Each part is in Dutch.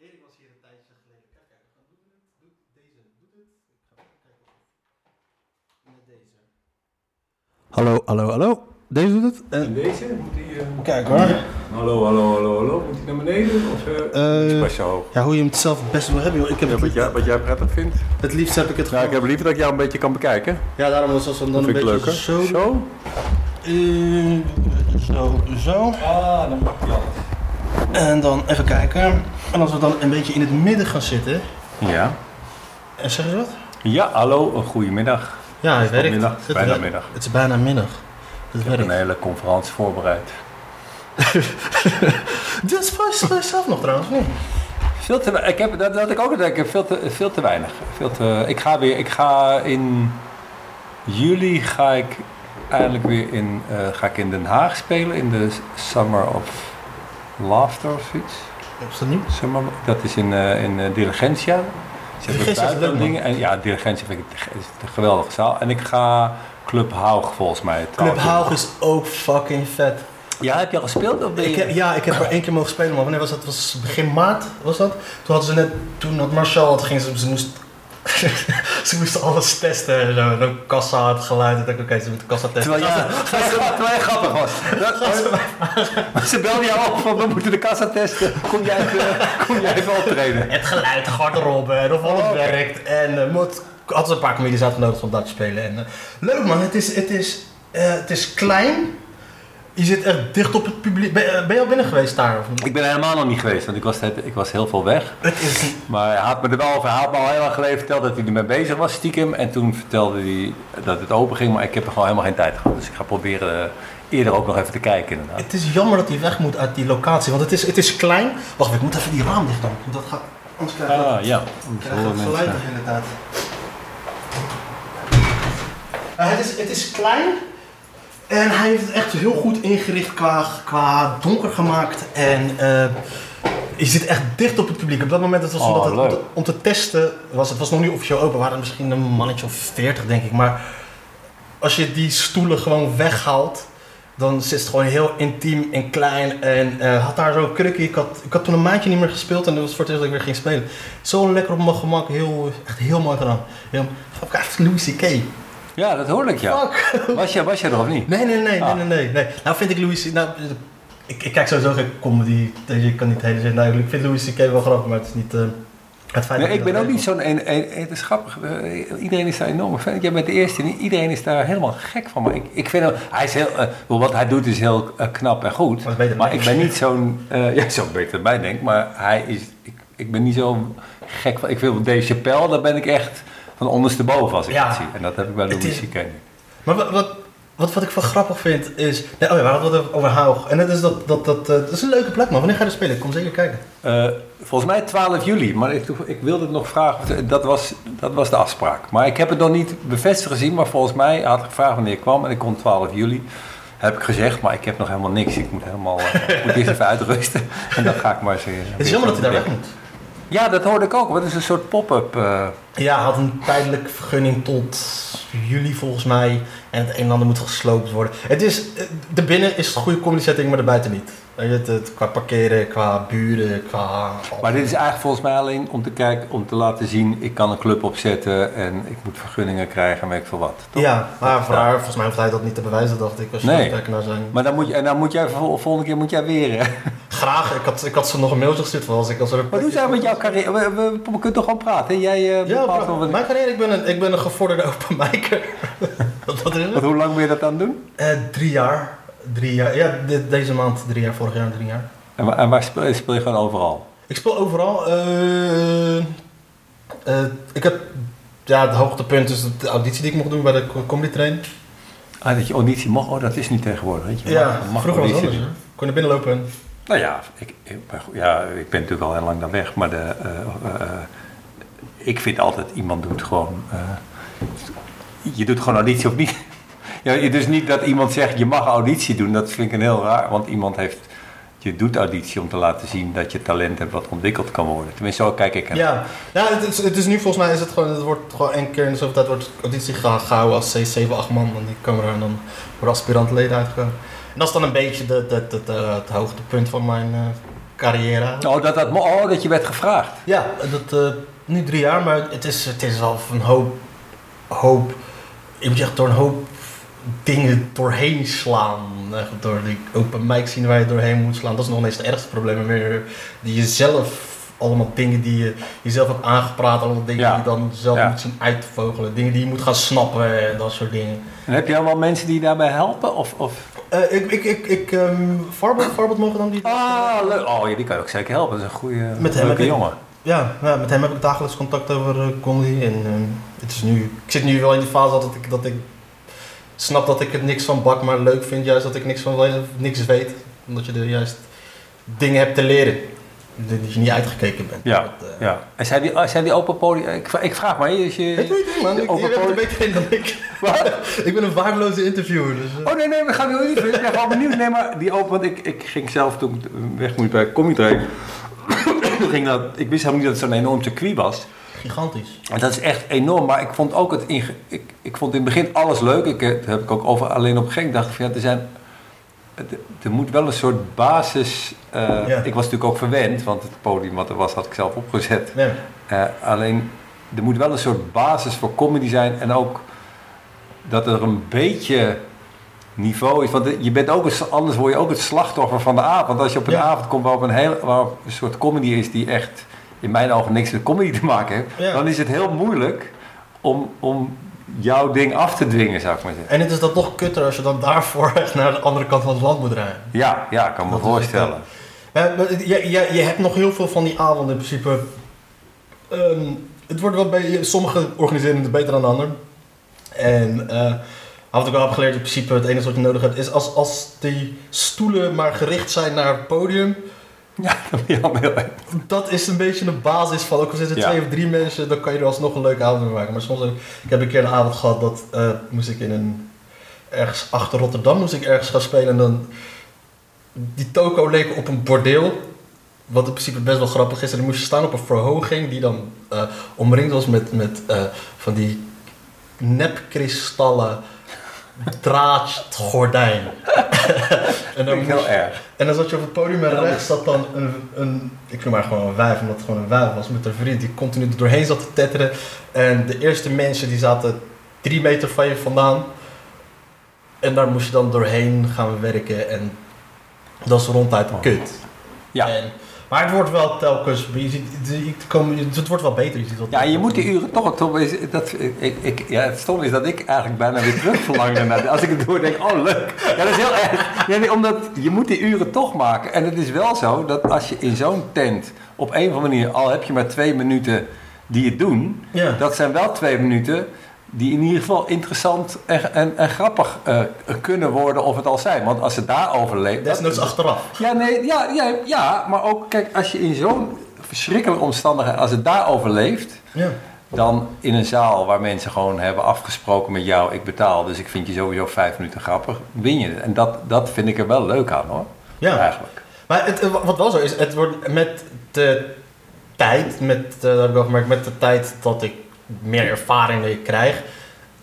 Erik was hier een tijdje geleden. Kijk, kijk, we gaan doen het. Doet deze, doet het. Ik ga even kijken of met deze. Hallo, hallo, hallo. Deze doet het. En En deze? Moet die, eh, kijk hoor. Hallo, hallo, hallo, hallo. Moet die naar beneden? Of eh Eh, is pas zo hoog? Ja, hoe je hem het zelf het beste wil hebben, joh. Ik heb Ja, het, wat, jij, wat jij prettig vindt? het liefst heb ik het Nou, ik gewoon. heb liever dat ik jou een beetje kan bekijken. Ja, daarom was het dan Dat een ik beetje leuker. zo. Zo? Eh, zo, zo. Ah, dan mag je En dan even kijken. En als we dan een beetje in het midden gaan zitten. Ja. En zeg je wat? Ja, hallo, een goedemiddag. Ja, het werkt. middag? Het bijna werkt. middag. Het is bijna middag. Het Ik heb werkt. een hele conferentie voorbereid. Dit je zelf nog trouwens, niet? Veel te, ik heb, dat, dat ik ook denk, ik heb veel te, veel te weinig. Veel te, ik ga weer, ik ga in juli ga ik eindelijk weer in, eh, ga ik in Den Haag spelen in de Summer of Laughter of iets. Is dat nieuw? Summer, dat is in, eh, in eh, Diligentia. Ze hebben Diligentia is buiten leuk, man. dingen. En ja, Diligentia vind ik het is een geweldige zaal. En ik ga Club Haug volgens mij. Club. Haug is ook fucking vet. Ja, heb je al gespeeld? Of Ik heb, ja, ik heb er één keer mogen spelen, maar wanneer was dat? Het was begin maart, was dat? Toen hadden ze net, toen had Marcel, had, ging ze, ze moest, ze moesten alles testen en zo. En ook kassa had geluid. Ik dacht, oké, ze moeten kassa testen. Terwijl, ja, terwijl je grappig was. Dat- Ze belden jou op van we moeten de kassa testen. Kom jij even, kom jij even optreden? Het geluid, de garderobe, en of alles Oh, oké. werkt. En uh, moet, ze een paar comedies uitgenodigd om dat te spelen. En, eh, leuk man, het is, het, is, eh, het is klein. Je zit echt dicht op het publiek. Ben, eh, ben je al binnen geweest daar? Of niet? Ik ben helemaal nog niet geweest, want ik was, ik was heel veel weg. Het is Maar hij had me er wel over, hij had me al heel lang geleden verteld dat hij ermee bezig was, stiekem. En toen vertelde hij dat het open ging, maar ik heb er gewoon helemaal geen tijd gehad. Dus ik ga proberen eh, eerder ook nog even te kijken inderdaad. Het is jammer dat hij weg moet uit die locatie, want het is, het is klein. Wacht, ik moet even die raam dicht doen. want Dat gaat, anders krijg je Ah ja, krijg het geluid tijd. Eh, het, is, het is klein en hij heeft het echt heel goed ingericht qua, qua donker gemaakt. En eh, je zit echt dicht op het publiek. Op dat moment het was Oh, omdat het, om, te, om te testen, was, het was nog niet officieel open, waren er misschien een mannetje of 40 denk ik. Maar als je die stoelen gewoon weghaalt, dan zit het gewoon heel intiem en klein. En eh, had daar zo'n krukje. Ik had, ik had toen een maandje niet meer gespeeld en dat was voor het eerst dat ik weer ging spelen. Zo lekker op mijn gemak, heel, echt heel mooi gedaan. Heel, fuck, Louis C.K. Ja, dat hoorde ik ja. Fuck. Was je, was je er of niet? Nee, nee, nee, nee, Ah. nee, nee, nee. Nou vind ik Louis. Nou, ik, ik kijk sowieso geen comedy. Dus ik kan niet hele zin. Nou, ik vind Louis C.K. wel grappig, maar het is niet. eh, het feit Nee, dat ik ben ook niet zo'n... Het is grappig. eh, Iedereen is daar enorm fan. Jij bent de eerste. Iedereen is daar helemaal gek van. Maar ik, ik vind hem... Hij is heel... eh, wat hij doet is heel knap en goed. Maar ik. ik ben niet zo'n... ja, zo beter dan mij denk. Maar hij is... Ik, ik ben niet zo gek van... Ik wil Dave Chappelle. Daar ben ik echt van ondersteboven als ik Ja. dat zie. En dat heb ik bij Het Louis is- C.K. Maar wat, wat, wat, wat ik wel grappig vind is. Nee, oh ja, we hadden het over Haug. En dat is, dat, dat, dat, eh, dat is een leuke plek, man. Wanneer ga je er spelen? Kom zeker kijken. Eh, volgens mij 12 juli, maar ik, ik wilde het nog vragen. Dat was, dat was de afspraak. Maar ik heb het nog niet bevestigd gezien, maar volgens mij had ik gevraagd wanneer ik kwam en ik kon 12 juli. Heb ik gezegd, maar ik heb nog helemaal niks. Ik moet helemaal eh, ik moet eerst even uitrusten en dan ga ik maar eens. Het is jammer dat hij daar weg moet. Ja, dat hoorde ik ook. Wat is een soort pop-up? eh, Ja, had een tijdelijke vergunning tot juli volgens mij. En het een en ander moet gesloopt worden. Het is, eh, de binnen is een goede comedy setting, maar de buiten niet. Weet je, Het, het, qua parkeren, qua buren, qua... maar dit is eigenlijk volgens mij alleen om te kijken, om te laten zien, ik kan een club opzetten en ik moet vergunningen krijgen en weet ik veel wat. toch? Ja, maar voor Ja. haar, volgens mij hoeft hij dat niet te bewijzen, dacht ik. Als je Nee. naar zijn... Maar dan moet je, en dan moet jij vol- volgende keer moet jij weer. hè? Graag, ik had, ik had ze nog een mailtje gestuurd van als ik als er... Wat doen zij met jouw carrière? We, we, we kunnen toch gewoon praten? hè? Jij eh, Ja, bepaalt wel maar wat- mijn carrière, ik ben een, ik ben een gevorderde open micer. wat, is het? Hoe lang ben je dat aan het doen? Eh, drie jaar. Drie jaar. Ja, de- deze maand drie jaar, vorig jaar drie jaar. En, waar- en waar speel je? Speel je gewoon overal? Ik speel overal. eh, eh, ik heb, ja, het hoogtepunt is de auditie die ik mocht doen bij de co- comedy train. Ah, dat je auditie mag? Oh, dat is niet tegenwoordig. Weet je. Ja, mag- vroeger was het auditie anders. hè. Kon je naar binnen lopen en... Nou ja ik, ik, maar goed, ja, ik ben natuurlijk al heel lang daar weg, maar de, eh, eh, ik vind altijd iemand doet gewoon. eh, je doet gewoon auditie of niet. Ja, dus niet dat iemand zegt je mag auditie doen, dat vind ik een heel raar, want iemand heeft. Je doet auditie om te laten zien dat je talent hebt wat ontwikkeld kan worden. Tenminste, zo kijk ik er. Ja, ja het, is, het is nu volgens mij is het gewoon, het wordt gewoon één keer in de zoveel tijd wordt auditie gehouden als 7, 8 man. En die er en dan worden aspirantleden uitgekomen. En dat is dan een beetje de, de, de, de- het hoogtepunt van mijn eh, carrière. Oh, dat, dat, oh, dat je werd gevraagd. Ja, dat, uh, nu drie jaar, maar het is, het is al een hoop, hoop, ik moet zeggen, door een hoop dingen doorheen slaan. Door die open mic zien waar je doorheen moet slaan. Dat is nog eens het ergste probleem. Meer die je zelf, allemaal dingen die je jezelf hebt aangepraat. Allemaal dingen die je dan zelf moet zien uitvogelen. Dingen die je moet gaan snappen en dat soort dingen. En heb je allemaal mensen die je daarbij helpen? Of, of? Uh, ik, ik, ik, ik um, Farbot, mogen dan die... Ah, leuk. Oh, ja, die kan je ook zeker helpen. Dat is een goede, met hem leuke jongen. Ja, ja, met hem heb ik dagelijks contact over uh, comedy. En uh, het is nu, ik zit nu wel in die fase dat ik, dat ik snap dat ik het niks van bak, maar leuk vind juist dat ik niks van niks weet. Omdat je er juist dingen hebt te leren. Dat je niet uitgekeken bent. Ja, dat, uh, ja. En zijn die, zijn die open podium... Ik, ik vraag maar, als je... Ik weet niet man, ik, open podium... weet geen dan ik. ik ben een waardeloze interviewer. Dus, uh. Oh nee, nee, we gaan nu niet. Ik ben gewoon benieuwd. Nee, maar die open... Want ik, ik ging zelf toen ik weg moest bij Comedy ging dat... Ik wist helemaal niet dat het zo'n enorm circuit was. Gigantisch. En dat is echt enorm, maar ik vond ook het ik, ik vond in het begin alles leuk. Ik, dat heb ik ook over alleen op gek. dacht van ja, er zijn er moet wel een soort basis. Uh, Ik was natuurlijk ook verwend, want het podium wat er was, had ik zelf opgezet. Ja. Uh, alleen er moet wel een soort basis voor comedy zijn en ook dat er een beetje niveau is. Want je bent ook een, anders word je ook het slachtoffer van de avond. Want als je op een avond komt waarop een, heel, waar een soort comedy is die echt in mijn ogen niks met comedy te maken heeft, dan is het heel moeilijk om, om jouw ding af te dwingen, zou ik maar zeggen. En het is dan toch kutter als je dan daarvoor echt naar de andere kant van het land moet rijden. Ja, ja, ik kan me voorstellen. je, je, je hebt nog heel veel van die avonden in principe. Um, het wordt wel bij sommige organiseren het beter dan de ander. En uh, wat ik wel heb geleerd, in principe het enige wat je nodig hebt is als, als die stoelen maar gericht zijn naar het podium ja, dat heel Dat is een beetje de basis van, ook al zitten twee of drie mensen, dan kan je er alsnog een leuke avond mee maken. Maar soms, ik heb een keer een avond gehad dat uh, moest ik in een, ergens achter Rotterdam moest ik ergens gaan spelen en dan, die toko leek op een bordeel. Wat in principe best wel grappig is. En dan moest je staan op een verhoging die dan uh, omringd was met, met uh, van die nepkristallen draadgordijn. en dan heel erg. En dan zat je op het podium en rechts zat dan een, een, ik noem maar gewoon een wijf, omdat het gewoon een wijf was met een vriend die continu er doorheen zat te tetteren. En de eerste mensen die zaten drie meter van je vandaan. En daar moest je dan doorheen gaan werken en dat is ronduit oh. kut. Ja. En, maar het wordt wel telkens, je ziet, het wordt wel beter. Je ziet ja, je moet die uren toch, toch dat, ik, ik, ja, het stom is dat ik eigenlijk bijna weer terug verlang naar, als ik het door denk, oh leuk. Ja, dat is heel erg. Ja, omdat je moet die uren toch maken. En het is wel zo dat als je in zo'n tent op een of andere manier, al heb je maar twee minuten die het doen, ja. dat zijn wel twee minuten die in ieder geval interessant en, en, en grappig uh, kunnen worden of het al zijn. Want als ze daar overleeft... Desnoods achteraf. Ja, nee, ja, ja, ja, maar ook, kijk, als je in zo'n verschrikkelijke omstandigheid, als het daar overleeft... Ja. Dan in een zaal waar mensen gewoon hebben afgesproken met jou, ik betaal, dus ik vind je sowieso vijf minuten grappig, win je het. En dat, dat vind ik er wel leuk aan hoor. Ja. Eigenlijk. Maar het, wat wel zo is, het wordt met de tijd, met, uh, dat heb ik wel gemerkt, met de tijd dat ik meer ervaring ik krijg,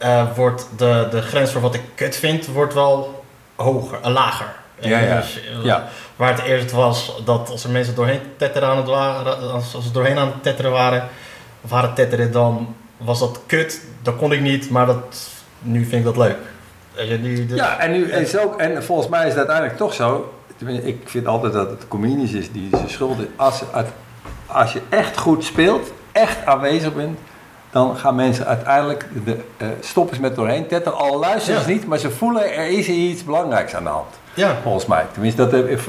uh, wordt de, de grens voor wat ik kut vind, wordt wel hoger, uh, lager. Ja, ja. Dus, uh, ja. Waar het eerst was dat als er mensen doorheen tetteren aan het waren, als, als ze doorheen aan het tetteren waren, of waren tetteren, dan was dat kut. Dat kon ik niet, maar dat, nu vind ik dat leuk. Nu, ja, en, nu, is ook, en volgens mij is het uiteindelijk toch zo. Ik vind altijd dat het comedians is die ze schuld Als, als je echt goed speelt, echt aanwezig bent, dan gaan mensen uiteindelijk de, uh, stoppen met doorheen tetten. Al luisteren ze niet, maar ze voelen er is iets belangrijks aan de hand. Ja. Volgens mij. Tenminste, dat, ik,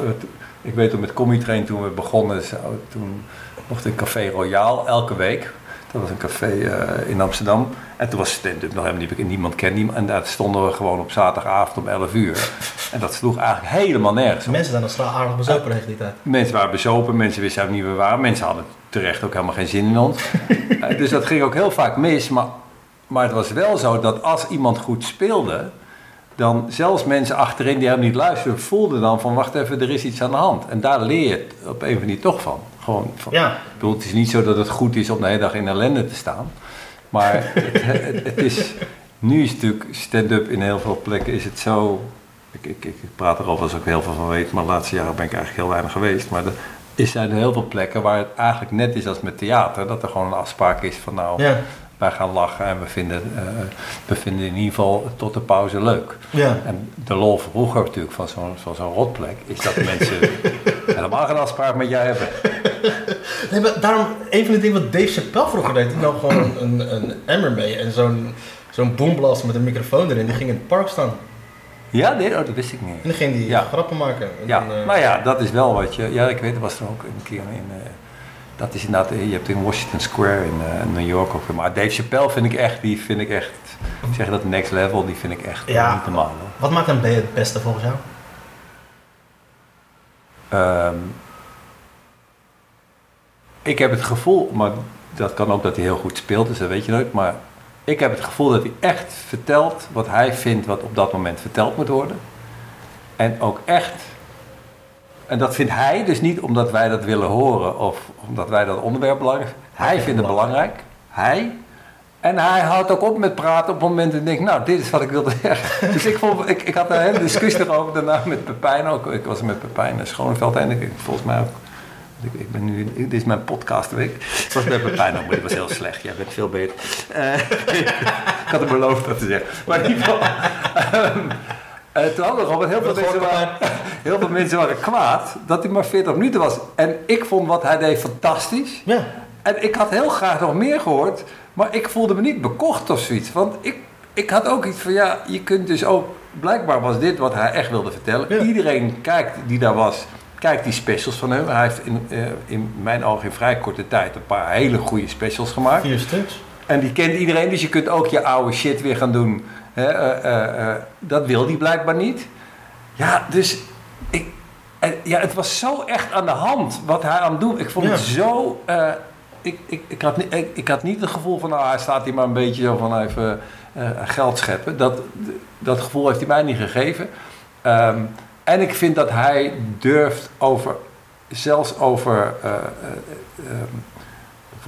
ik weet ook met Comedy Train toen we begonnen, toen mocht ik Café Royaal elke week. Dat was een café uh, in Amsterdam. En toen was stand nog helemaal niet niemand kent niemand. En daar stonden we gewoon op zaterdagavond om 11 uur. En dat sloeg eigenlijk helemaal nergens op. Mensen zijn dan straal aardig bezopen tegen die tijd. Mensen waren bezopen, mensen wisten niet wie we waren. Mensen hadden terecht ook helemaal geen zin in ons. Eh, dus dat ging ook heel vaak mis. Maar, maar het was wel zo dat als iemand goed speelde, dan zelfs mensen achterin die hem niet luisterden, voelden dan van wacht even, er is iets aan de hand. En daar leer je het op een of andere manier toch van. Gewoon van, ja. bedoel, het is niet zo dat het goed is om de hele dag in ellende te staan. Maar het, is, nu is natuurlijk stand-up in heel veel plekken is het zo. Ik, ik, ik praat erover als ik heel veel van weet, maar de laatste jaren ben ik eigenlijk heel weinig geweest. Maar is zijn er heel veel plekken waar het eigenlijk net is als met theater. Dat er gewoon een afspraak is van nou, Ja. Wij gaan lachen en we vinden, eh, we vinden in ieder geval tot de pauze leuk. Ja. En de lol vroeger natuurlijk van zo'n van zo'n rotplek is dat mensen helemaal geen afspraak met jij hebben. Nee, maar daarom, een van de dingen wat Dave Chappelle vroeger deed, die nam gewoon een, een, emmer mee en zo'n zo'n boomblast met een microfoon erin, die ging in het park staan. Ja, nee, oh, dat wist ik niet. En dan ging die Ja. grappen maken. En Ja, dan, eh, maar ja, dat is wel wat je. Ja, ik weet, er was er ook een keer in. Dat is inderdaad, eh, je hebt in Washington Square in eh, New York ook. Maar Dave Chappelle vind ik echt, die vind ik echt. Ik zeg dat next level, die vind ik echt Ja. niet normaal. hoor. Wat maakt B het beste volgens jou? Ehm, ik heb het gevoel, maar dat kan ook dat hij heel goed speelt, dus dat weet je nooit. Maar ik heb het gevoel dat hij echt vertelt wat hij vindt wat op dat moment verteld moet worden. En ook echt, en dat vindt hij dus niet omdat wij dat willen horen of omdat wij dat onderwerp belangrijk Hij vindt het het belangrijk. Hij. En hij houdt ook op met praten op het moment dat ik denk, nou, dit is wat ik wilde zeggen. Dus ik, vond, ik, ik had een hele discussie erover daarna met Pepijn ook. Ik was met Pepijn Schoneveld en ik, volgens mij ook. Ik, ik ben nu, dit is mijn podcastweek. Ik was met Pepijn ook, maar die was heel slecht. Jij bent veel beter. Eh, ik had hem beloofd dat te zeggen. Maar in ieder geval... ehm, toen hadden we heel veel, mensen waren, heel veel mensen waren kwaad dat hij maar 40 minuten was. En ik vond wat hij deed fantastisch. Ja. En ik had heel graag nog meer gehoord, maar ik voelde me niet bekocht of zoiets. Want ik, ik had ook iets van, ja, je kunt dus ook... Blijkbaar was dit wat hij echt wilde vertellen. Ja. Iedereen kijkt die daar was, kijkt die specials van hem. Hij heeft in, eh, in mijn ogen in vrij korte tijd een paar hele goede specials gemaakt. Vier stuks. En die kent iedereen, dus je kunt ook je oude shit weer gaan doen. Eh, eh, eh, dat wil die blijkbaar niet. Ja, dus ik, ja, het was zo echt aan de hand wat hij aan het doen. Ik vond Ja. het zo. ik, ik, ik, had, niet- ik, ik had niet het gevoel van, nou, hij staat hier maar een beetje zo van even geld scheppen. Dat, dat gevoel heeft hij mij niet gegeven. Ehm, en ik vind dat hij durft over, zelfs over.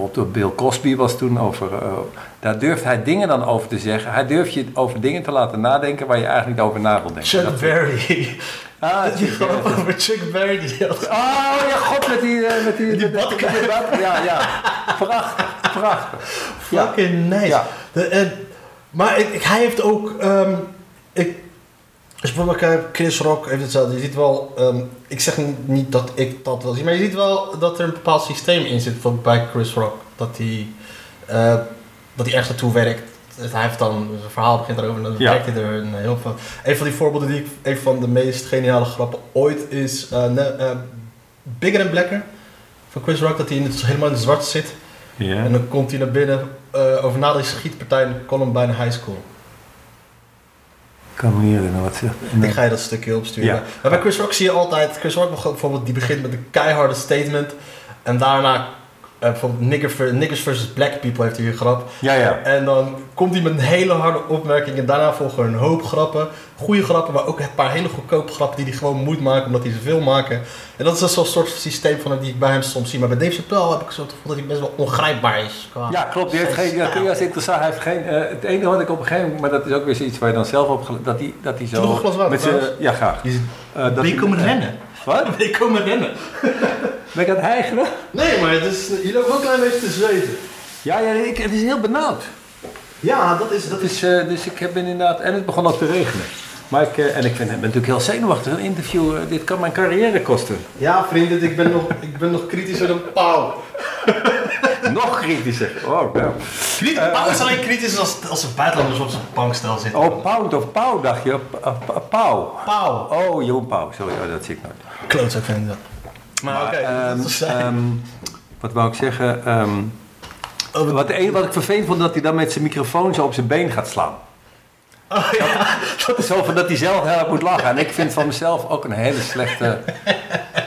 Bijvoorbeeld Bill Cosby was toen over. eh, daar durft hij dingen dan over te zeggen. Hij durft je over dingen te laten nadenken waar je eigenlijk niet over na wil denken. Chuck Dat- Berry. Ah, Die over Chuck Berry. Die had... Oh ja, god, met die... eh, met die, Die met- met- badkuip. met die bad- Ja, ja. Prachtig, prachtig. Ja. Fucking nice. Ja. De, en, maar ik, ik- hij heeft ook. ehm, ik, als je bijvoorbeeld Chris Rock heeft hetzelfde. Je ziet wel. ehm, ik zeg niet dat ik dat wil zien, maar je ziet wel dat er een bepaald systeem in zit voor, bij Chris Rock. Dat hij, eh, dat hij ergens naartoe werkt. Dus Hij heeft dan zijn verhaal begint erover en dan Ja. werkt hij er een heel veel. Een van die voorbeelden die ik, een van de meest geniale grappen ooit is eh, ne- eh, Bigger and Blacker van Chris Rock, dat hij in het, helemaal in het zwart zit. En dan komt hij naar binnen over na die schietpartij in Columbine High School. Ik kan me niet herinneren wat ze... Ik ga je dat stukje opsturen. Ja. Maar bij Chris Rock zie je altijd, Chris Rock bijvoorbeeld, die begint met een keiharde statement. En daarna, eh, bijvoorbeeld nigger ver- niggers versus black people heeft hij een grap. Ja, ja. En dan komt hij met een hele harde opmerking en daarna volgen een hoop grappen. Goede grappen, maar ook een paar hele goedkope grappen die hij gewoon moet maken omdat hij ze wil maken. En dat is dus zo'n soort systeem van hem die ik bij hem soms zie. Maar bij Dave Chappelle heb ik zo het gevoel dat hij best wel ongrijpbaar is. qua Ja, klopt. Die heeft geen, ja, dat is interessant. Hij heeft geen, eh, het enige wat ik op een gegeven moment, maar dat is ook weer zoiets waar je dan zelf op dat hij, dat hij Doe nog een zo glas water, met zijn, ja graag. Je ziet- Eh, dat Ben je komen rennen? Wat? Ben je komen rennen? Ben ik aan het? Nee, maar het is, je loopt wel een klein beetje te zweten. Ja, ja ik, het is heel benauwd. Ja, dat is... Dat is, eh, dus ik heb inderdaad, en het begon ook te regenen. Maar ik, eh, en ik vind, ben natuurlijk heel zenuwachtig. Een interview, eh, dit kan mijn carrière kosten. Ja, vrienden, ik ben nog, ik ben nog kritischer dan Pauw. Nog kritischer. Oh, nou. Pauw is alleen kritisch als, als er buitenlanders op zijn bankstel zitten. oh pound of pauw dacht je? Pauw. Pauw. Oh, Jeroen Pauw. Sorry, oh, dat zie ik nooit. Klootzak vind ik dat. Maar, oké, ehm, dat is zij. ehm, wat wou ik zeggen? Ehm, Oh, wat- wat, ik vervelend vond, dat hij dan met zijn microfoon zo op zijn been gaat slaan. oh, ja. Zo van dat hij zelf heel hard moet lachen. En ik vind van mezelf ook een hele slechte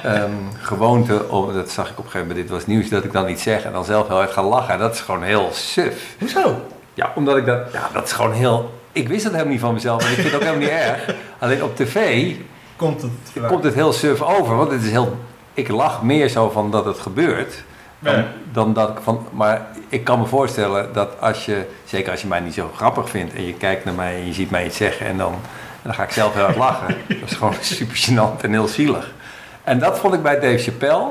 ehm, gewoonte. Om, dat zag ik op een gegeven moment, dit was nieuws, dat ik dan iets zeg en dan zelf heel hard ga lachen. En dat is gewoon heel suf. Hoezo? Ja, omdat ik dat, ja, dat is gewoon heel. Ik wist dat helemaal niet van mezelf en ik vind het ook helemaal niet erg. Alleen op tv Komt het? komt het heel suf over, want het is heel. Ik lach meer zo van dat het gebeurt. Dan, dan dat ik van. Maar ik kan me voorstellen dat als je, zeker als je mij niet zo grappig vindt en je kijkt naar mij en je ziet mij iets zeggen en dan, en dan ga ik zelf heel hard lachen. Dat is gewoon super gênant en heel zielig. En dat vond ik bij Dave Chappelle.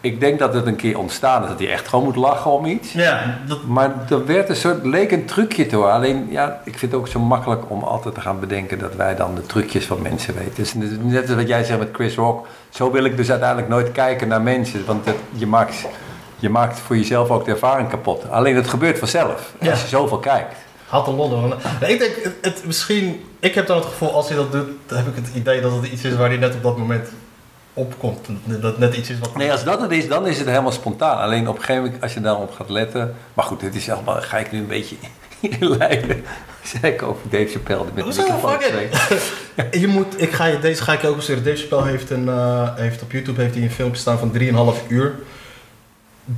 Ik denk dat het een keer ontstaan is dat hij echt gewoon moet lachen om iets. Ja, dat, Maar er werd een soort, leek een trucje toe. Alleen, ja, ik vind het ook zo makkelijk om altijd te gaan bedenken dat wij dan de trucjes van mensen weten. Dus net als wat jij zegt met Chris Rock. Zo wil ik dus uiteindelijk nooit kijken naar mensen. Want het, je, maakt, je maakt voor jezelf ook de ervaring kapot. Alleen het gebeurt vanzelf. Ja. Als je zoveel kijkt. had lol ervan. Nee, Ik denk, het, het- misschien, ik heb dan het gevoel, als hij dat doet, dan heb ik het idee dat het iets is waar hij net op dat moment opkomt. Dat het net iets is wat... Nee, als dat het is, dan is het helemaal spontaan. Alleen op een gegeven moment, als je daarop gaat letten. Maar goed, dit is allemaal, ga ik nu een beetje inleiden. Zei ik over Dave Chappelle. die Met de Hoezo? Fuck zweet. Je moet, ik ga je, deze ga ik ook sturen. Dave Chappelle heeft, een, eh, heeft op YouTube heeft hij een filmpje staan van 3,5 uur.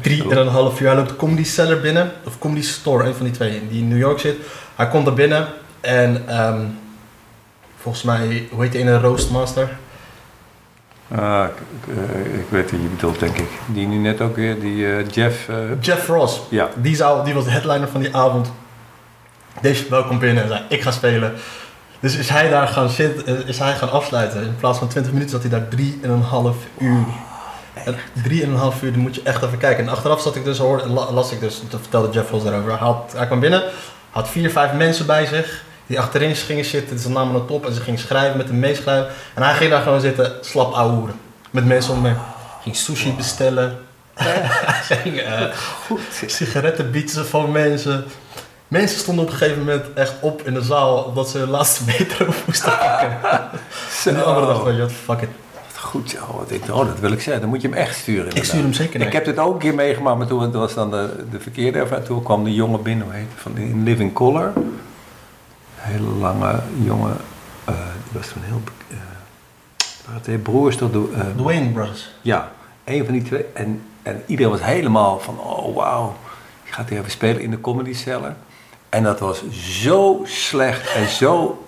3,5 uur. Hij loopt Comedy Cellar binnen, of Comedy Store, een van die twee, die in New York zit. Hij komt er binnen en ehm, volgens mij, hoe heet hij in een Roastmaster? Ah, ik, eh, ik weet wie je bedoelt, denk ik. Die nu net ook weer, die eh, Jeff. eh, Jeff Ross. ja. Die, zou, die was de headliner van die avond. Chappelle komt binnen en zei, ik ga spelen. Dus is hij daar gaan zitten, is hij gaan afsluiten. In plaats van 20 minuten zat hij daar 3,5 uur. En 3,5 uur, die moet je echt even kijken. En achteraf zat ik dus, hoor, la- las ik dus, toen vertelde Jeff Ross daarover. Hij, had, hij kwam binnen, had vier, vijf mensen bij zich. Die achterin gingen zitten, ze namen het op en ze gingen schrijven met hem meeschrijven. En hij ging daar gewoon zitten, slap ouwehoeren. Met mensen om hem. Ging sushi bestellen. Ging eh, sigaretten bieden van mensen. Mensen stonden op een gegeven moment echt op in de zaal omdat ze hun laatste metro moesten pakken. En de andere weet je wat, fuck it. Wat Goed zo, wat ik, oh, dat wil ik zeggen. Dan moet je hem echt sturen. Ik inderdaad. stuur hem zeker naar Ik heb dit ook een keer meegemaakt, maar toen was dan de, de verkeerde ervaring. Toen kwam de jongen binnen, hoe heet van in Living Color. Hele lange jongen. eh, die was toen heel. be- eh waren twee broers toch? de- eh, The Wayne Brothers. Ja, een van die twee. En, en iedereen was helemaal van, oh wauw, je gaat hier even spelen in de comedy cellar. En dat was zo slecht en zo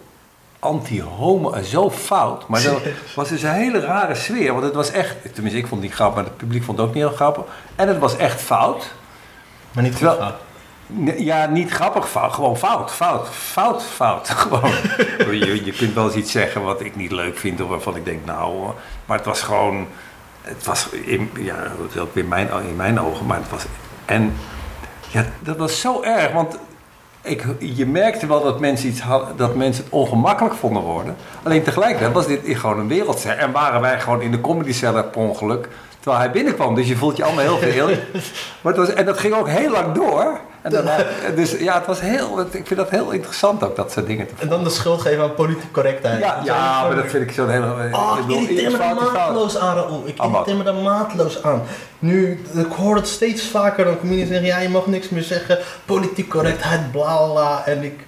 anti-homo en zo fout. Maar dat was dus een hele rare sfeer. Want het was echt, tenminste ik vond het niet grappig, maar het publiek vond het ook niet heel grappig. En het was echt fout. Maar niet goed Terwijl- fout. Ja, niet grappig fout, gewoon fout, fout, fout, fout. Gewoon. je, je kunt wel eens iets zeggen wat ik niet leuk vind of waarvan ik denk, nou, maar het was gewoon, het was in, ja, het is ook weer mijn, in mijn ogen, maar het was, en ja, dat was zo erg, want ik, je merkte wel dat mensen, iets hadden, dat mensen het ongemakkelijk vonden worden. Alleen tegelijkertijd was dit gewoon een wereldster en waren wij gewoon in de comedy cellar per ongeluk, terwijl hij binnenkwam. Dus je voelt je allemaal heel veel. Maar het was, en dat ging ook heel lang door. En dus ja, het was heel, ik vind dat heel interessant ook, dat soort dingen te En dan de schuld geven aan politieke correctheid. Ja, ja maar dat vind ik zo'n hele... Oh, ik bedoel, irriteer me daar maatloos aan, Raoul. Ik irriteer me daar maatloos aan. Nu, ik hoor het steeds vaker, dan comedians zeggen, ja, je mag niks meer zeggen, politiek correctheid, bla bla. En ik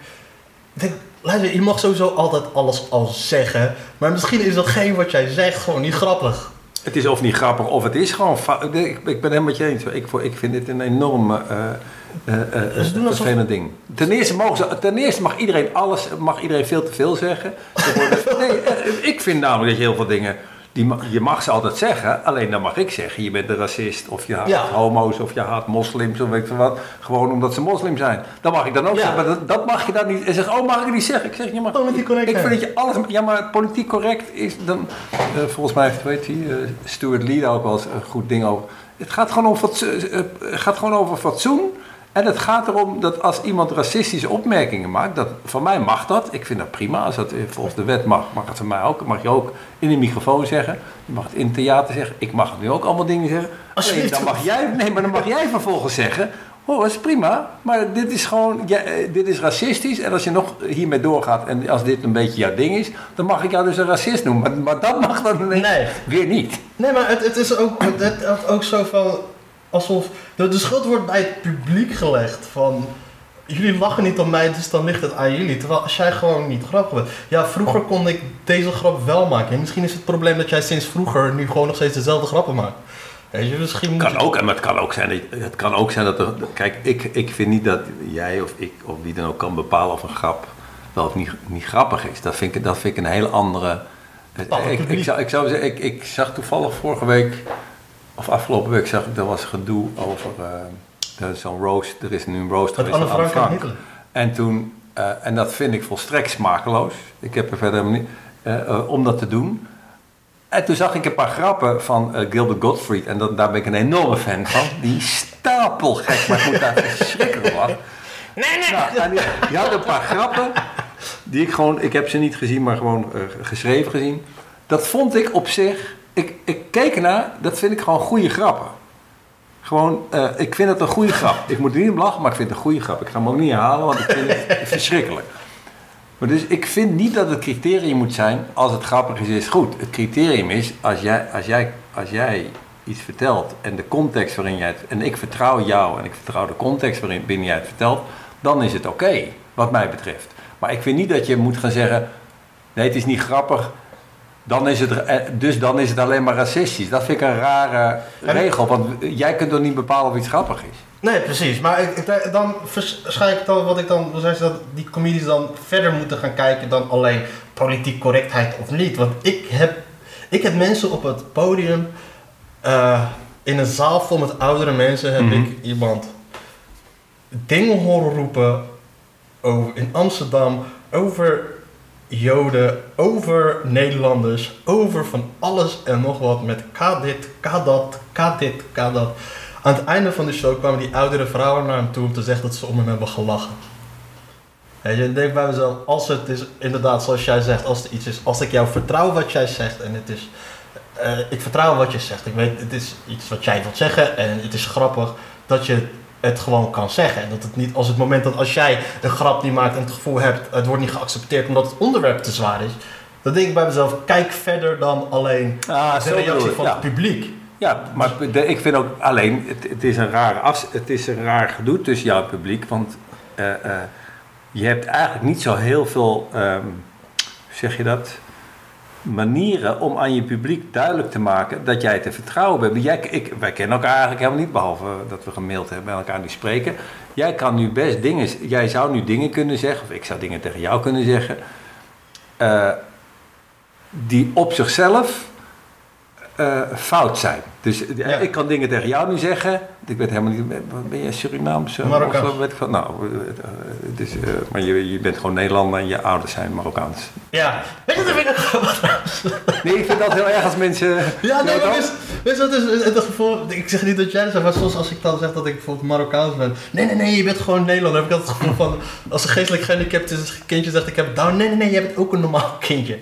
denk, luister, je mag sowieso altijd alles al zeggen, maar misschien is datgene wat jij zegt gewoon niet grappig. Het is of niet grappig, of het is gewoon. Ik, ik ben het helemaal met je eens. Ik, ik vind dit een enorm eh eh, eh, Dus alsof- vervelend ding. Ten eerste, mogen ze, ten eerste mag iedereen alles, mag iedereen veel te veel zeggen. Nee, eh, ik vind namelijk dat je heel veel dingen, die, je mag ze altijd zeggen. Alleen dan mag ik zeggen, je bent een racist, of je haat Ja. homo's, of je haat moslims, of weet ik veel wat. Gewoon omdat ze moslim zijn. Dat mag ik dan ook Ja. zeggen, maar dat, dat mag je dan niet. En zeg, oh mag ik niet zeggen? Ik zeg, je mag Politiek correct Ik vind dat je alles, ja maar politiek correct is dan, eh, volgens mij heeft, weet je, eh, Stuart Lee daar ook wel eens een goed ding over. Het gaat gewoon het gaat gewoon over fatsoen. En het gaat erom dat als iemand racistische opmerkingen maakt, dat, van mij mag dat. Ik vind dat prima. Als dat eh, volgens de wet mag, mag het van mij ook. Mag je ook in de microfoon zeggen. Je mag het in het theater zeggen. Ik mag het nu ook allemaal dingen zeggen. Alsjeblieft. dan mag jij, nee, maar dan mag jij vervolgens zeggen. Oh, dat is prima, maar dit is gewoon, ja, eh, dit is racistisch. En als je nog hiermee doorgaat en als dit een beetje jouw ding is, dan mag ik jou dus een racist noemen. Maar, maar dat mag dan Nee. weer niet. Nee, maar het, het is ook, het, het ook zo van, alsof, de, de schuld wordt bij het publiek gelegd van, jullie lachen niet om mij, dus dan ligt het aan jullie. Terwijl als jij gewoon niet grappig bent. Ja, vroeger kon ik deze grap wel maken. En misschien is het probleem dat jij sinds vroeger nu gewoon nog steeds dezelfde grappen maakt. Weet je, misschien moet Kan je- ook, maar het kan ook zijn dat, het kan ook zijn dat er, kijk, ik, ik vind niet dat jij of ik of wie dan ook kan bepalen of een grap wel of niet, niet grappig is. Dat vind ik, dat vind ik een hele andere. Ik, zou, ik zou zeggen, ik, ik zag toevallig vorige week, of afgelopen week, zag ik, er was gedoe over eh, zo'n roast, er is nu een roast geweest Anne van Frank en toen, eh, en dat vind ik volstrekt smakeloos. Ik heb er verder niet, eh, om dat te doen. En toen zag ik een paar grappen van eh, Gilbert Gottfried. En dat, daar ben ik een enorme fan van. Die stapel gek, maar ik moet daar verschrikkelijk lachen. Nee, nee. Nou, en die, die had een paar grappen. Die ik gewoon, ik heb ze niet gezien, maar gewoon geschreven gezien. Dat vond ik op zich, ik, ik keek ernaar, dat vind ik gewoon goede grappen. Gewoon, eh, ik vind het een goede grap. Ik moet er niet om lachen, maar ik vind het een goede grap. Ik ga hem ook niet herhalen, want ik vind het verschrikkelijk. Maar dus ik vind niet dat het criterium moet zijn, als het grappig is, is goed. Het criterium is, als jij, als jij, als jij iets vertelt en de context waarin jij het... En ik vertrouw jou en ik vertrouw de context waarin binnen jij het vertelt, dan is het oké, wat mij betreft. Maar ik vind niet dat je moet gaan zeggen, nee het is niet grappig, dan is het, eh, dus dan is het alleen maar racistisch. Dat vind ik een rare regel, want jij kunt toch niet bepalen of iets grappig is. Nee, precies. Maar ik, ik- dan verschijnt ik dan wat ik dan, hoe zei ze dat, die comedies dan verder moeten gaan kijken dan alleen politiek correctheid of niet. Want ik heb, ik heb mensen op het podium, eh, in een zaal vol met oudere mensen, heb Mhm. ik iemand dingen horen roepen over, in Amsterdam over Joden, over Nederlanders, over van alles en nog wat met K dit, K dat, K dit, K dat. Aan het einde van de show kwamen die oudere vrouwen naar hem toe om te zeggen dat ze om hem hebben gelachen. En je denkt bij mezelf, als het is inderdaad zoals jij zegt, als er iets is, als ik jou vertrouw wat jij zegt en het is, eh, ik vertrouw wat je zegt, ik weet het is iets wat jij wilt zeggen en het is grappig dat je het gewoon kan zeggen. En dat het niet als het moment dat als jij een grap niet maakt en het gevoel hebt, het wordt niet geaccepteerd omdat het onderwerp te zwaar is, dan denk ik bij mezelf, kijk verder dan alleen Ah, de reactie van het publiek. Ja, maar de- ik vind ook alleen, het, het, is een afs, het is een raar gedoe tussen jou en het publiek, want eh, eh, je hebt eigenlijk niet zo heel veel, ehm, hoe zeg je dat, manieren om aan je publiek duidelijk te maken dat jij te vertrouwen bent. Jij, ik, wij kennen elkaar eigenlijk helemaal niet, behalve dat we gemaild hebben en elkaar nu spreken. Jij kan nu best dingen, jij zou nu dingen kunnen zeggen, of ik zou dingen tegen jou kunnen zeggen, eh, die op zichzelf eh, fout zijn. Dus eh, Ja. ik kan dingen tegen jou nu zeggen. Ik weet helemaal niet. Ben jij Surinaamse? Marokkaans. Of. Nou, eh, eh, dus, maar je, je bent gewoon Nederlander en je ouders zijn Marokkaans. Ja, weet je wat ik Nee, ik vind dat heel erg als mensen. Ja, nee, maar je wat is het gevoel? Ik zeg niet dat jij dat zegt, maar soms als ik dan zeg dat ik bijvoorbeeld Marokkaans ben. Nee, nee, nee, je bent gewoon Nederlander. Heb ik altijd het gevoel van, als een geestelijk gehandicapt is, een kindje zegt ik heb Down. Nee, nee, nee, jij bent ook een normaal kindje.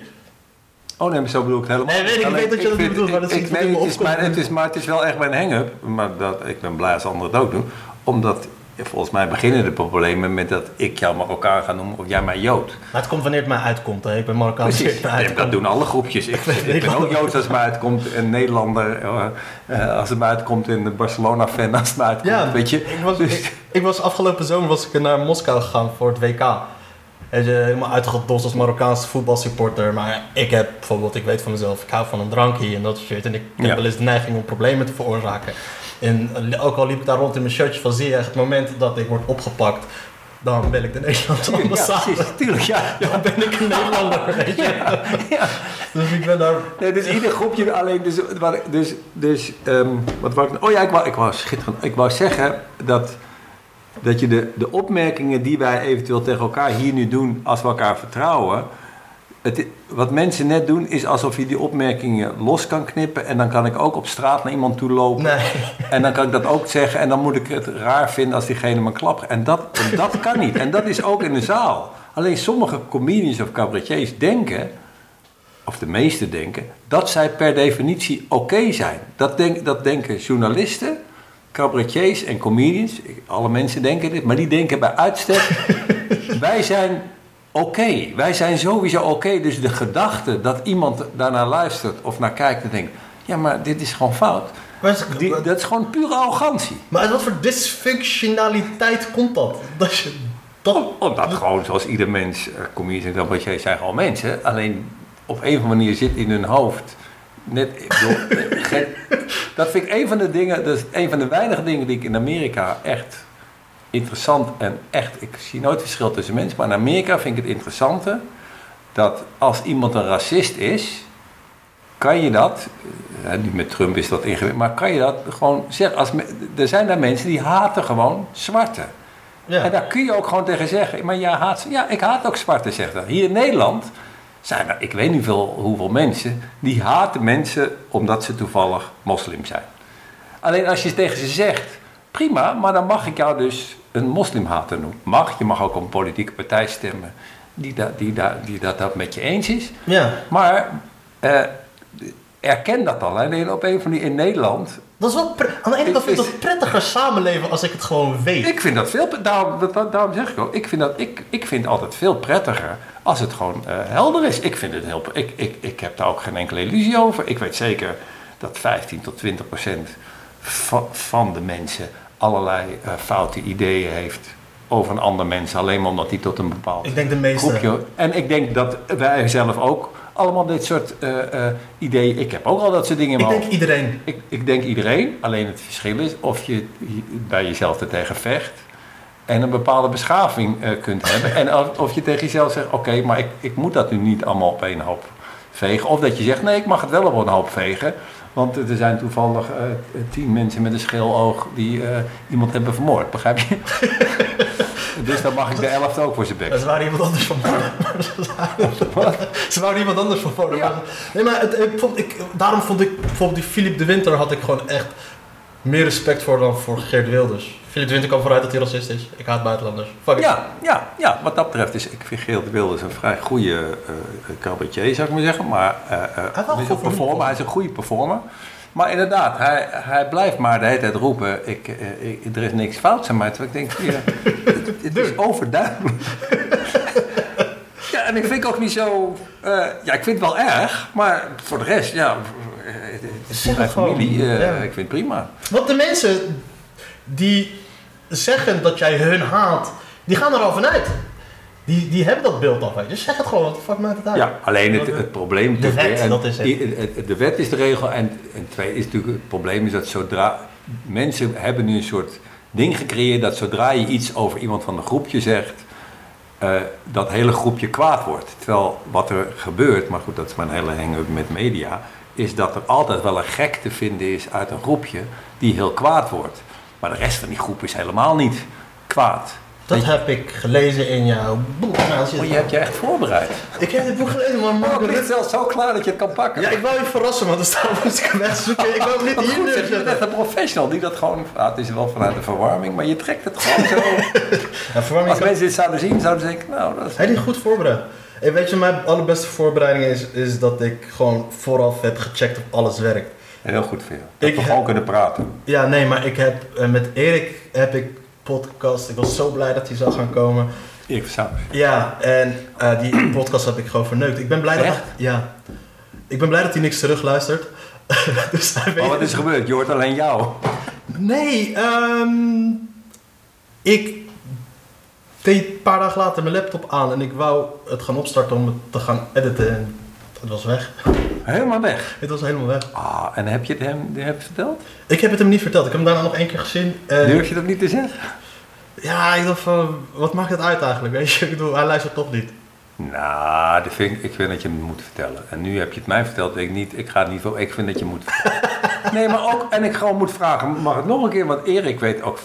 Oh nee, maar zo bedoel ik het helemaal. Nee, weet ik, Alleen, weet dat je dat niet bedoelt, maar dat ik, nee, het is, maar, het is, maar het is wel echt mijn hang-up. Maar dat, ik ben blij als anderen het ook doen. Omdat, volgens mij beginnen de problemen met dat ik jou Marokkaan ga noemen of jij mij Jood. Maar het komt wanneer het mij uitkomt, hè. Ik ben Marokkaans. Precies, wanneer het mij dat doen alle groepjes. Ik, ik ben ook Joods als het mij uitkomt, en Nederlander eh, eh, als het mij uitkomt, en Barcelona-fan als het mij uitkomt. Ja, weet je? Ik was, Dus- ik, ik was afgelopen zomer was ik naar Moskou gegaan voor het WK. En je, helemaal uitgedost als Marokkaanse voetbalsupporter. Maar ik heb bijvoorbeeld, ik weet van mezelf, ik hou van een drankje en dat soort shit. En ik heb Ja. wel eens de neiging om problemen te veroorzaken. En eh, ook al liep ik daar rond in mijn shirtje van zie je, het moment dat ik word opgepakt, dan ben ik de Nederlandse Ja, ambassade. precies, tuurlijk, ja. Dan ben ik een Nederlander, weet je. ja. Dus ik ben daar... Nee, dus ieder groepje alleen. Dus, dus, dus ehm, wat wou ik. Oh ja, ik wou, ik wou schitterend. Ik wou zeggen dat, dat je de, de opmerkingen die wij eventueel tegen elkaar hier nu doen, als we elkaar vertrouwen. Het, wat mensen net doen, is alsof je die opmerkingen los kan knippen. En dan kan ik ook op straat naar iemand toe lopen. Nee. En dan kan ik dat ook zeggen. En dan moet ik het raar vinden als diegene me klapt. En dat, en dat kan niet. En dat is ook in de zaal. Alleen sommige comedians of cabaretiers denken, of de meeste denken, dat zij per definitie oké zijn. Dat, denk, dat denken journalisten, cabaretiers en comedians. Alle mensen denken dit, maar die denken bij uitstek, wij zijn oké. Wij zijn sowieso oké. Dus de gedachte dat iemand daarnaar luistert of naar kijkt en denkt, ja maar dit is gewoon fout. Dat is gewoon pure arrogantie. maar uit wat voor dysfunctionaliteit komt dat? Dat je dat... Omdat gewoon, zoals ieder mens, eh, comedians en cabaretiers zijn gewoon mensen. Alleen op een of andere manier zit in hun hoofd. Net, bedoel, dat vind ik een van de dingen, dat is een van de weinige dingen die ik in Amerika echt interessant en echt, ik zie nooit verschil tussen mensen, maar in Amerika vind ik het interessante dat als iemand een racist is, kan je dat, eh, nu met Trump is dat ingewikkeld, maar kan je dat gewoon zeggen, als, er zijn daar mensen die haten gewoon zwarte. Ja. En daar kun je ook gewoon tegen zeggen. Maar jij haat, ja, ik haat ook zwarte, zegt dat. Hier in Nederland zijn er, ik weet niet veel, hoeveel mensen, die haten mensen omdat ze toevallig moslim zijn. Alleen als je tegen ze zegt, prima, maar dan mag ik jou dus een moslimhater noemen. Mag, je mag ook een politieke partij stemmen die, dat die, da, die dat, dat met je eens is. Ja. Maar eh, erken dat dan. Alleen op een van die in Nederland. Dat is wel Aan de ene kant vind ik dat prettiger samenleven als ik het gewoon weet. Ik vind dat veel. Daarom, dat- daarom zeg ik ook. Ik vind, dat, ik, ik vind het altijd veel prettiger als het gewoon eh, helder is. Ik, vind het heel, ik, ik, ik heb daar ook geen enkele illusie over. Ik weet zeker dat 15 tot 20 procent van, van de mensen allerlei eh, foute ideeën heeft over een ander mens. Alleen maar omdat hij tot een bepaald Ik denk de meeste. groepje. En ik denk dat wij zelf ook allemaal dit soort eh, eh, ideeën. Ik heb ook al dat soort dingen in Ik denk iedereen. Ik, ik denk iedereen, alleen het verschil is of je bij jezelf er tegen vecht en een bepaalde beschaving eh, kunt hebben. En of, of je tegen jezelf zegt, oké, maar ik, ik moet dat nu niet allemaal op één hoop vegen. Of dat je zegt, nee, ik mag het wel op een hoop vegen. Want er zijn toevallig tien mensen met een scheel oog die iemand hebben vermoord, begrijp je? dus dan mag ik de elfde ook voor zijn bek. Ze waren iemand anders van Ze waren iemand anders van. Ja. Nee, maar het, ik vond, ik, daarom vond ik bijvoorbeeld die Philip de Winter had ik gewoon echt meer respect voor dan voor Geert Wilders. Philip de Winter kwam vooruit dat hij racist is. Ik haat buitenlanders. Fuck it. Ja, ja, ja, wat dat betreft is, ik vind Geert Wilders een vrij goede eh cabaretier, zou ik maar zeggen. Maar eh, eh, hij is een performer, hij is een goede performer. Maar inderdaad, hij, hij blijft maar de hele tijd roepen, ik, eh, ik, er is niks fouts aan mij. Terwijl ik denk, ja, het, het is overduidelijk. ja, en ik vind ook niet zo, eh, ja, ik vind het wel erg, maar voor de rest, ja, het is mijn familie, eh, ja. ik vind het prima. Want de mensen die zeggen dat jij hun haat, die gaan er al vanuit. Die, die hebben dat beeld al. Dus zeg het gewoon, wat de fuck maakt het uit? Ja, alleen het, het probleem... De wet, en dat is het. De wet is de regel en, en twee is natuurlijk het probleem is dat zodra... Mensen hebben nu een soort ding gecreëerd dat zodra je iets over iemand van een groepje zegt... eh, dat hele groepje kwaad wordt. Terwijl wat er gebeurt, maar goed, dat is mijn hele hang-up met media... is dat er altijd wel een gek te vinden is uit een groepje die heel kwaad wordt. Maar de rest van die groep is helemaal niet kwaad. Dat heb ik gelezen in jouw boek. Nou, je- Oh, je hebt je echt voorbereid. Ik heb dit boek gelezen, maar Oh, Mark het zelfs zo klaar dat je het kan pakken. Ja, ik wou je verrassen, want er staat moest ik hem. Ik wou hem niet hier goed, je bent een professional die dat gewoon... Ah, het is wel vanuit de verwarming, maar je trekt het gewoon zo. Ja, Als mensen dit zouden zien, zouden ze denken, nou, dat is... Hij is goed voorbereid. En weet je, mijn allerbeste voorbereiding is, is dat ik gewoon vooraf heb gecheckt of alles werkt. Heel goed voor jou. Dat Ik we heb- gewoon kunnen praten. Ja, nee, maar ik heb eh, met Erik heb ik podcast. Ik was zo blij dat hij zou gaan komen. Erik Saus. Ja, en eh, die podcast heb ik gewoon verneukt. Ik ben blij dat Echt? ja. Ik ben blij dat hij niks terugluistert. dus hij weet Maar wat is er gebeurd? Je hoort alleen jou. Nee, ehm ik deed een paar dagen later mijn laptop aan en ik wou het gaan opstarten om het te gaan editen. En het was weg. Helemaal weg. Het was helemaal weg. Ah, en heb je het hem heb het verteld? Ik heb het hem niet verteld. Ik heb hem daarna nog één keer gezien. En Durf je dat niet te zeggen? ja, ik dacht van, wat maakt het uit eigenlijk? Weet je, ik bedoel, hij luistert toch niet. Nou, dat vind ik, ik vind dat je het moet vertellen. En nu heb je het mij verteld, weet ik niet. Ik ga het niet voor. Ik vind dat je moet vertellen. Nee, maar ook, en ik gewoon moet vragen, mag het nog een keer? Want Erik weet ook,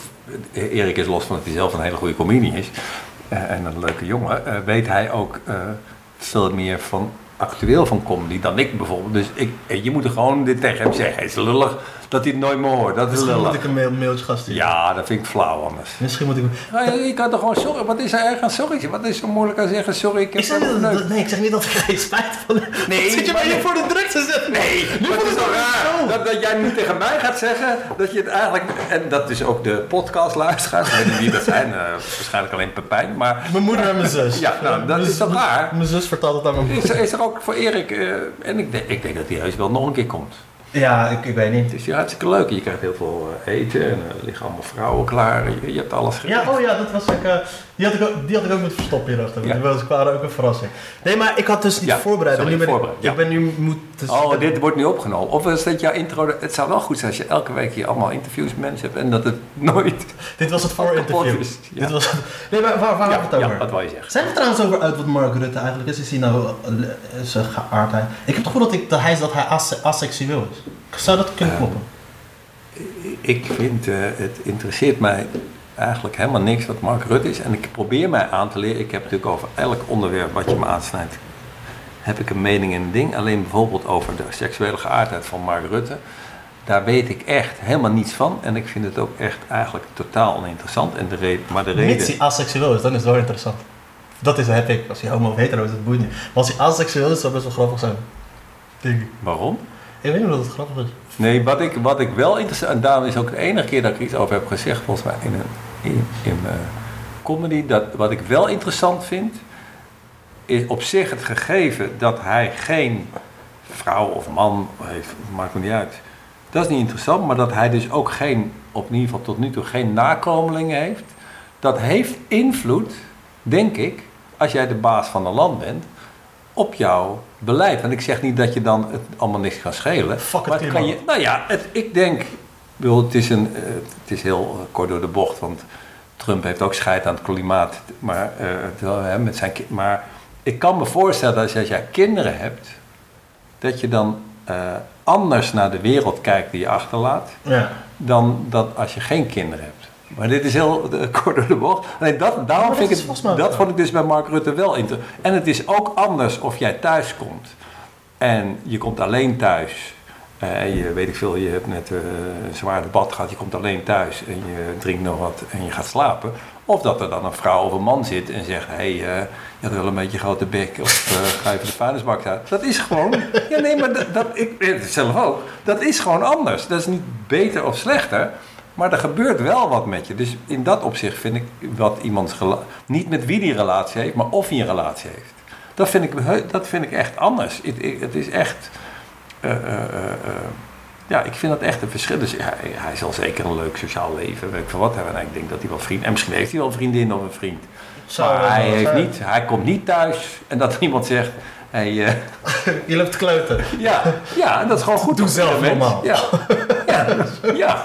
Erik is los van dat hij zelf een hele goede comedie is. eh, en een leuke jongen, eh, weet hij ook eh, veel meer van actueel van comedy dan ik bijvoorbeeld. Dus ik, je moet er gewoon dit tegen hem zeggen. Het is lullig dat hij het nooit meer hoort. Dat is Misschien moet ik een mail, mailtje gaan sturen. Ja, dat vind ik flauw anders. Misschien moet ik... Nou, je, je kan toch gewoon sorry. Wat is er erg aan sorry? Wat is zo moeilijk aan zeggen sorry? Ik heb Ik zeg, niet het dat, leuk. dat- nee, ik zeg niet dat ik geen spijt van heb. Nee, Zit je maar mij hier nee. voor de druk te zetten? Nee, nu het is ik toch raar dat, dat jij nu tegen mij gaat zeggen dat je het eigenlijk... En dat is ook de podcastluisteraars, ik weet niet wie dat zijn, eh, waarschijnlijk alleen Pepijn, maar... Mijn moeder en mijn zus. Ja, nou, dat Mijn- is toch raar? Mijn zus vertelt het aan mijn moeder. er, is er ook voor Erik, eh, en ik denk, ik denk dat hij heus wel nog een keer komt. Ja, ik, ik weet niet. Het is hier hartstikke leuk, je krijgt heel veel eh, eten en er liggen allemaal vrouwen klaar, je, je hebt alles Ja, geregeld. oh ja, dat was ik, eh, die, had ik ook, die had ik ook moeten verstoppen hierachter. Ja. Die was waren ook een verrassing. Nee, maar ik had dus niet voorbereid. En nu ben voorbereid, ik, ik ben nu moet... Dus Oh, dit wordt nu opgenomen. Of is dat jouw intro? Het zou wel goed zijn als je elke week hier allemaal interviews met mensen hebt en dat het nooit dit was het voorinterview. Dit was, nee, maar waar, waar het over? ja, wat wil je zeggen? Zijn we trouwens over uit wat Mark Rutte eigenlijk is? Is hij nou eh, zijn geaardheid? Ik heb het gevoel dat, ik, dat hij is dat hij ase- asexueel is. Zou dat kunnen Eh, kloppen? Ik vind, eh, het interesseert mij eigenlijk helemaal niks wat Mark Rutte is. En ik probeer mij aan te leren. Ik heb natuurlijk over elk onderwerp wat je me aansnijdt, heb ik een mening en een ding. Alleen bijvoorbeeld over de seksuele geaardheid van Mark Rutte. Daar weet ik echt helemaal niets van. En ik vind het ook echt eigenlijk totaal oninteressant. En de reden, maar de reden... Mits hij asexueel is, dan is het wel interessant. Dat is, heb ik. Als hij homo of hetero is, dat boeit niet. Maar als hij asexueel is, zou best wel grappig zijn. Denk ik. Waarom? Ik weet niet of het grappig is. Nee, wat ik, wat ik wel interessant... En daarom is ook de enige keer dat ik iets over heb gezegd, volgens mij in, een, in, in mijn comedy. Dat, wat ik wel interessant vind, is op zich het gegeven dat hij geen vrouw of man heeft, maakt me niet uit. Dat is niet interessant, maar dat hij dus ook geen, op in ieder geval tot nu toe, geen nakomelingen heeft. Dat heeft invloed, denk ik, als jij de baas van een land bent, op jouw beleid. En ik zeg niet dat je dan het allemaal niks kan schelen. Fuck maar het kan je, nou ja, het, ik denk, bedoel, het is, een, eh, het is heel eh, kort door de bocht, want Trump heeft ook scheid aan het klimaat. Maar, eh, met zijn, maar ik kan me voorstellen dat als, jij kinderen hebt, dat je dan anders naar de wereld kijkt die je achterlaat, Ja. dan dat als je geen kinderen hebt. Maar dit is heel kort door de bocht. Nee, dat, daarom vind ik het, dat vond ik dus bij Mark Rutte wel interessant. En het is ook anders of jij thuis komt en je komt alleen thuis. En je weet ik veel, je hebt net eh, een zwaar debat gehad, je komt alleen thuis en je drinkt nog wat en je gaat slapen. Of dat er dan een vrouw of een man zit en zegt: Hé, hey, eh, je had wel een beetje grote bek, of ga even de vuilnisbak uit. Dat is gewoon, ja nee, maar dat, ik weet het zelf ook, dat is gewoon anders. Dat is niet beter of slechter, maar er gebeurt wel wat met je. Dus in dat opzicht vind ik wat iemands rela- niet met wie die relatie heeft, maar of hij een relatie heeft. Dat vind ik, dat vind ik echt anders. Het- het is echt. Eh, ja, ik vind dat echt een verschil. Dus hij, hij zal zeker een leuk sociaal leven, weet ik veel wat hebben. En ik denk dat hij wel vriend. En misschien heeft hij wel een vriendin of een vriend. Zou maar hij, heeft zijn. niet, hij komt niet thuis en dat iemand zegt. Hey, Je loopt te kleuten. ja, ja, dat is gewoon goed. Doe zelf moment. normaal. Ja, ja, ja.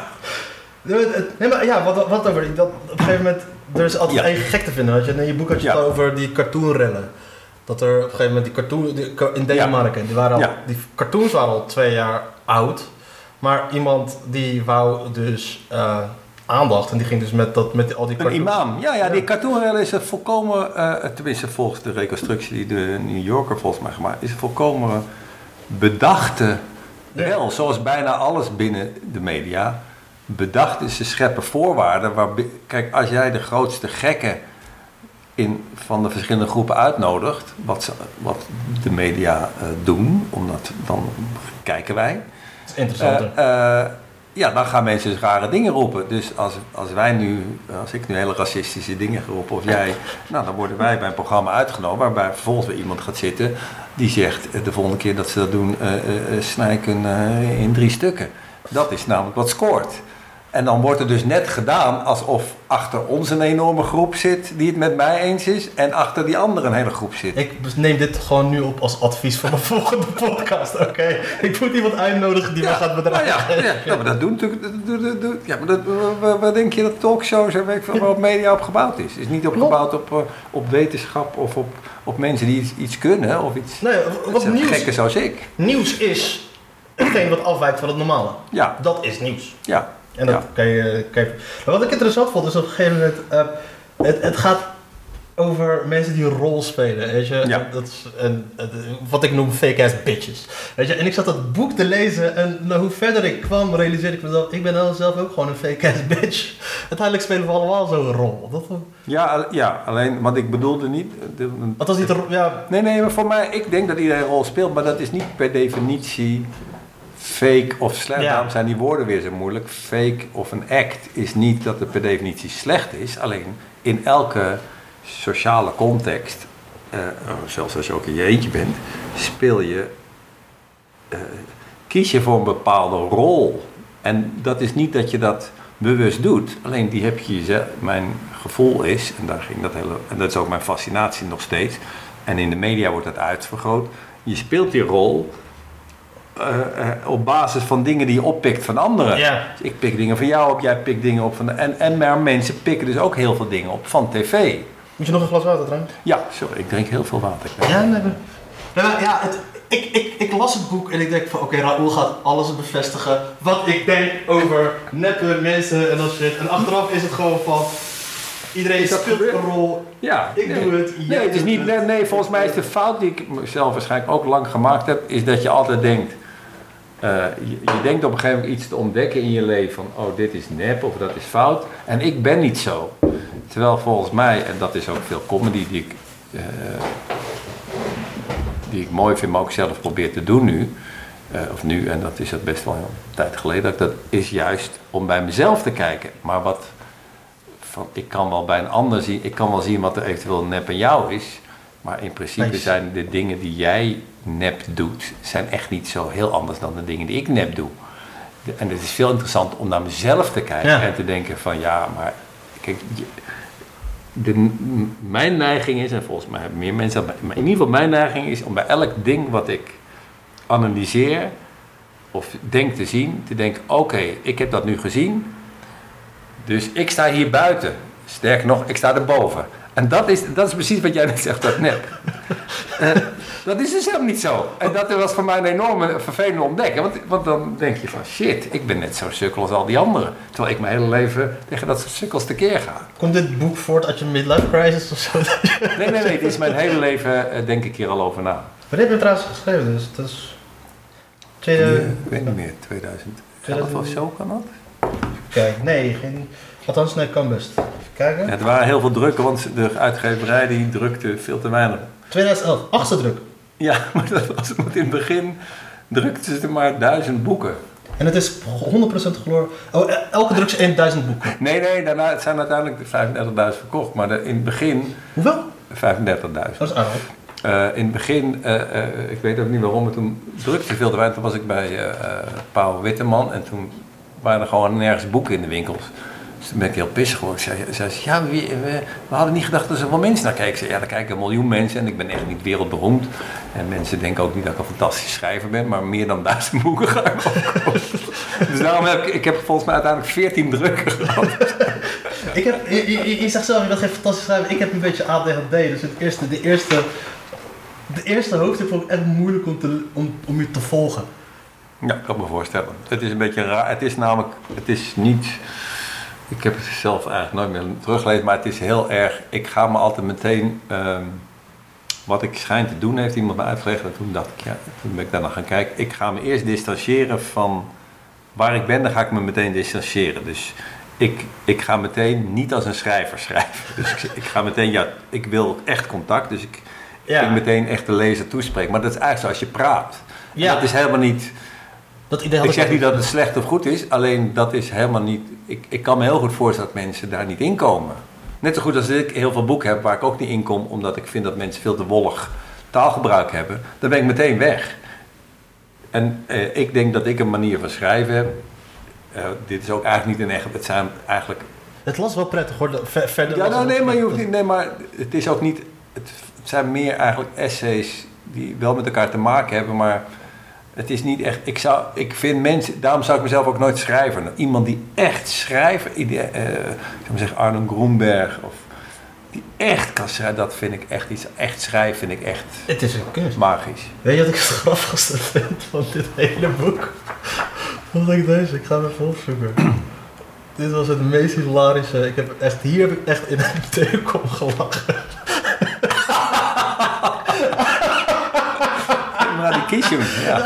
Nee, maar ja, wat, wat over dat op een gegeven moment, er is altijd Ja. eigen gek te vinden. Je? In je boek had je Ja. het over die cartoonrellen. Dat er op een gegeven moment die cartoon die, in Denemarken, die, waren al, die cartoons waren al twee jaar oud. Maar iemand die wou dus eh, aandacht en die ging dus met, dat, met al die Een cartoons. imam. Ja, ja, die cartoonrel is een volkomen, eh, tenminste volgens de reconstructie die de New Yorker volgens mij gemaakt is, een volkomen bedachte Ja. rel. Zoals bijna alles binnen de media. Bedacht is, ze scheppen voorwaarden. Waar, kijk, als jij de grootste gekken in, van de verschillende groepen uitnodigt, wat, ze, wat de media eh, doen, omdat dan kijken wij. Dat is interessanter. Eh, ja, dan gaan mensen dus rare dingen roepen. Dus als, als wij nu, als ik nu hele racistische dingen ga roepen, of jij, nou dan worden wij bij een programma uitgenomen waarbij vervolgens weer iemand gaat zitten die zegt de volgende keer dat ze dat doen, snij ik een, eh, in drie stukken. Dat is namelijk wat scoort. En dan wordt er dus net gedaan alsof achter ons een enorme groep zit die het met mij eens is en achter die andere een hele groep zit. Ik neem dit gewoon nu op als advies voor mijn volgende podcast, oké? Ik moet iemand uitnodigen die mij gaat bedreigen. Nou ja, ja, ja, maar dat doen natuurlijk. Ja, maar dat, waar, denk je dat talkshows en weet veel op media op gebouwd is? Is niet opgebouwd op, eh, op wetenschap of op, op mensen die iets, iets kunnen of iets. Nee, wat nieuws, gekken zoals ik. nieuws is hetgeen wat afwijkt van het normale. Ja, Dat is nieuws. ja. En dat Ja. kan je, kan je- Maar wat ik interessant vond, is op een gegeven moment... eh, het, het gaat over mensen die een rol spelen, weet je. Ja. Dat is een, wat ik noem fake-ass bitches. Weet je, en ik zat dat boek te lezen en nou, hoe verder ik kwam, realiseerde ik mezelf... Ik ben nou zelf ook gewoon een fake-ass bitch. Uiteindelijk spelen we allemaal zo'n rol. Dat, Ja, ja, alleen wat ik bedoelde niet. de- wat was niet de... Ja, Nee, nee, maar voor mij, ik denk dat iedereen een rol speelt, maar dat is niet per definitie fake of slecht. Ja. Daarom zijn die woorden weer zo moeilijk. Fake of een act is niet dat het per definitie slecht is. Alleen in elke sociale context, eh, zelfs als je ook in je eentje bent, speel je, eh, kies je voor een bepaalde rol. En dat is niet dat je dat bewust doet. Alleen die heb je jezelf. Mijn gevoel is, en daar ging dat hele, en dat is ook mijn fascinatie nog steeds. En in de media wordt dat uitvergroot. Je speelt die rol eh, eh, op basis van dingen die je oppikt van anderen. ja. Dus ik pik dingen van jou op, jij pikt dingen op van. En, en maar mensen pikken dus ook heel veel dingen op van tv. Moet je nog een glas water trouwens? Ja, sorry, ik drink heel veel water. Ja, nee, maar- Nee, maar ja, het, ik, ik, ik las het boek en ik denk van oké, Raoul gaat alles bevestigen wat ik denk over neppe mensen en dat shit. En achteraf is het gewoon van, Iedereen speelt een rol. Ja, Ik nee. doe het, Nee, het is niet, nee, nee, volgens mij is de fout die ik mezelf waarschijnlijk ook lang gemaakt heb, is dat je altijd denkt, eh, je, denkt op een gegeven moment iets te ontdekken in je leven van, oh dit is nep of dat is fout. En ik ben niet zo. Terwijl volgens mij, en dat is ook veel comedy die ik, eh, die ik mooi vind, maar ook zelf probeer te doen nu. eh, of nu, en dat is het best wel een tijd geleden, dat dat is juist om bij mezelf te kijken. Maar wat, van, ik kan wel bij een ander zien, ik kan wel zien wat er eventueel nep aan jou is. Maar in principe zijn de dingen die jij nep doet, zijn echt niet zo heel anders dan de dingen die ik nep doe. De- en het is veel interessanter om naar mezelf te kijken Ja. en te denken van ja, maar kijk, de, mijn neiging is, en volgens mij hebben meer mensen dat, maar in ieder geval mijn neiging is om bij elk ding wat ik analyseer of denk te zien, te denken, oké, ik heb dat nu gezien, dus ik sta hier buiten. Sterker nog, ik sta erboven. En dat is, dat is precies wat jij net zegt, dat net. Eh, dat is dus helemaal niet zo. En dat was voor mij een enorme vervelende ontdekking. Want, want dan denk je van, shit, ik ben net zo sukkel als al die anderen. Terwijl ik mijn hele leven tegen dat soort sukkels tekeer ga. Komt dit boek voort uit je midlife crisis of zo? Nee, nee, nee, het is mijn hele leven, eh, denk ik hier al over na. Wanneer heb je trouwens geschreven? Dus het is... Tweede... ik weet niet meer, 2011 of zo kan dat? Kijk, nee, geen... Althans, nee, kan best. Even kijken. Ja, er waren heel veel drukken, want de uitgeverij die drukte veel te weinig. 2011, achtste druk. Ja, maar dat was in het begin drukten ze maar duizend boeken. En het is 100% geloof. Oh, e- elke druk is 1000 boeken. Nee, nee, daarna het zijn uiteindelijk 35.000 verkocht, maar de- in het begin Hoeveel? 35.000. Dat is aardig. Eh, in het begin, eh, eh, ik weet ook niet waarom, maar toen drukte veel te weinig. Toen was ik bij Paul Witteman en toen waren er gewoon nergens boeken in de winkels. Dus toen ben ik heel pissig geworden. Zei, zei ze, ja, we, we hadden niet gedacht dat er zoveel mensen naar kijken. Ik zei, ja, er kijken een miljoen mensen en ik ben echt niet wereldberoemd. En mensen denken ook niet dat ik een fantastische schrijver ben, maar meer dan duizend boeken ga ik ook. Dus daarom heb ik, ik heb volgens mij uiteindelijk 14 drukken gehad. Ik heb, je, je, je zegt zelf, je bent geen fantastisch schrijver. Ik heb een beetje ADHD, dus het eerste, de eerste, de eerste hoofdstuk vond ik echt moeilijk om, te, om, om je te volgen. Ja, ik kan me voorstellen. Het is een beetje raar. Het is namelijk, het is niet. Ik heb het zelf eigenlijk nooit meer teruggelezen, maar het is heel erg. Ik ga me altijd meteen. ehm, wat ik schijn te doen, heeft iemand me uitgelegd. En toen dacht ik, ja, toen ben ik daarna gaan kijken. Ik ga me eerst distancieren van waar ik ben, dan ga ik me meteen distancieren. Dus ik, ik ga meteen niet als een schrijver schrijven. Dus ik, ik ga meteen, ja, ik wil echt contact. Dus ik, Ja. ik meteen echt de lezer toespreken. Maar dat is eigenlijk zoals je praat. En Ja. Dat is helemaal niet. Dat idee had Ik zeg niet dat het slecht of goed is, alleen dat is helemaal niet. Ik, ik kan me heel goed voorstellen dat mensen daar niet in komen. Net zo goed als ik heel veel boeken heb waar ik ook niet in kom, omdat ik vind dat mensen veel te wollig taalgebruik hebben, dan ben ik meteen weg. En eh, ik denk dat ik een manier van schrijven heb. Eh, dit is ook eigenlijk niet een echt. Het zijn eigenlijk. Het was wel prettig hoor. ver- verder Ja, nou, nee, maar je hoeft niet. Nee, maar het is ook niet. Het, het zijn meer eigenlijk essays die wel met elkaar te maken hebben, maar het is niet echt. Ik, zou, ik vind mensen. Daarom zou ik mezelf ook nooit schrijven. Iemand die echt schrijven. ide- eh, ik zou zeggen Arno Groenberg of die echt kan schrijven, dat vind ik echt iets. Echt schrijven vind ik echt Het is een kunst. magisch. Weet je wat ik het grappigste vind van dit hele boek? Wat ik deze, ik ga hem even opzoeken. dit was het meest hilarische. Ik heb echt, hier heb ik echt in een telecom gelachen. Maar die kies je hem, ja.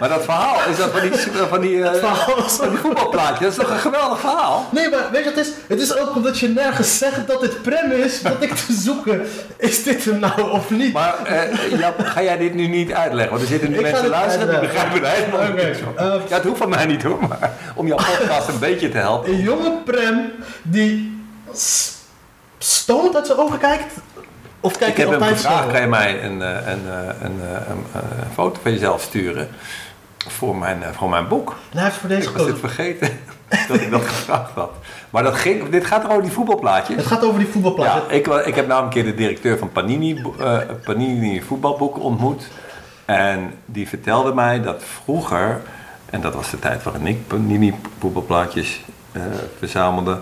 Maar dat verhaal, is dat van die, van die, eh, van die voetbalplaatje? Dat is toch een geweldig verhaal? Nee, maar weet je wat het is? Het is ook omdat je nergens zegt dat dit prem is, dat ik te zoeken. Is dit hem nou of niet? Maar eh, Jap, ga jij dit nu niet uitleggen? Want er zitten nu Ik mensen luisteren die begrijpen er helemaal niks van. eh, Ja, het hoeft van mij niet hoor, maar om jouw podcast een beetje te helpen. Een jonge prem die s- stoned uit zijn ogen kijkt. Of kijkt Ik heb hem altijd gevraagd, kan je mij een, eh, een, eh, een, eh, een, een foto van jezelf sturen voor mijn, voor mijn boek? Nou, voor deze Ik was het vergeten dat ik dat gevraagd had. Maar dat ging, dit gaat er over die voetbalplaatjes. Het gaat over die voetbalplaats. Ja, ik, ik heb namelijk een keer de directeur van Panini, Panini voetbalboeken ontmoet. En die vertelde mij dat vroeger, en dat was de tijd waarin ik Panini voetbalplaatjes verzamelde,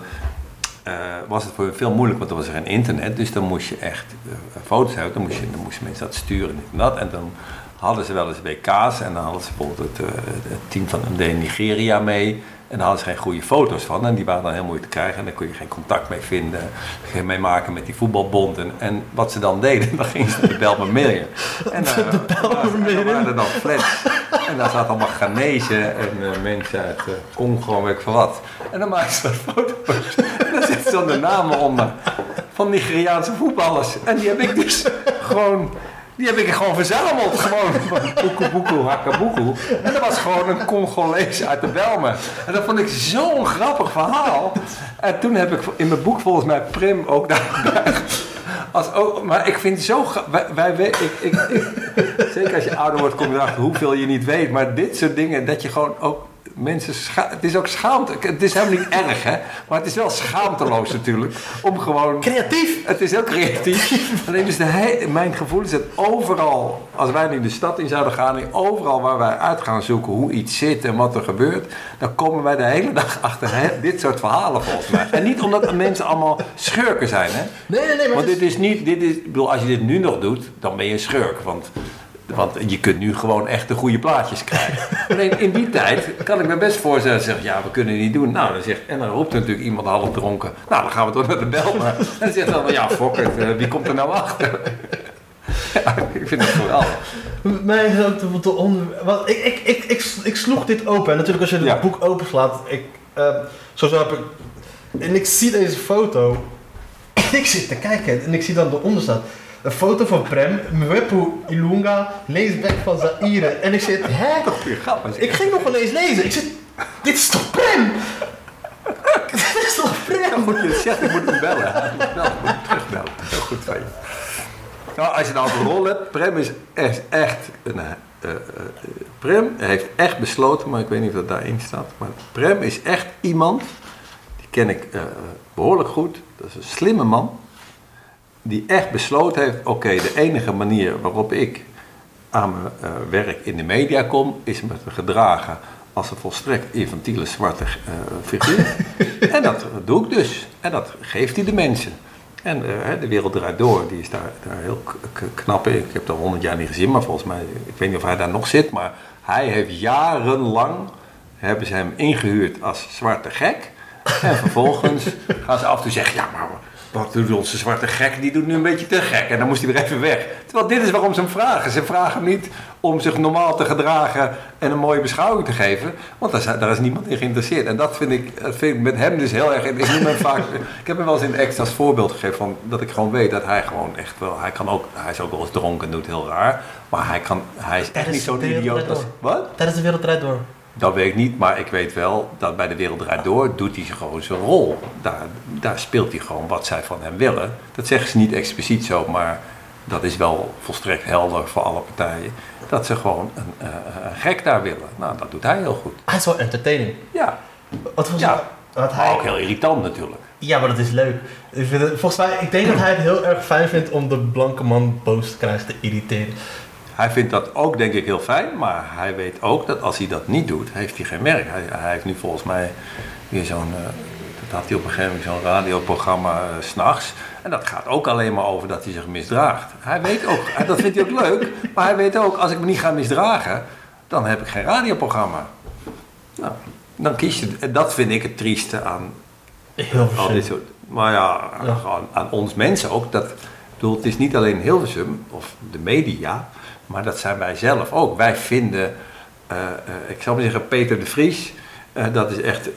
eh, was het voor je veel moeilijk, want er was er geen internet. Dus dan moest je echt eh, foto's hebben, dan, moest je, dan moesten mensen dat sturen en dat. En dan hadden ze wel eens WK's en dan hadden ze bijvoorbeeld het, eh, het team van de Nigeria mee. En daar hadden ze geen goede foto's van. En die waren dan heel moeilijk te krijgen. En dan kon je geen contact mee vinden. Geen mee maken met die voetbalbond. En, en wat ze dan deden, dan gingen ze de Belmer Million. En uh, De Belmer Million. En dan waren er dan flats. En daar zaten allemaal Ghanese en uh, mensen uit uh, Congo, weet ik veel wat. En dan maakten ze foto's. En dan dan de namen onder van Nigeriaanse voetballers. En die heb ik dus gewoon die heb ik gewoon verzameld. Gewoon van Boekoe Boekoe. En dat was gewoon een Congolees uit de Belmen. En dat vond ik zo'n grappig verhaal. En toen heb ik in mijn boek volgens mij Prim ook daarbij. Als ook, maar ik vind zo. Wij, wij, ik, ik, zeker als je ouder wordt, kom je erachter hoeveel je niet weet. Maar dit soort dingen, dat je gewoon ook mensen scha het is ook schaamte. Het is helemaal niet erg, hè? Maar het is wel schaamteloos natuurlijk. Om gewoon. Creatief! Het is heel creatief. Alleen dus de mijn gevoel is dat overal, als wij nu de stad in zouden gaan, en overal waar wij uit gaan zoeken hoe iets zit en wat er gebeurt, dan komen wij de hele dag achter hè, dit soort verhalen volgens mij. En niet omdat mensen allemaal schurken zijn, hè? Nee, nee, nee. Maar Want dit is niet, dit is, ik bedoel, als je dit nu nog doet, dan ben je een schurk. Want want je kunt nu gewoon echt de goede plaatjes krijgen. Alleen in die tijd kan ik me best voorstellen. Zeg, ja, we kunnen het niet doen. Nou, dan zegt, en dan roept natuurlijk iemand half dronken. Nou, dan gaan we toch naar de bel. Maar, en dan zegt dan, ja, fuck it, uh, wie komt er nou achter? ja, ik vind het geweldig. Mijn grote onder... Want ik, ik, ik, ik, ik sloeg dit open. En natuurlijk als je het Ja. boek openslaat... Ik, uh, zo heb ik... En ik zie deze foto. En ik zit te kijken. En ik zie dan eronder staat... Een foto van Prem, Mwepu Ilunga, leesback van Zaire. En ik zit, hè? Toch weer grappig. Ik ging nog wel eens lezen. Ik zit, dit is toch Prem? dit is toch Dan Prem? moet je het zeggen, ik moet hem bellen. Ik moet bellen, ik moet hem terugbellen. Heel goed van je. Nou, als je nou een rol hebt, Prem is echt, echt een, eh, eh, Prem heeft echt besloten, maar ik weet niet of dat daarin staat. Maar Prem is echt iemand, die ken ik eh, behoorlijk goed. Dat is een slimme man. Die echt besloten heeft, oké, de enige manier waarop ik aan mijn eh, werk in de media kom, is me te gedragen als een volstrekt infantiele zwarte eh, figuur. en dat doe ik dus. En dat geeft hij de mensen. En eh, de wereld draait door, die is daar, daar heel knap in. Ik heb dat honderd jaar niet gezien, maar volgens mij, ik weet niet of hij daar nog zit, maar hij heeft jarenlang, hebben ze hem ingehuurd als zwarte gek. En vervolgens gaan ze af en toe zeggen, ja maar wat doet onze zwarte gek, die doet nu een beetje te gek. En dan moest hij weer even weg. Terwijl dit is waarom ze hem vragen. Ze vragen hem niet om zich normaal te gedragen en een mooie beschouwing te geven. Want daar is, daar is niemand in geïnteresseerd. En dat vind ik, dat vind ik met hem dus heel erg... Ik, noem hem vaak, ik heb hem wel eens in extra als voorbeeld gegeven van dat ik gewoon weet dat hij gewoon echt wel... Hij, kan ook, hij is ook wel eens dronken en doet heel raar. Maar hij, kan, hij is echt niet zo'n idioot als... Wat? Tijdens de wereld draait door. Dat weet ik niet, maar ik weet wel dat bij de Wereld Draait Door doet hij gewoon zijn rol. Daar, daar speelt hij gewoon wat zij van hem willen. Dat zeggen ze niet expliciet zo, maar dat is wel volstrekt helder voor alle partijen. Dat ze gewoon een, eh, een gek daar willen. Nou, dat doet hij heel goed. Hij is wel entertaining. Ja, Wat was Ja. Wat maar hij, ook heel irritant natuurlijk. Ja, maar dat is leuk. Ik vind het, volgens mij, ik denk dat hij het heel erg fijn vindt om de blanke man boos te krijgen, te irriteren. Hij vindt dat ook denk ik heel fijn, maar hij weet ook dat als hij dat niet doet, heeft hij geen werk. Hij, hij heeft nu volgens mij weer zo'n, eh, dat had hij op een gegeven moment zo'n radioprogramma eh, s s'nachts. En dat gaat ook alleen maar over dat hij zich misdraagt. Hij weet ook, dat vindt hij ook leuk, maar hij weet ook, als ik me niet ga misdragen, dan heb ik geen radioprogramma. Nou, dan kies je, en dat vind ik het trieste aan Heel al dit soort. Maar ja, Ja. gewoon aan ons mensen ook. Dat, ik bedoel, het is niet alleen Hilversum of de media, maar dat zijn wij zelf ook. Wij vinden, eh, eh, ik zou maar zeggen, Peter de Vries. eh, dat is echt,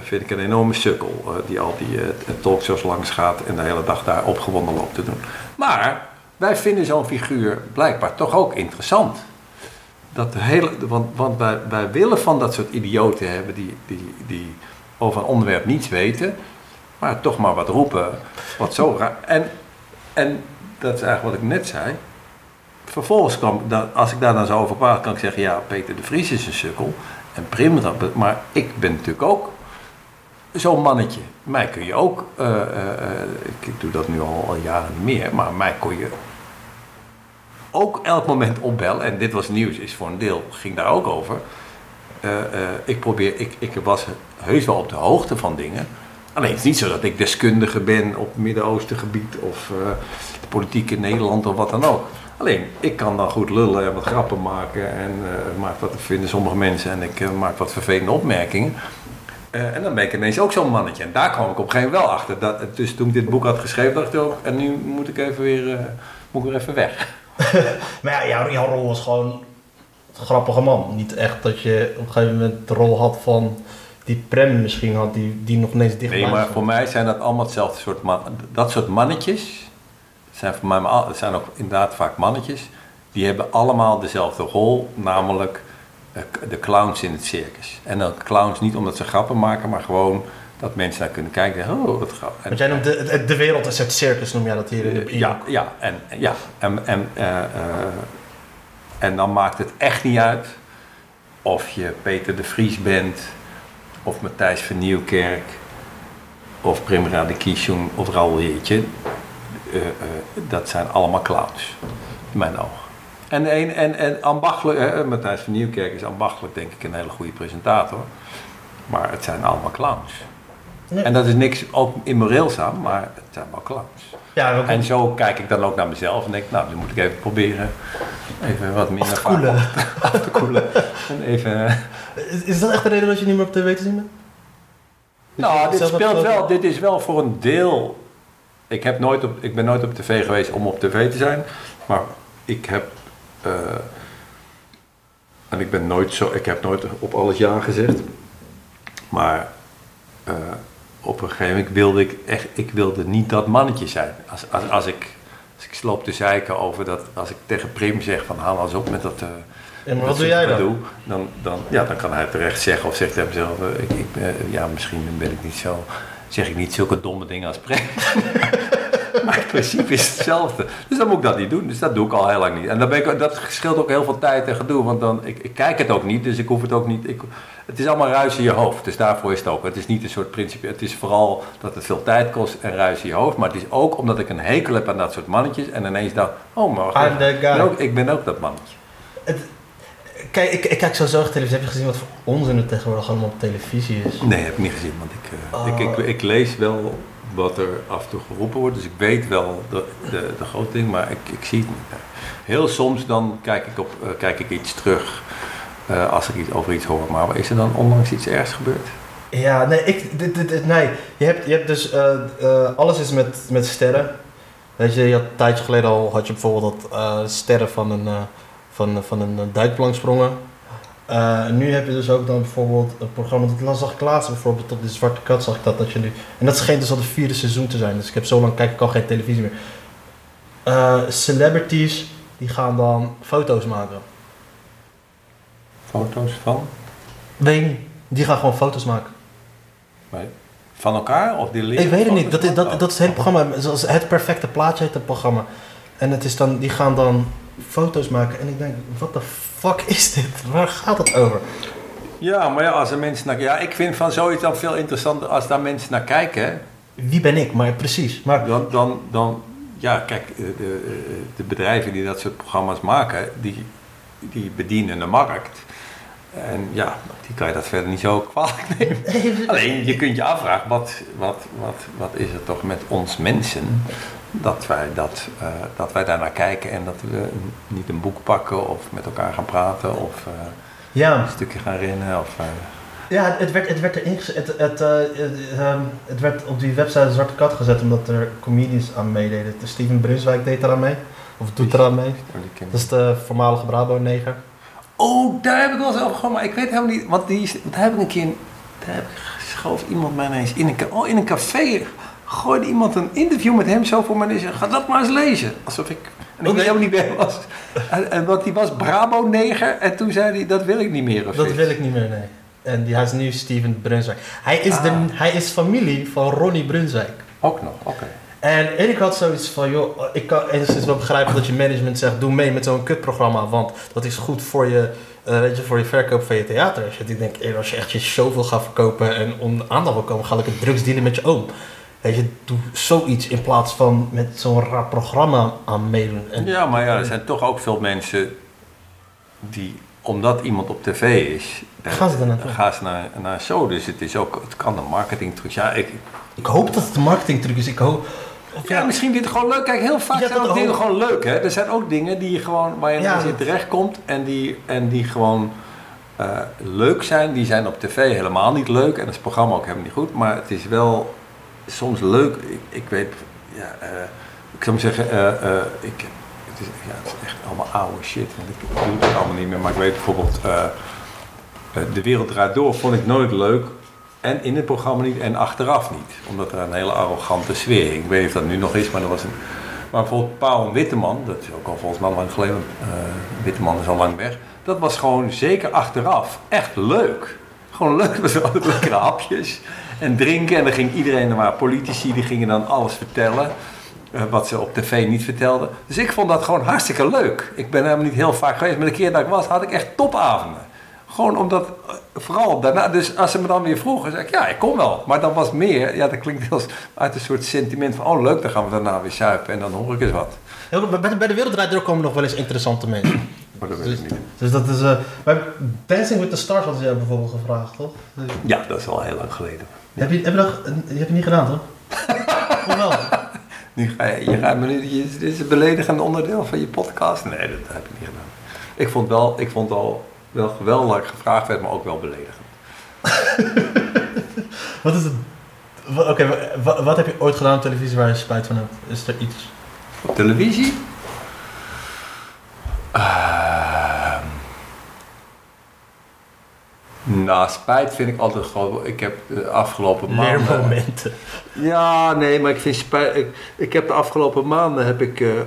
vind ik, een enorme sukkel. die al die talkshows langs gaat en de hele dag daar opgewonden loopt te doen. Maar wij vinden zo'n figuur blijkbaar toch ook interessant. Dat de hele, want want wij, willen van dat soort idioten hebben die, die, die over een onderwerp niets weten, maar toch maar wat roepen, wat zo. En, en dat is eigenlijk wat ik net zei. Vervolgens kwam, als ik daar dan zo over praat, kan ik zeggen, ja, Peter de Vries is een sukkel en Prim, maar ik ben natuurlijk ook zo'n mannetje. Mij kun je ook, eh, eh, eh, ik, doe dat nu al, al jaren meer, maar mij kon je ook elk moment opbellen. En dit was nieuws, is voor een deel, ging daar ook over. Ik, probeer, ik, ik was heus wel op de hoogte van dingen. Alleen het is niet zo dat ik deskundige ben op het Midden-Oosten gebied of de politiek in Nederland of wat dan ook. Alleen, ik kan dan goed lullen en wat grappen maken en eh maak wat vinden sommige mensen en ik eh, maak wat vervelende opmerkingen. Eh, en dan ben ik ineens ook zo'n mannetje. En daar kwam ik op een gegeven moment wel achter. Dat, dus toen ik dit boek had geschreven, dacht ik ook, en nu moet ik even weer, moet ik weer even weg. Maar ja, jouw, jouw rol was gewoon een grappige man. Niet echt dat je op een gegeven moment de rol had van die Prem misschien had, die, die nog ineens dichtbij Nee, maar voor mij zijn dat allemaal hetzelfde soort man. Dat soort mannetjes, zijn voor mij maar het zijn ook inderdaad vaak mannetjes, die hebben allemaal dezelfde rol, namelijk eh, de clowns in het circus. En dan clowns niet omdat ze grappen maken, maar gewoon dat mensen naar kunnen kijken. en Oh, wat grappig. Want jij noemt de, de, de wereld is het circus, noem jij dat hier in de je ja, ja, en, ja, en, en, eh, eh, en dan maakt het echt niet uit of je Peter de Vries bent, of Matthijs van Nieuwkerk, of Prim Radikishun of Raoul Heertje. Eh, eh, dat zijn allemaal clowns, in mijn ogen. En, een, en, en ambachtelijk, Matthijs van Nieuwkerk is ambachtelijk denk ik een hele goede presentator. Maar het zijn allemaal clowns. Ja. En dat is niks ook immoreels aan, maar het zijn wel clowns. Ja, En zo kijk ik dan ook naar mezelf en denk, nou, nu moet ik even proberen even wat minder af te koelen. vaak af te koelen. En even, Is, dat echt de reden dat je niet meer op tv te zien bent? Nou, dit speelt wel, dit is wel voor een deel. Ik, heb nooit op, ik ben nooit op tv geweest om op tv te zijn, maar ik heb. eh, en ik ben nooit zo, ik heb nooit op alles ja gezegd. Maar eh, op een gegeven moment wilde ik echt, ik wilde niet dat mannetje zijn. Als, als, als ik, als ik sloop te zeiken over dat, als ik tegen Prim zeg van haal eens op met dat. eh, maar dat wat doe jij dan? gedoe, dan, dan, ja, dan kan hij terecht zeggen of zegt hij eh, ik, ik, eh, ja, misschien ben ik niet zo, zeg ik niet zulke domme dingen als Prem. maar in principe is het hetzelfde. Dus dan moet ik dat niet doen. Dus dat doe ik al heel lang niet. En dan ben ik, dat scheelt ook heel veel tijd en gedoe, want dan, ik, ik kijk het ook niet, dus ik hoef het ook niet. Ik, het is allemaal ruis in je hoofd, dus daarvoor is het ook. Het is niet een soort principe, het is vooral dat het veel tijd kost en ruis in je hoofd, maar het is ook omdat ik een hekel heb aan dat soort mannetjes en ineens dacht, oh maar ik ben ook dat mannetje. Het, kijk, ik, ik kijk sowieso televisie. Heb je gezien wat voor onzin er tegenwoordig allemaal op televisie is? Nee, heb ik niet gezien, want ik, eh, Oh. ik, ik, ik lees wel wat er af en toe geroepen wordt, dus ik weet wel de, de, de grote ding, maar ik, ik zie het niet. Heel soms dan kijk ik, op, eh, kijk ik iets terug eh, als ik iets over iets hoor, maar is er dan onlangs iets ergs gebeurd? Ja, nee, ik, dit, dit, dit- nee. Je hebt, je hebt dus, alles is met, met sterren. Weet je, je had een tijdje geleden al, had je bijvoorbeeld dat sterren van een, van, van een duikplank sprongen. Eh, nu heb je dus ook dan bijvoorbeeld een programma, dat zag ik laatst bijvoorbeeld op de Zwarte Kat, zag ik dat, dat je nu, en dat scheen dus al de vierde seizoen te zijn, dus ik heb zo lang, kijk ik al geen televisie meer. Eh, celebrities, die gaan dan foto's maken. Foto's van? Weet niet, die gaan gewoon foto's maken. Nee. Van elkaar? Of die leren Ik weet het niet. Dat is, dat, dat is het hele programma. Het perfecte plaatje heet het programma. En het is dan, die gaan dan foto's maken. En ik denk, wat de fuck is dit? Waar gaat het over? Ja, maar ja, als er mensen naar Ja, ik vind van zoiets dan veel interessanter als daar mensen naar kijken. Wie ben ik? Maar precies. Maar Dan, dan, dan ja, kijk, eh, de, eh, de bedrijven die dat soort programma's maken, die, die bedienen de markt. En ja, die kan je dat verder niet zo kwalijk nemen. Alleen, je kunt je afvragen, wat, wat, wat, wat is het toch met ons mensen, dat wij, dat, eh, dat wij daar naar kijken en dat we niet een boek pakken of met elkaar gaan praten of eh, ja, een stukje gaan rennen. Of, eh, ja het, werd, het werd erin. Het, het, eh, het, ehm, het werd op die website Zwarte Kat gezet omdat er comedians aan meededen. Dus Steven Brunswijk deed eraan mee. Of doet eraan mee. die ken ik. Dat is de voormalige Brabo-neger. Oh, daar heb ik wel eens over gehad, maar ik weet helemaal niet. Want die daar heb ik een keer. Daar heb ik, schoof iemand mij ineens in een, oh, in een café. Gooide iemand een interview met hem zo voor mij. en zei: Ga dat maar eens lezen. Alsof ik. En ik wist helemaal niet hij was. En, en want die was Brabo-neger. En toen zei hij: Dat wil ik niet meer. Of Dat wil ik niet meer, nee. En die, hij is nu Steven Brunswijk. Hij is, de, Ah. hij is familie van Ronnie Brunswijk. Ook nog, oké. En, en ik had zoiets van, joh, ik kan enigszins wel begrijpen dat je management zegt, doe mee met zo'n kutprogramma, want dat is goed voor je, eh, weet je, voor je verkoop van je theater. Als je, ik denk, als je echt je show wil gaan verkopen en om aandacht wil komen, ga ik het drugs dealen met je oom. Weet je, doe zoiets in plaats van met zo'n raar programma aan meedoen. En, Ja, maar ja, er zijn toch ook veel mensen die, omdat iemand op tv is, Gaan ze gaan ze naar, naar show. Dus het, is ook, het kan een marketingtruc. Ja, ik, Ik hoop dat het een marketingtruc is. Ik hoop... Of Ja, misschien het gewoon leuk. Kijk, heel vaak Ja, zijn dat ook dingen gewoon leuk. Hè? Er zijn ook dingen die je gewoon, waar je Ja, in dat- terecht komt en die, en die gewoon eh, leuk zijn, die zijn op tv helemaal niet leuk. En het programma ook helemaal niet goed. Maar het is wel soms leuk. Ik, ik weet, ja, eh, ik zou zeggen, eh, ik, het, is, ja, echt allemaal oude shit. Want ik doe het allemaal niet meer. Maar ik weet bijvoorbeeld, De Wereld Draait Door vond ik nooit leuk. En in het programma niet en achteraf niet. Omdat er een hele arrogante sfeer. Ik weet niet of dat nu nog is, maar er was een... Maar bijvoorbeeld Paul Witteman, dat is ook al volgens mij lang geleden, Witteman is al lang weg. Dat was gewoon zeker achteraf echt leuk. Gewoon leuk, er waren altijd lekkere hapjes en drinken. En dan ging iedereen, er waren politici, die gingen dan alles vertellen. eh, wat ze op tv niet vertelden. Dus ik vond dat gewoon hartstikke leuk. Ik ben helemaal niet heel vaak geweest, maar de keer dat ik was, had ik echt topavonden. Gewoon omdat, eh, vooral daarna, dus als ze me dan weer vroegen, zei ik, ja, ik kom wel. Maar dan was meer, ja, dat klinkt als uit een soort sentiment van, oh leuk, dan gaan we daarna weer suipen en dan hoor ik eens wat. Bij, bij de Wereldrijd komen nog wel eens interessante mensen. Maar dat weet ik niet. Dus dat is... bij Dancing with the Stars hadden ze jou bijvoorbeeld gevraagd, toch? Dus- Ja, dat is al heel lang geleden. Heb, je, heb, je dat, je hebt het niet gedaan, toch? Of wel? Nu ga je, je gaat me nu, dit is een beledigend onderdeel van je podcast. Nee, dat heb ik niet gedaan. Ik vond wel, ik vond al wel geweldig dat ik gevraagd werd, maar ook wel beledigend. Wat is het... Oké, wa- wa- wat heb je ooit gedaan op televisie waar je spijt van hebt? Is er iets? Op televisie? Ehm. Nou, spijt vind ik altijd gewoon. Ik heb de afgelopen maanden. Leermomenten. Ja, nee, maar ik vind spijt. Ik, ik heb de afgelopen maanden heb ik. eh,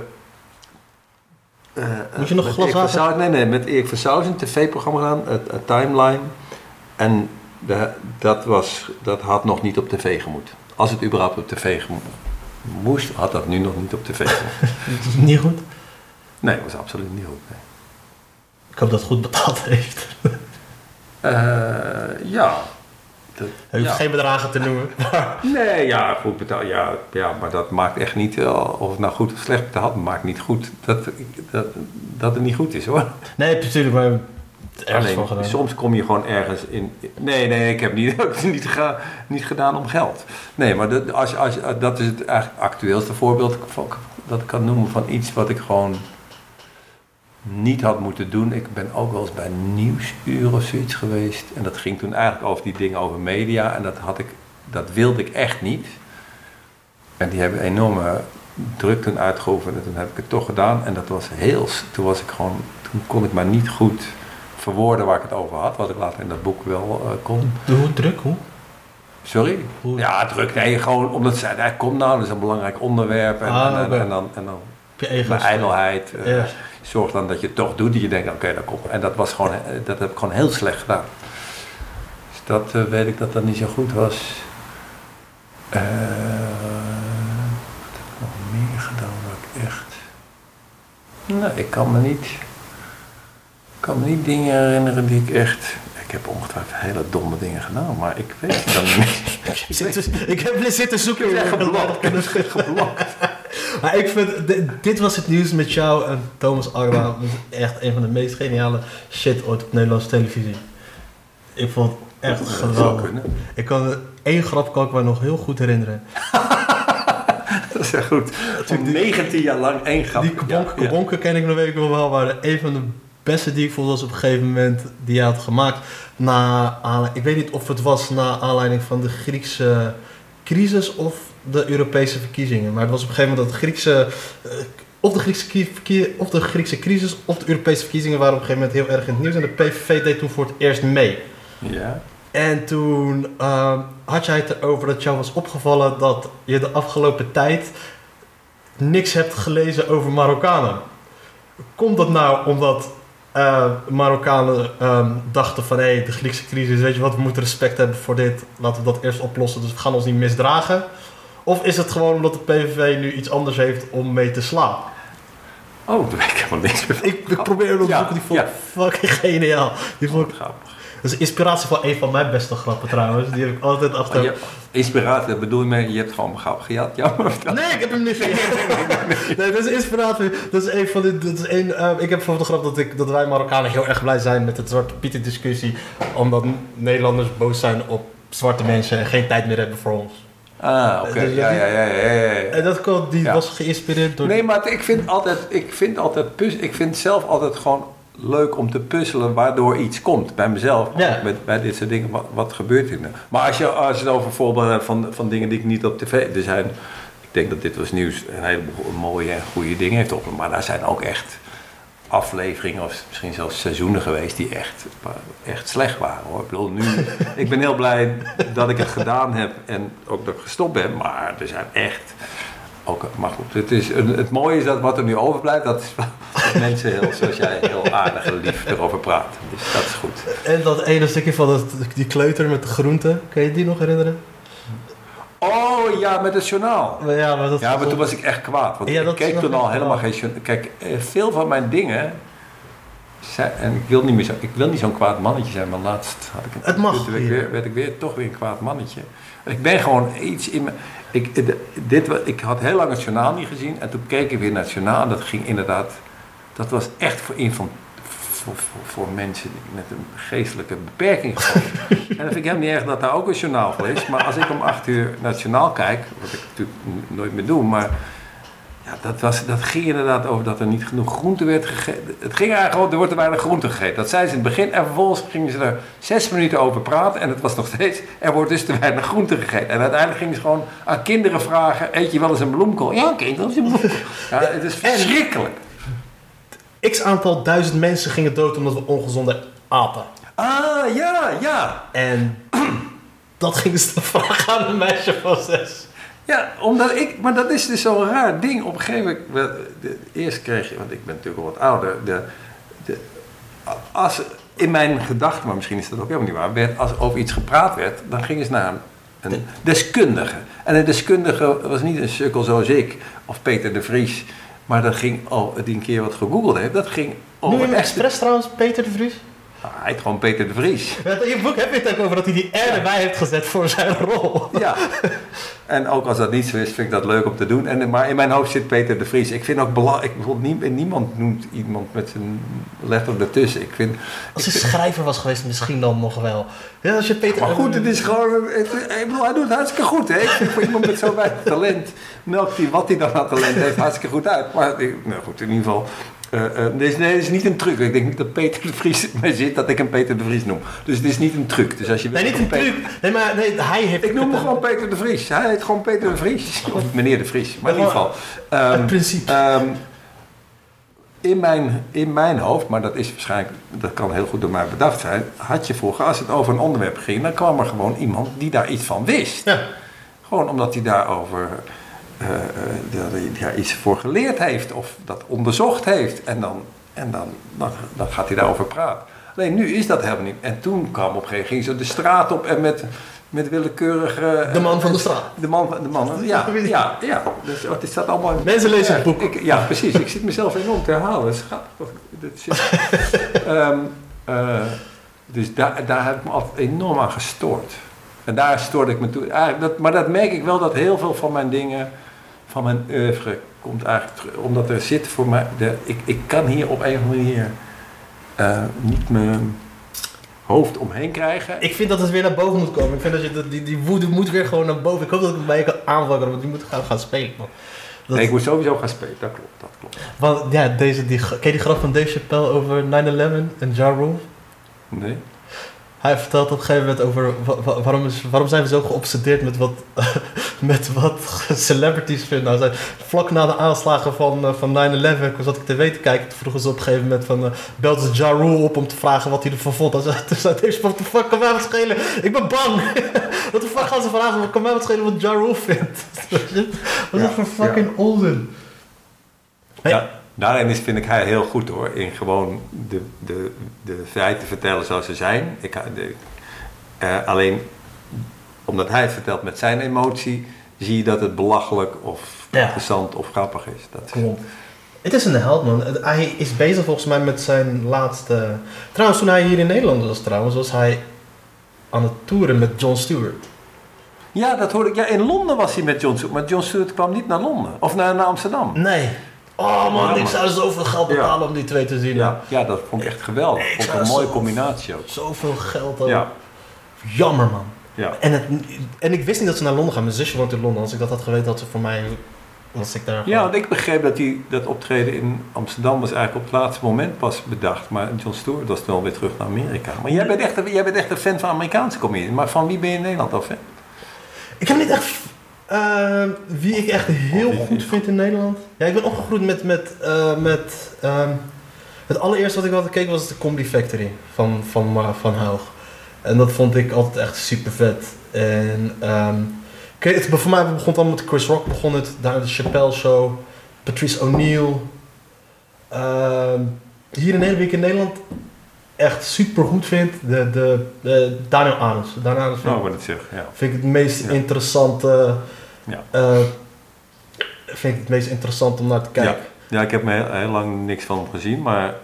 eh, Moet je nog een glas Erik nee, nee, met Erik van Souwen een tv-programma gedaan, het, het Timeline. En de- dat, was, dat had nog niet op tv gemoet. Als het überhaupt op tv gemo- moest, had dat nu nog niet op tv gemoet. Dat niet goed. Nee, dat was absoluut niet goed. nee. Ik hoop dat het goed betaald heeft. Eh, ja. Dat- Je hoeft ja. geen bedragen te noemen. Nee, ja, goed betaald. Ja, ja, maar dat maakt echt niet, eh, of het nou goed of slecht betaald, maakt niet goed dat, dat, dat het niet goed is hoor. Nee, natuurlijk, maar Alleen, soms kom je gewoon ergens in. Nee, nee, ik heb niet, ook niet, geda- niet gedaan om geld. Nee, maar dat, als, als, dat is het eigenlijk actueelste voorbeeld dat ik kan noemen van iets wat ik gewoon niet had moeten doen. Ik ben ook wel eens bij Nieuwsuur of zoiets geweest. En dat ging toen eigenlijk over die dingen over media. En dat, had ik, dat wilde ik echt niet. En die hebben enorme druk toen uitgeoefend. En toen heb ik het toch gedaan. En dat was heel... Toen was ik gewoon... Toen kon ik maar niet goed verwoorden waar ik het over had. Wat ik later in dat boek wel eh, kon. Hoe druk, hoe? Sorry? Hoe- Ja, druk. Nee, gewoon omdat ze zeiden, "Hey, kom nou, dat is een belangrijk onderwerp. En, Ah, en, en, en dan, en dan mijn ijdelheid. eh, Ja. Zorg dan dat je het toch doet. Dat je denkt, oké, dat komt. En dat, was gewoon, dat heb ik gewoon heel slecht gedaan. Dus dat eh, weet ik dat dat niet zo goed was. Eh, wat heb ik nog meer gedaan waar ik echt... Nee, ik kan me niet... Ik kan me niet dingen herinneren die ik echt... Ik heb ongetwijfeld hele domme dingen gedaan, maar ik weet het dan niet. Ik, zit ik heb zitten zoeken. Ik ben hoe Maar ik vind, di- dit was het nieuws met jou en Thomas. Dat is echt een van de meest geniale shit ooit op Nederlandse televisie. Ik vond het echt geweldig. Ik kan één grap kan ik me nog heel goed herinneren. Dat is echt goed. Om 19 jaar lang één grap. Die kabonken, ken ik nog weet ik nog wel, maar een van de beste die ik vond was op een gegeven moment die hij had gemaakt. Na, ik weet niet of het was na aanleiding van de Griekse crisis of de Europese verkiezingen. Maar het was op een gegeven moment dat de Griekse, eh, of, de Griekse of de Griekse crisis of de Europese verkiezingen waren op een gegeven moment heel erg in het nieuws. En de PVV deed toen voor het eerst mee. Ja. En toen ehm, had jij het erover dat jou was opgevallen dat je de afgelopen tijd niks hebt gelezen over Marokkanen. Komt dat nou omdat eh, Marokkanen ehm, dachten van hé, de Griekse crisis, weet je wat, we moeten respect hebben voor dit, laten we dat eerst oplossen, dus we gaan ons niet misdragen? Of is het gewoon omdat de PVV nu iets anders heeft om mee te slaan? Oh, daar weet ik helemaal niks meer van. Ik, ik probeer te Ja, zoeken, die vond ik fucking geniaal. Die vond ik, Grappig. dat is inspiratie van een van mijn beste grappen trouwens, die heb ik altijd achter... Maar je, inspiratie, dat bedoel je mee, je hebt gewoon mijn grap gejat. Ja, maar vertel. Nee, ik heb hem niet gejat. Nee, dat is inspiratie. Dat is een van de. Dat is een, eh, ik heb bijvoorbeeld de grap dat, ik, dat wij Marokkanen heel erg blij zijn met het Zwarte Pieten discussie. Omdat Nederlanders boos zijn op zwarte mensen en geen tijd meer hebben voor ons. Ah, oké. Dus Ja, ja, ja, ja. En dat kwam- die Ja. was geïnspireerd door. Nee, maar ik vind altijd, ik vind altijd, ik vind zelf altijd gewoon leuk om te puzzelen waardoor iets komt. Bij mezelf, Ja. bij, bij dit soort dingen, wat, wat gebeurt hier nou? Maar als je, als je het over voorbeelden hebt van, van dingen die ik niet op tv... Er zijn, ik denk dat dit was nieuws, een heleboel mooie en goede dingen heeft op. Maar daar zijn ook echt afleveringen of misschien zelfs seizoenen geweest die echt, echt slecht waren. Hoor. Ik bedoel, nu, ik ben heel blij dat ik het gedaan heb en ook dat ik gestopt ben. Maar er zijn echt... Ook, maar goed, het, is, een- het mooie is dat wat er nu overblijft, dat mensen heel, zoals jij heel aardig en lief erover praten. Dus dat is goed. En dat ene stukje van dat, die kleuter met de groenten, kan je die nog herinneren? Oh ja, met het journaal. Ja, maar dat Ja, maar toen was ik echt kwaad. Want Ja, ik keek toen al helemaal geen journaal. Kijk, eh, veel van mijn dingen... Zijn, en ik wil niet meer zo, ik wil niet zo'n kwaad mannetje zijn, maar laatst had ik een, Het mag werd ik, weer, werd ik weer toch weer een kwaad mannetje. Ik ben gewoon iets in me. Ik, eh, dit, ik had heel lang het journaal niet gezien en toen keek ik weer naar het journaal en dat ging inderdaad. Dat was echt voor, infant, voor, voor, voor mensen met een geestelijke beperking. en dat vind ik helemaal niet erg dat daar ook een journaal voor is. Maar als ik om acht uur naar het journaal kijk, wat ik natuurlijk nooit meer doe, maar ja, dat, was, dat ging inderdaad over dat er niet genoeg groente werd gegeten. Het ging eigenlijk er wordt te weinig groente gegeten. Dat zei ze in het begin en vervolgens gingen ze er zes minuten over praten en het was nog steeds, er wordt dus te weinig groente gegeten. En uiteindelijk gingen ze gewoon aan kinderen vragen, eet je wel eens een bloemkool? Ja, kind, dat is een bloemkool. Ja, het is verschrikkelijk. X aantal duizend mensen gingen dood omdat we ongezonde aten. Ah, ja, ja. En dat gingen ze dan vragen aan een meisje van zes. Ja, omdat ik, maar dat is dus zo'n raar ding. Op een gegeven moment, de, eerst kreeg je, want ik ben natuurlijk al wat ouder, de, de, als in mijn gedachten, maar misschien is dat ook helemaal niet waar, werd, als over iets gepraat werd, dan gingen ze naar een, een deskundige. En een deskundige was niet een sukkel zoals ik, of Peter de Vries, maar dat ging, oh, die een keer wat gegoogeld heeft, dat ging Noem je over hem echt... expres trouwens, Peter de Vries? Ah, hij heet gewoon Peter de Vries. In je boek heb je het ook over dat hij die R erbij heeft gezet voor zijn rol. Ja, en ook als dat niet zo is, vind ik dat leuk om te doen. En, maar in mijn hoofd zit Peter de Vries. Ik vind ook belangrijk, bijvoorbeeld nie- niemand noemt iemand met zijn letter ertussen. Ik vind, Als hij schrijver was geweest, misschien dan nog wel. Ja, als je Peter... maar goed, het is gewoon, ik bedoel, hij doet het hartstikke goed. Hè? Ik vind voor iemand met zo weinig talent, melkt hij wat hij dan aan talent heeft hartstikke goed uit. Maar nou goed, in ieder geval, is, nee, dit is niet een truc. Ik denk niet dat Peter de Vries mij zit, dat ik hem Peter de Vries noem. Dus het is niet een truc. Dus als je Nee, niet een Peter- truc. Nee, maar nee, hij heeft... Ik noem hem gewoon Peter de Vries. Hij heet gewoon Peter de Vries. Of meneer de Vries. Maar in ieder geval. ehm, Het principe. ehm, in, mijn, in mijn hoofd, maar dat is waarschijnlijk, dat kan heel goed door mij bedacht zijn, had je vroeger, als het over een onderwerp ging, dan kwam er gewoon iemand die daar iets van wist. Ja. Gewoon omdat hij daarover eh, eh, dat hij daar iets voor geleerd heeft of dat onderzocht heeft. En dan, en dan, dan, dan gaat hij daarover praten. Alleen nu is dat helemaal niet. En toen kwam op een gegeven moment ging ze de straat op en met, met willekeurige... De man van de straat. De man, van- de man, ja, ja, ja. Dus oh, het staat allemaal Mensen lezen het boek. Ik, ja, precies. Ik zit mezelf enorm te herhalen. Dat is grappig. Dat zit- Ehm, eh, dus daar, daar heb ik me altijd enorm aan gestoord. En daar stoorde ik me toe. Eigenlijk dat, maar dat merk ik wel dat heel veel van mijn dingen, van mijn oeuvre, komt eigenlijk terug. Omdat er zit voor mij, de, ik, ik kan hier op een of andere manier eh, niet mijn hoofd omheen krijgen. Ik vind dat het weer naar boven moet komen. Ik vind dat je dat- die, die woede moet weer gewoon naar boven. Ik hoop dat ik het bij je kan aanvangen, want die moet gaan, gaan spelen. Man. Dat, Nee, ik moet sowieso gaan spelen. Dat klopt, dat klopt. Want ja, deze, die, ken je die grap van Dave Chappelle over 9-11 en Ja Rule? Nee? Hij vertelt op een gegeven moment over wa- wa- waarom, is, waarom zijn we zo geobsedeerd met wat, met wat celebrities vinden. Nou, zei, vlak na de aanslagen van, eh, van 9-11 zat ik tv te kijken. Toen vroegen ze op een gegeven moment van, eh belde ze Ja Rule op om te vragen wat hij ervan vond. Hij zei, toen zei Dave, what the fuck, kan mij wat schelen? Ik ben bang. wat de fuck gaan ze vragen, wat kan mij wat schelen wat Ja Rule vindt? wat is Ja, voor fucking onzin? Hey. Ja, daarin is, vind ik hij heel goed hoor. In gewoon de, de, de feiten vertellen zoals ze zijn. Ik, de, eh, alleen omdat hij het vertelt met zijn emotie, zie je dat het belachelijk of Ja. interessant of grappig is. Dat is Klopt. Het is een held, man. Hij is bezig volgens mij met zijn laatste... Trouwens, toen hij hier in Nederland was, trouwens, was hij aan het toeren met Jon Stewart. ja, dat hoorde ik. Ja, in Londen was hij met John Stewart, maar John Stewart kwam niet naar Londen. Of naar, naar Amsterdam. Nee. Oh man, ik zou zoveel geld betalen om die twee te zien. Ja, ja, dat vond ik echt geweldig. Ik Vond een mooie zo- combinatie ook. Zoveel geld ook. Ja, Jammer, man. ja. En, het, en ik wist niet dat ze naar Londen gaan. Mijn zusje woont in Londen. Als ik dat had geweten, had ze voor mij was ik daar. Ja, want ik begreep dat die, dat optreden in Amsterdam was eigenlijk op het laatste moment pas bedacht. Maar John Stewart was wel weer terug naar Amerika. Maar jij bent echt, een- jij bent echt een fan van Amerikaanse comedie. Maar van wie ben je in Nederland al fan? Ik heb niet echt. Eh, wie ik echt heel wie- goed vind in Nederland. Ja, ik ben opgegroeid met. met, eh, met ehm, het allereerste wat ik altijd keek was de Comedy Factory van, van, Ma- van Hoog. En dat vond ik altijd echt super vet. En ehm, kijk, het, voor mij begon het allemaal met Chris Rock, begon het, daarna de Chappelle Show, Patrice O'Neill. Ehm, hier in Nederland, wie ik in Nederland echt super goed vind, de, de, de Daniel Arends. Daniel Arends vind Nou, ik zeg. Ja. Vind ik het meest Ja. interessante. Ja. eh, vind ik het meest interessant om naar te kijken. ja, ik heb me heel, heel lang niks van hem gezien. Maar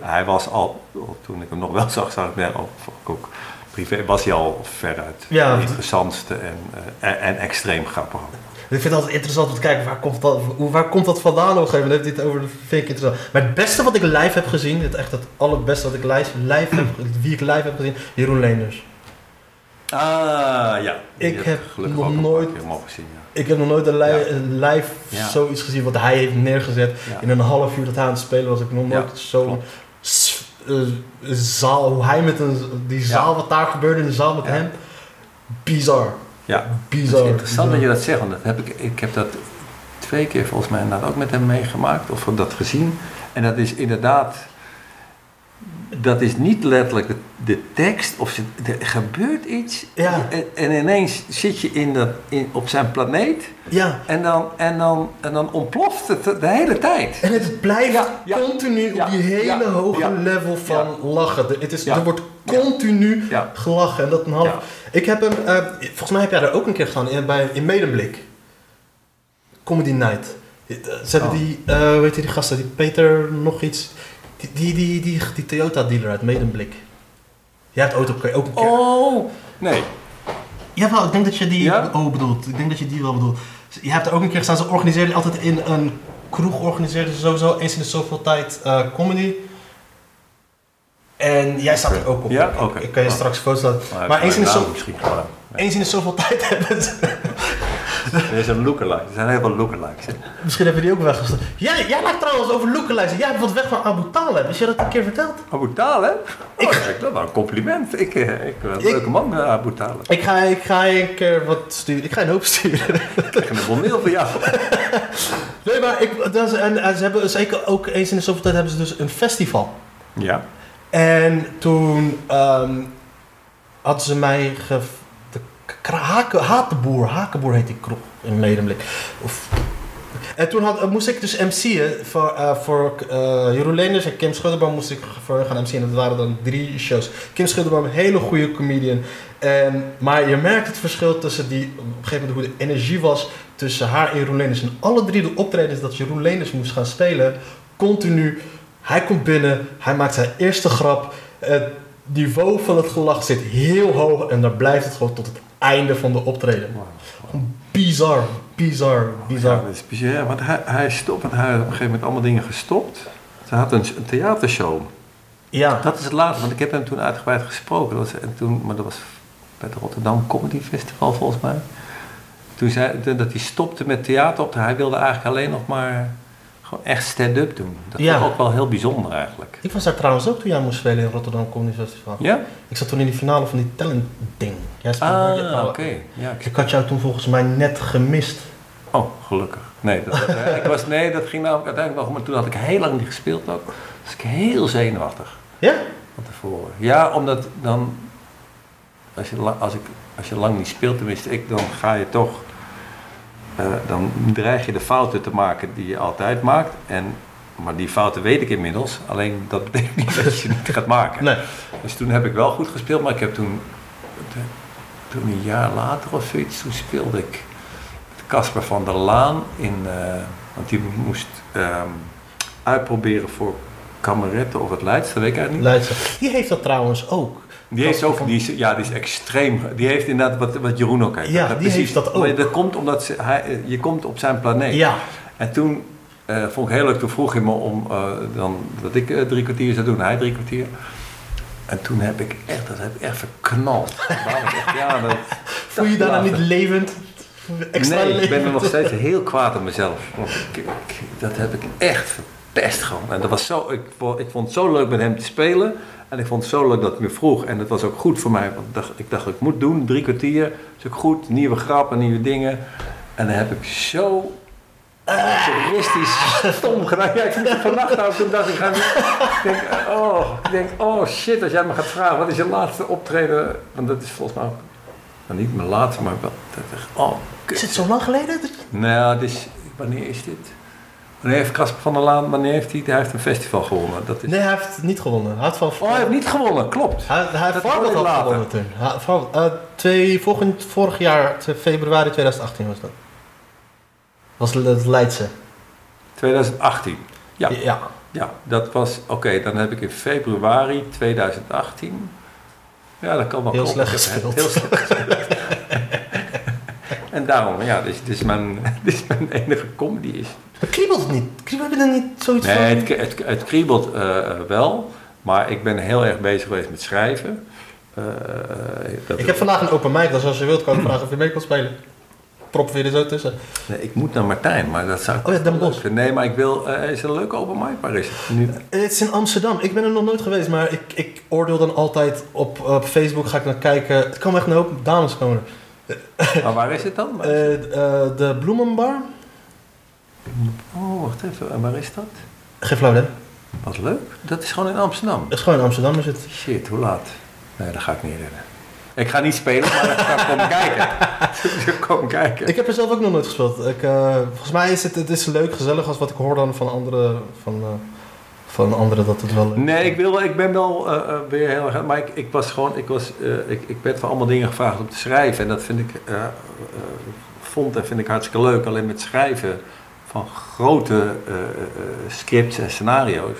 hij was al, toen ik hem nog wel zag, zag ik hem ook, ook privé, was hij al veruit Ja. interessantste en, eh, en, en extreem grappig. Ik vind het altijd interessant om te kijken waar komt dat, waar komt dat vandaan op een gegeven moment. Dit over, vind ik interessant. Maar het beste wat ik live heb gezien, het echt het allerbeste wat ik live, live heb, wie ik live heb gezien, Jeroen Leenders. Ah, ja. Ik heb nog nooit- gezien, ja. Ik heb nog nooit een li- Ja. een live Ja. zoiets gezien wat hij heeft neergezet. In een half uur dat hij aan het spelen was. Ik nog nooit zo'n eh, zaal, hoe hij met een, die zaal, wat daar gebeurde in de zaal met hem. Bizar. Ja, Het Bizar. is interessant dat je dat zegt, want dat heb ik, ik heb dat twee keer volgens mij inderdaad ook met hem meegemaakt, of dat gezien. En dat is inderdaad, dat is niet letterlijk de, tekst, of er gebeurt iets Ja. en, en ineens zit je in dat, in, op zijn planeet Ja, en dan, en, dan, en dan ontploft het de hele tijd. en het blijft Ja, ja. continu op die hele hoge level van lachen. De- Het is. Er wordt continu gelachen. En dat een half... Ik heb hem, eh, volgens mij heb jij daar ook een keer gedaan in, bij, in Medemblik. Comedy Night. Eh, Ze hebben Oh. die, eh weet je die gasten, die Peter nog iets, die, die, die, die, die Toyota dealer uit Medemblik. Jij hebt auto ook een keer. Oh, nee. Jawel, ik denk dat je die Ja? oh, bedoelt. Ik denk dat je die wel bedoelt. Je hebt er ook een keer gestaan, ze organiseerden altijd in een kroeg, organiseerden ze sowieso eens in de zoveel tijd eh, comedy. En jij staat er ook op. Ja? Oké. Ik kan je Oh. straks foto's laten. Maar, Maar eens in de zo-. Eens in de zoveel tijd hebben ze. Er is een lookalike. Er zijn heel veel lookalikes. hè. Misschien hebben die ook weggestopt. Jij, jij lijkt trouwens over lookalikes. Jij hebt wat weg van Abu Talib. Is je dat een keer verteld? Abu Talib? Ik- Oh, ik, dat was een compliment. Ik, eh, ik ben een leuke man, eh, Abu Talib. Ik ga, ik ga een keer wat sturen. Ik ga een hoop sturen. Ik krijg een bonneel voor jou. Nee, maar ik, dat is, en, en ze hebben zeker ook eens in de zoveel tijd hebben ze dus een festival. Ja. En toen ehm, hadden ze mij ge... Haken, Hatenboer, Hakenboer heet die kroeg in Medemblik. En toen had, moest ik dus MC'en voor, eh, voor eh, Jeroen Leenders en Kim Schudderboom moest ik voor gaan MC'en. Dat waren dan drie shows. Kim Schudderboom, een hele goede comedian. En, maar je merkt het verschil tussen die, op een gegeven moment hoe de energie was tussen haar en Jeroen Leenders. En alle drie de optredens dat Jeroen Leenders moest gaan spelen, continu. Hij komt binnen, hij maakt zijn eerste grap. Niveau van het gelach zit heel hoog en dan blijft het gewoon tot het einde van de optreden. Bizar, bizar, bizar. Ja, dat is bizar. Ja, want hij, hij stopt, want hij had op een gegeven moment allemaal dingen gestopt. Ze had een, een theatershow. Ja, Dat is het laatste, want ik heb hem toen uitgebreid gesproken. Dat was, en toen, maar dat was bij het Rotterdam Comedy Festival volgens mij. Toen zei dat hij stopte met theater op. Hij wilde eigenlijk alleen nog maar gewoon echt stand-up doen. Dat Ja. was ook wel heel bijzonder eigenlijk. ik was daar trouwens ook toen jij moest spelen in Rotterdam Comedy Festival. Ja? Ik zat toen in die finale van die talent ding. Jij speelde Ah, oké. Ja, ik- Ik had jou toen volgens mij net gemist. Oh, gelukkig. Nee, dat, dat- ik was, nee, dat ging namelijk uiteindelijk nog, maar toen had ik heel lang niet gespeeld ook. Dus ik heel zenuwachtig Ja? van tevoren. Ja, omdat dan, als je, als ik, als je lang niet speelt, tenminste ik, dan ga je toch, eh, dan dreig je de fouten te maken die je altijd maakt. En, maar die fouten weet ik inmiddels, alleen dat betekent niet dat je niet gaat maken. Nee. Dus toen heb ik wel goed gespeeld, maar ik heb toen, toen een jaar later of zoiets, toen speelde ik met Casper van der Laan in, eh, want die moest ehm, uitproberen voor Kameretten of het Leidse, dat weet ik eigenlijk niet. Leidse. Die heeft dat trouwens ook. Die heeft ook, van- die is, ja, die is extreem, die heeft inderdaad wat, wat Jeroen ook heeft. Ja, Dat die heeft dat ook. Maar dat komt omdat ze, hij, je komt op zijn planeet. Ja. En toen eh, vond ik heel leuk, toen vroeg hij me om eh, dan, dat ik eh, drie kwartier zou doen, hij drie kwartier. En toen heb ik echt, dat heb ik echt verknald. Echt, ja, dat, Voel je daarna niet levend? extra nee, ik ben er nog te- steeds heel kwaad op mezelf. Want ik, ik- dat heb ik echt verpest gewoon. En dat was zo, ik, ik vond het zo leuk met hem te spelen. En ik vond het zo leuk dat hij me vroeg. En het was ook goed voor mij. Want ik dacht, ik dacht ik moet doen, drie kwartier. is ook goed, nieuwe grappen, nieuwe dingen. En dan heb ik zo toeristisch stom gedaan. Ja, ik moest vannacht. Toen dacht ik, ga ik denk, oh, ik denk, oh shit, als jij me gaat vragen, wat is je laatste optreden? Want dat is volgens mij ook, nou, niet mijn laatste, maar wel, dat ik, oh, kut. Is het zo lang geleden? Nou, dus, wanneer is dit? Wanneer heeft Casper van der Laan, wanneer heeft hij, hij heeft een festival gewonnen. Dat is... Nee, hij heeft niet gewonnen. Hij heeft van... Oh, hij heeft niet gewonnen, klopt. Hij, hij heeft had later. gewonnen toen. Hij- van- eh, twee, volgend, vorig jaar, februari 2018 was dat. Was het Leidse. 2018. Ja, ja. ja dat was, oké, dan heb ik in februari 2018, ja dat kan wel Heel kloppen. slecht gespeeld. Heel slecht gespeeld. en daarom, ja, dit, is- dit, is mijn, dit is mijn enige comedy is. Maar kriebelt het niet? Kriebelt je er niet zoiets Nee, van? het, het, het kriebelt eh, eh, wel, maar ik ben heel erg bezig geweest met schrijven. Eh, dat- Ik heb vandaag een open mic, dus als je wilt kan ik vragen of je mee kan spelen. Proppen we je er zo tussen. Nee, ik moet naar Martijn, maar dat zou ik Oh ja, Den Bosch. Nee, maar ik wil... eh, is een leuke open mic? Waar is het nu? Het is in Amsterdam. Ik ben er nog nooit geweest, maar ik, ik oordeel dan altijd op, op Facebook. Ga ik naar kijken. Het kan echt een hoop dames komen. Maar waar is het dan? Eh, eh, de Bloemenbar? oh, wacht even. En waar is dat? Geen flauw. Wat leuk. Dat is gewoon in Amsterdam. Het is gewoon in Amsterdam is het. Shit, hoe laat? Nee, dat ga ik niet redden. Ik ga niet spelen, maar ik ga komen kijken. Ik ga komen kijken. Ik heb er zelf ook nog nooit gespeeld. Ik, eh, volgens mij is het, het is leuk, gezellig als wat ik hoor dan van anderen. Van, van anderen dat het wel Nee, ik, wil, ik ben wel eh, eh, weer heel erg... Maar ik, ik was gewoon... Ik, was, eh, ik, ik werd voor allemaal dingen gevraagd om te schrijven. En dat vind ik... vond en vind ik hartstikke leuk. Alleen met schrijven van grote scripts en scenario's...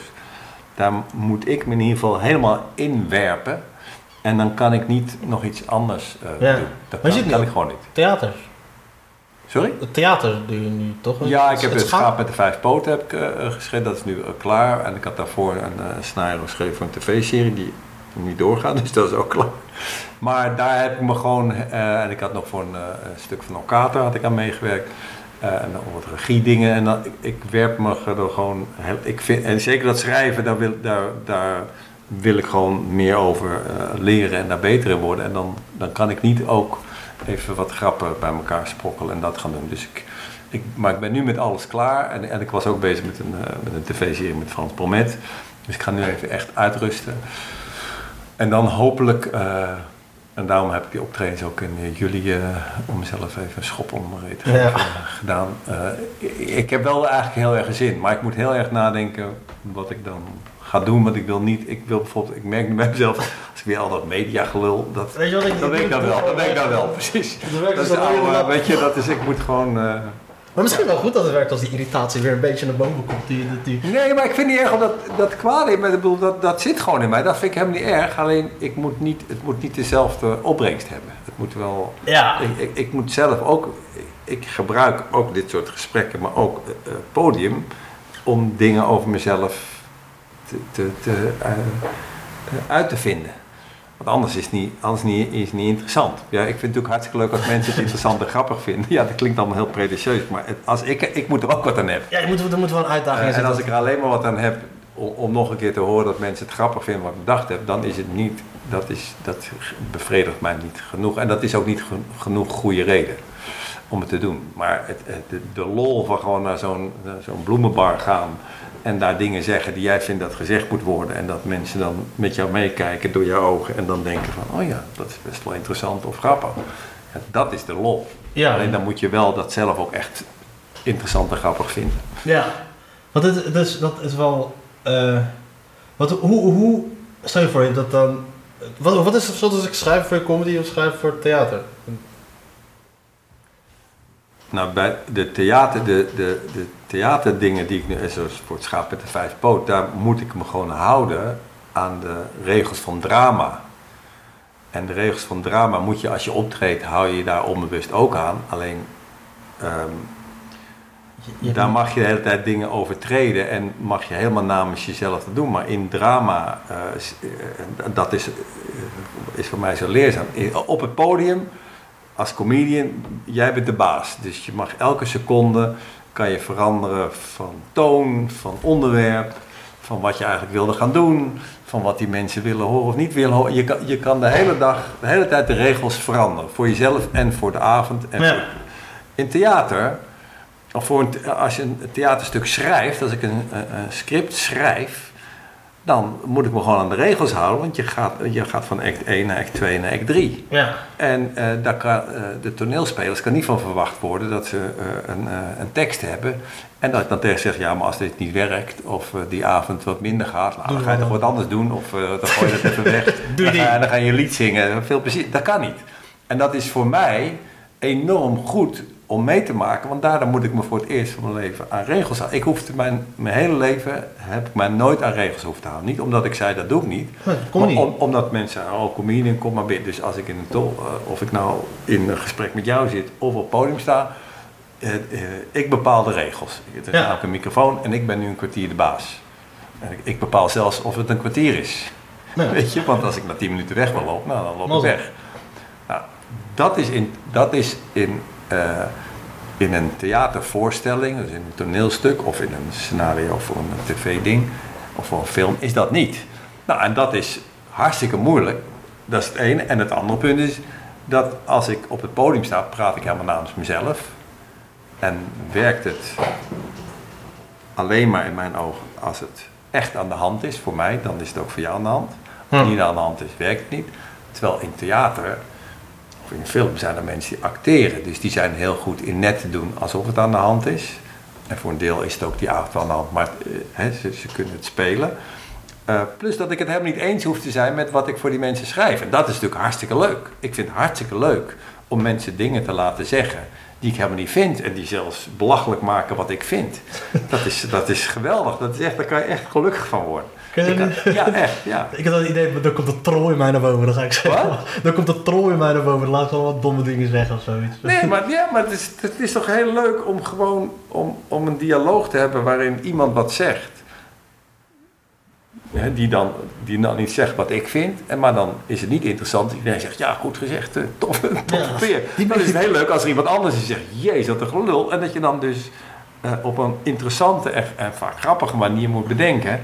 Daar moet ik me in ieder geval helemaal inwerpen. En dan kan ik niet nog iets anders Ja. doen. Dat kan, kan ik gewoon niet. Theater. Sorry? Het theater doe je nu toch? Ja, ik heb het schaap. Schaap met de Vijf Poten heb ik, eh, geschreven. Dat is nu eh, klaar. En ik had daarvoor een eh, scenario geschreven voor een tv-serie die niet doorgaat. Dus dat is ook klaar. Maar daar heb ik me gewoon... eh, en ik had nog voor een, eh, stuk van Okater had ik aan meegewerkt. Eh, en dan wat regiedingen. En dan, ik, ik werp me er gewoon... Ik vind, en zeker dat schrijven, daar wil, daar, daar wil ik gewoon meer over eh, leren en daar beter in worden. En dan, dan kan ik niet ook even wat grappen bij elkaar sprokkelen en dat gaan doen. Dus ik, ik, maar ik ben nu met alles klaar en, en ik was ook bezig met een, eh, met een tv-serie met Frans Bromet. Dus ik ga nu even echt uitrusten. En dan hopelijk, eh, en daarom heb ik die optredens ook in eh, juli om mezelf even een schop onder mijn reet te Ja. gedaan. Ik, ik heb wel eigenlijk heel erg zin, maar ik moet heel erg nadenken wat ik dan ga doen. Want ik wil niet, ik wil bijvoorbeeld, ik merk nu bij mezelf, als ik weer al dat media gelul, dat, Weet je wat ik dat weet ik dan wel, dat weet ik dan wel, precies. Dat werkt Dat is dus de oude, weet je, dat is, ik moet gewoon... eh, Maar misschien wel goed dat het werkt als die irritatie weer een beetje naar boven komt. Die, die, Nee, maar ik vind niet erg omdat dat kwaad in mij, bedoel, dat, dat zit gewoon in mij. Dat vind ik helemaal niet erg, alleen ik moet niet, het moet niet dezelfde opbrengst hebben. Het moet wel... Ja. Ik, ik, ik moet zelf ook, ik gebruik ook dit soort gesprekken, maar ook eh, podium, om dingen over mezelf te, te, te, eh, uit te vinden. Want anders is het niet, anders niet, is niet interessant. Ja, ik vind het natuurlijk hartstikke leuk als mensen het interessant en grappig vinden. Ja, dat klinkt allemaal heel pretentieus, maar het, als ik, ik moet er ook wat aan hebben. Ja, je moet, er moet wel een uitdaging in Eh, en als ik er alleen maar wat aan heb om, om nog een keer te horen dat mensen het grappig vinden wat ik bedacht heb, dan is het niet, dat, is, dat bevredigt mij niet genoeg. En dat is ook niet gen- genoeg goede reden om het te doen. Maar het, het- de, de lol van gewoon naar zo'n naar zo'n bloemenbar gaan en daar dingen zeggen die jij vindt dat gezegd moet worden en dat mensen dan met jou meekijken door je ogen en dan denken van, oh ja, dat is best wel interessant of grappig. Ja, dat is de lol. Ja. Alleen dan moet je wel dat zelf ook echt interessant en grappig vinden. Ja. Want het, dus, dat is wel... eh, wat, hoe, hoe... Stel je voor je dat dan... Wat, wat is het verschil tussen ik schrijf voor comedy of schrijf voor theater? Nou, bij de, theater, de, de, de theaterdingen die ik nu, zoals voor het schaap met de vijf poot, daar moet ik me gewoon houden aan de regels van drama. En de regels van drama moet je, als je optreedt, hou je je daar onbewust ook aan. Alleen, ehm, Je- daar mag je de hele tijd dingen overtreden en mag je helemaal namens jezelf doen. Maar in drama, eh, eh, dat is, eh, is voor mij zo leerzaam. Op het podium als comedian, jij bent de baas. Dus je mag elke seconde kan je veranderen van toon, van onderwerp, van wat je eigenlijk wilde gaan doen, van wat die mensen willen horen of niet willen horen. Je kan, je kan de hele dag, de hele tijd de regels veranderen. Voor jezelf en voor de avond. En Ja. voor- in theater, of voor een, als je een theaterstuk schrijft, als ik een, een script schrijf, dan moet ik me gewoon aan de regels houden, want je gaat, je gaat van act 1 naar act 2 naar act 3. Ja. En eh, daar kan, eh, de toneelspelers kan niet van verwacht worden dat ze eh, een, een tekst hebben. En dat ik dan tegen zeg, ja, maar als dit niet werkt, of die avond wat minder gaat, nou, dan ga je toch wat anders doen, of dan gooi je dat even weg. Doe dan, ga, dan ga je lied zingen, veel plezier. Dat kan niet. En dat is voor mij enorm goed om mee te maken, want daardoor moet ik me voor het eerst van mijn leven aan regels houden. Ik hoefde mijn, mijn hele leven, heb ik mij nooit aan regels hoeven te houden. Niet omdat ik zei, dat doe ik niet. Nee, kom Maar niet. om- omdat mensen, oh comedian, kom maar binnen. Dus als ik in een tol, eh, of ik nou in een gesprek met jou zit of op het podium sta, eh, eh, ik bepaal de regels. Er is Ja. namelijk een microfoon en ik ben nu een kwartier de baas. En ik, ik bepaal zelfs of het een kwartier is. Nee. Weet je, want als ik na 10 minuten weg wil lopen, nou dan loop ik weg. Nou, dat is in, dat is in, in een theatervoorstelling, dus in een toneelstuk of in een scenario voor een tv-ding of voor een film, is dat niet. Nou, en dat is hartstikke moeilijk. Dat is het ene. En het andere punt is dat als ik op het podium sta, praat ik helemaal namens mezelf. En werkt het alleen maar in mijn ogen als het echt aan de hand is voor mij, dan is het ook voor jou aan de hand. Als het Hm. niet aan de hand is, werkt het niet. Terwijl in theater in film zijn er mensen die acteren. Dus die zijn heel goed in net te doen alsof het aan de hand is. En voor een deel is het ook die avond aan de hand, maar eh, ze, ze kunnen het spelen. Eh, plus dat ik het helemaal niet eens hoef te zijn met wat ik voor die mensen schrijf. En dat is natuurlijk hartstikke leuk. Ik vind het hartstikke leuk om mensen dingen te laten zeggen die ik helemaal niet vind. En die zelfs belachelijk maken wat ik vind. Dat is, dat is geweldig. Dat is echt, daar kan je echt gelukkig van worden. Kan- ja, echt. Ja. Ik heb dat idee, dan komt de troll in mij naar boven, dan ga ik zeggen. Wat? Dan komt de troll in mij naar boven, dan laat ik gewoon wat domme dingen zeggen of zoiets. Nee, maar, ja, maar het, is, het is toch heel leuk om gewoon om, om een dialoog te hebben waarin iemand wat zegt. Hè, die, dan, die dan niet zegt wat ik vind, en, maar dan is het niet interessant. Iedereen zegt, ja, goed gezegd, eh, tof, tof Ja, peer. die Dan is het heel leuk als er iemand anders is die zegt, jezus, wat een gelul. En dat je dan dus eh, op een interessante en, en vaak grappige manier moet bedenken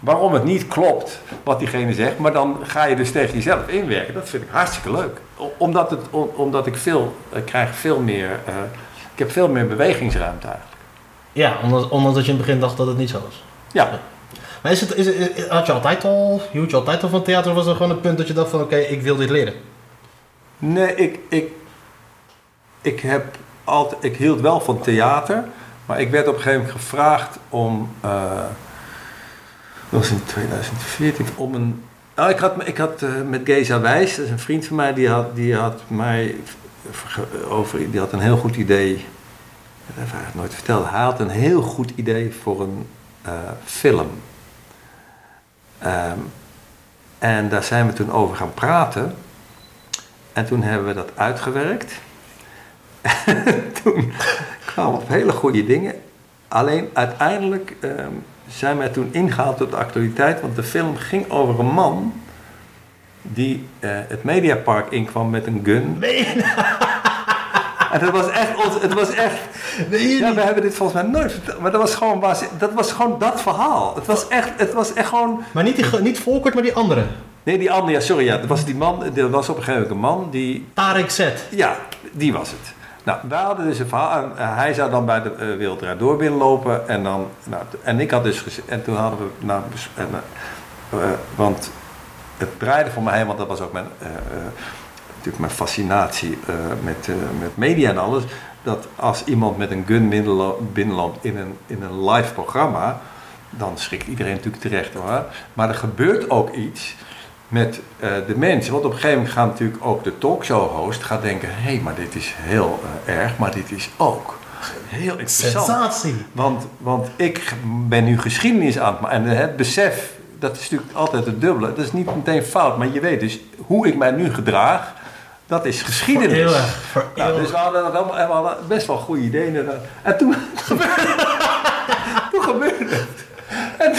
waarom het niet klopt wat diegene zegt, maar dan ga je dus tegen jezelf inwerken. Dat vind ik hartstikke leuk. Omdat, het, om- omdat ik veel, ik krijg veel meer, eh, ik heb veel meer bewegingsruimte eigenlijk. Ja, ondanks, ondanks dat je in het begin dacht dat het niet zo was. Ja, Maar is het, is had je altijd al, hield je altijd al van theater of was er gewoon een punt dat je dacht van oké, ik wil dit leren? nee, ik, ik, ik heb altijd, ik hield wel van theater, maar ik werd op een gegeven moment gevraagd om, eh, dat was in 2014, om een, nou, ik had, ik had eh, met Geza Wijs, dat is een vriend van mij, die had, die had mij over, die had een heel goed idee, dat heb ik nooit verteld, hij had een heel goed idee voor een eh, film. Ehm, en daar zijn we toen over gaan praten. En toen hebben we dat uitgewerkt. En toen kwamen we op hele goede dingen. Alleen uiteindelijk ehm, zijn wij toen ingehaald op de actualiteit. Want de film ging over een man die eh, het Mediapark inkwam met een gun. En dat was echt, ons, het was echt nee, ja, we hebben dit volgens mij nooit verteld. Maar dat was gewoon, dat, was gewoon dat verhaal. Het was echt, het was echt gewoon... Maar niet, die, niet Volkert, maar die andere. Nee, die andere, ja, sorry, ja. Dat was die man, er was op een gegeven moment een man die... Tarek Z. Ja, die was het. Nou, wij hadden dus een verhaal. En, eh, hij zou dan bij de uh, Wereldraad door binnenlopen. En, dan, nou, en ik had dus gezegd... En toen hadden we... Nou, en, eh, eh, want het draaide voor mij heen, want dat was ook mijn... eh, eh, natuurlijk mijn fascinatie eh, met, eh, met media en alles. Dat als iemand met een gun binnenlo- binnenloopt in een, in een live programma... Dan schrikt iedereen natuurlijk terecht hoor. Maar er gebeurt ook iets met eh, de mensen. Want op een gegeven moment gaat natuurlijk ook de talkshow-host gaat denken... hé, hey, maar dit is heel erg, maar dit is ook heel interessant. Sensatie. Want, want ik ben nu geschiedenis aan het maken. En het besef, dat is natuurlijk altijd het dubbele. Dat is niet meteen fout, maar je weet dus hoe ik mij nu gedraag... dat is geschiedenis. Voor eeuwig. Voor Nou, dus we hadden, dat allemaal, en we hadden best wel goede ideeën. En toen, toen gebeurde het. En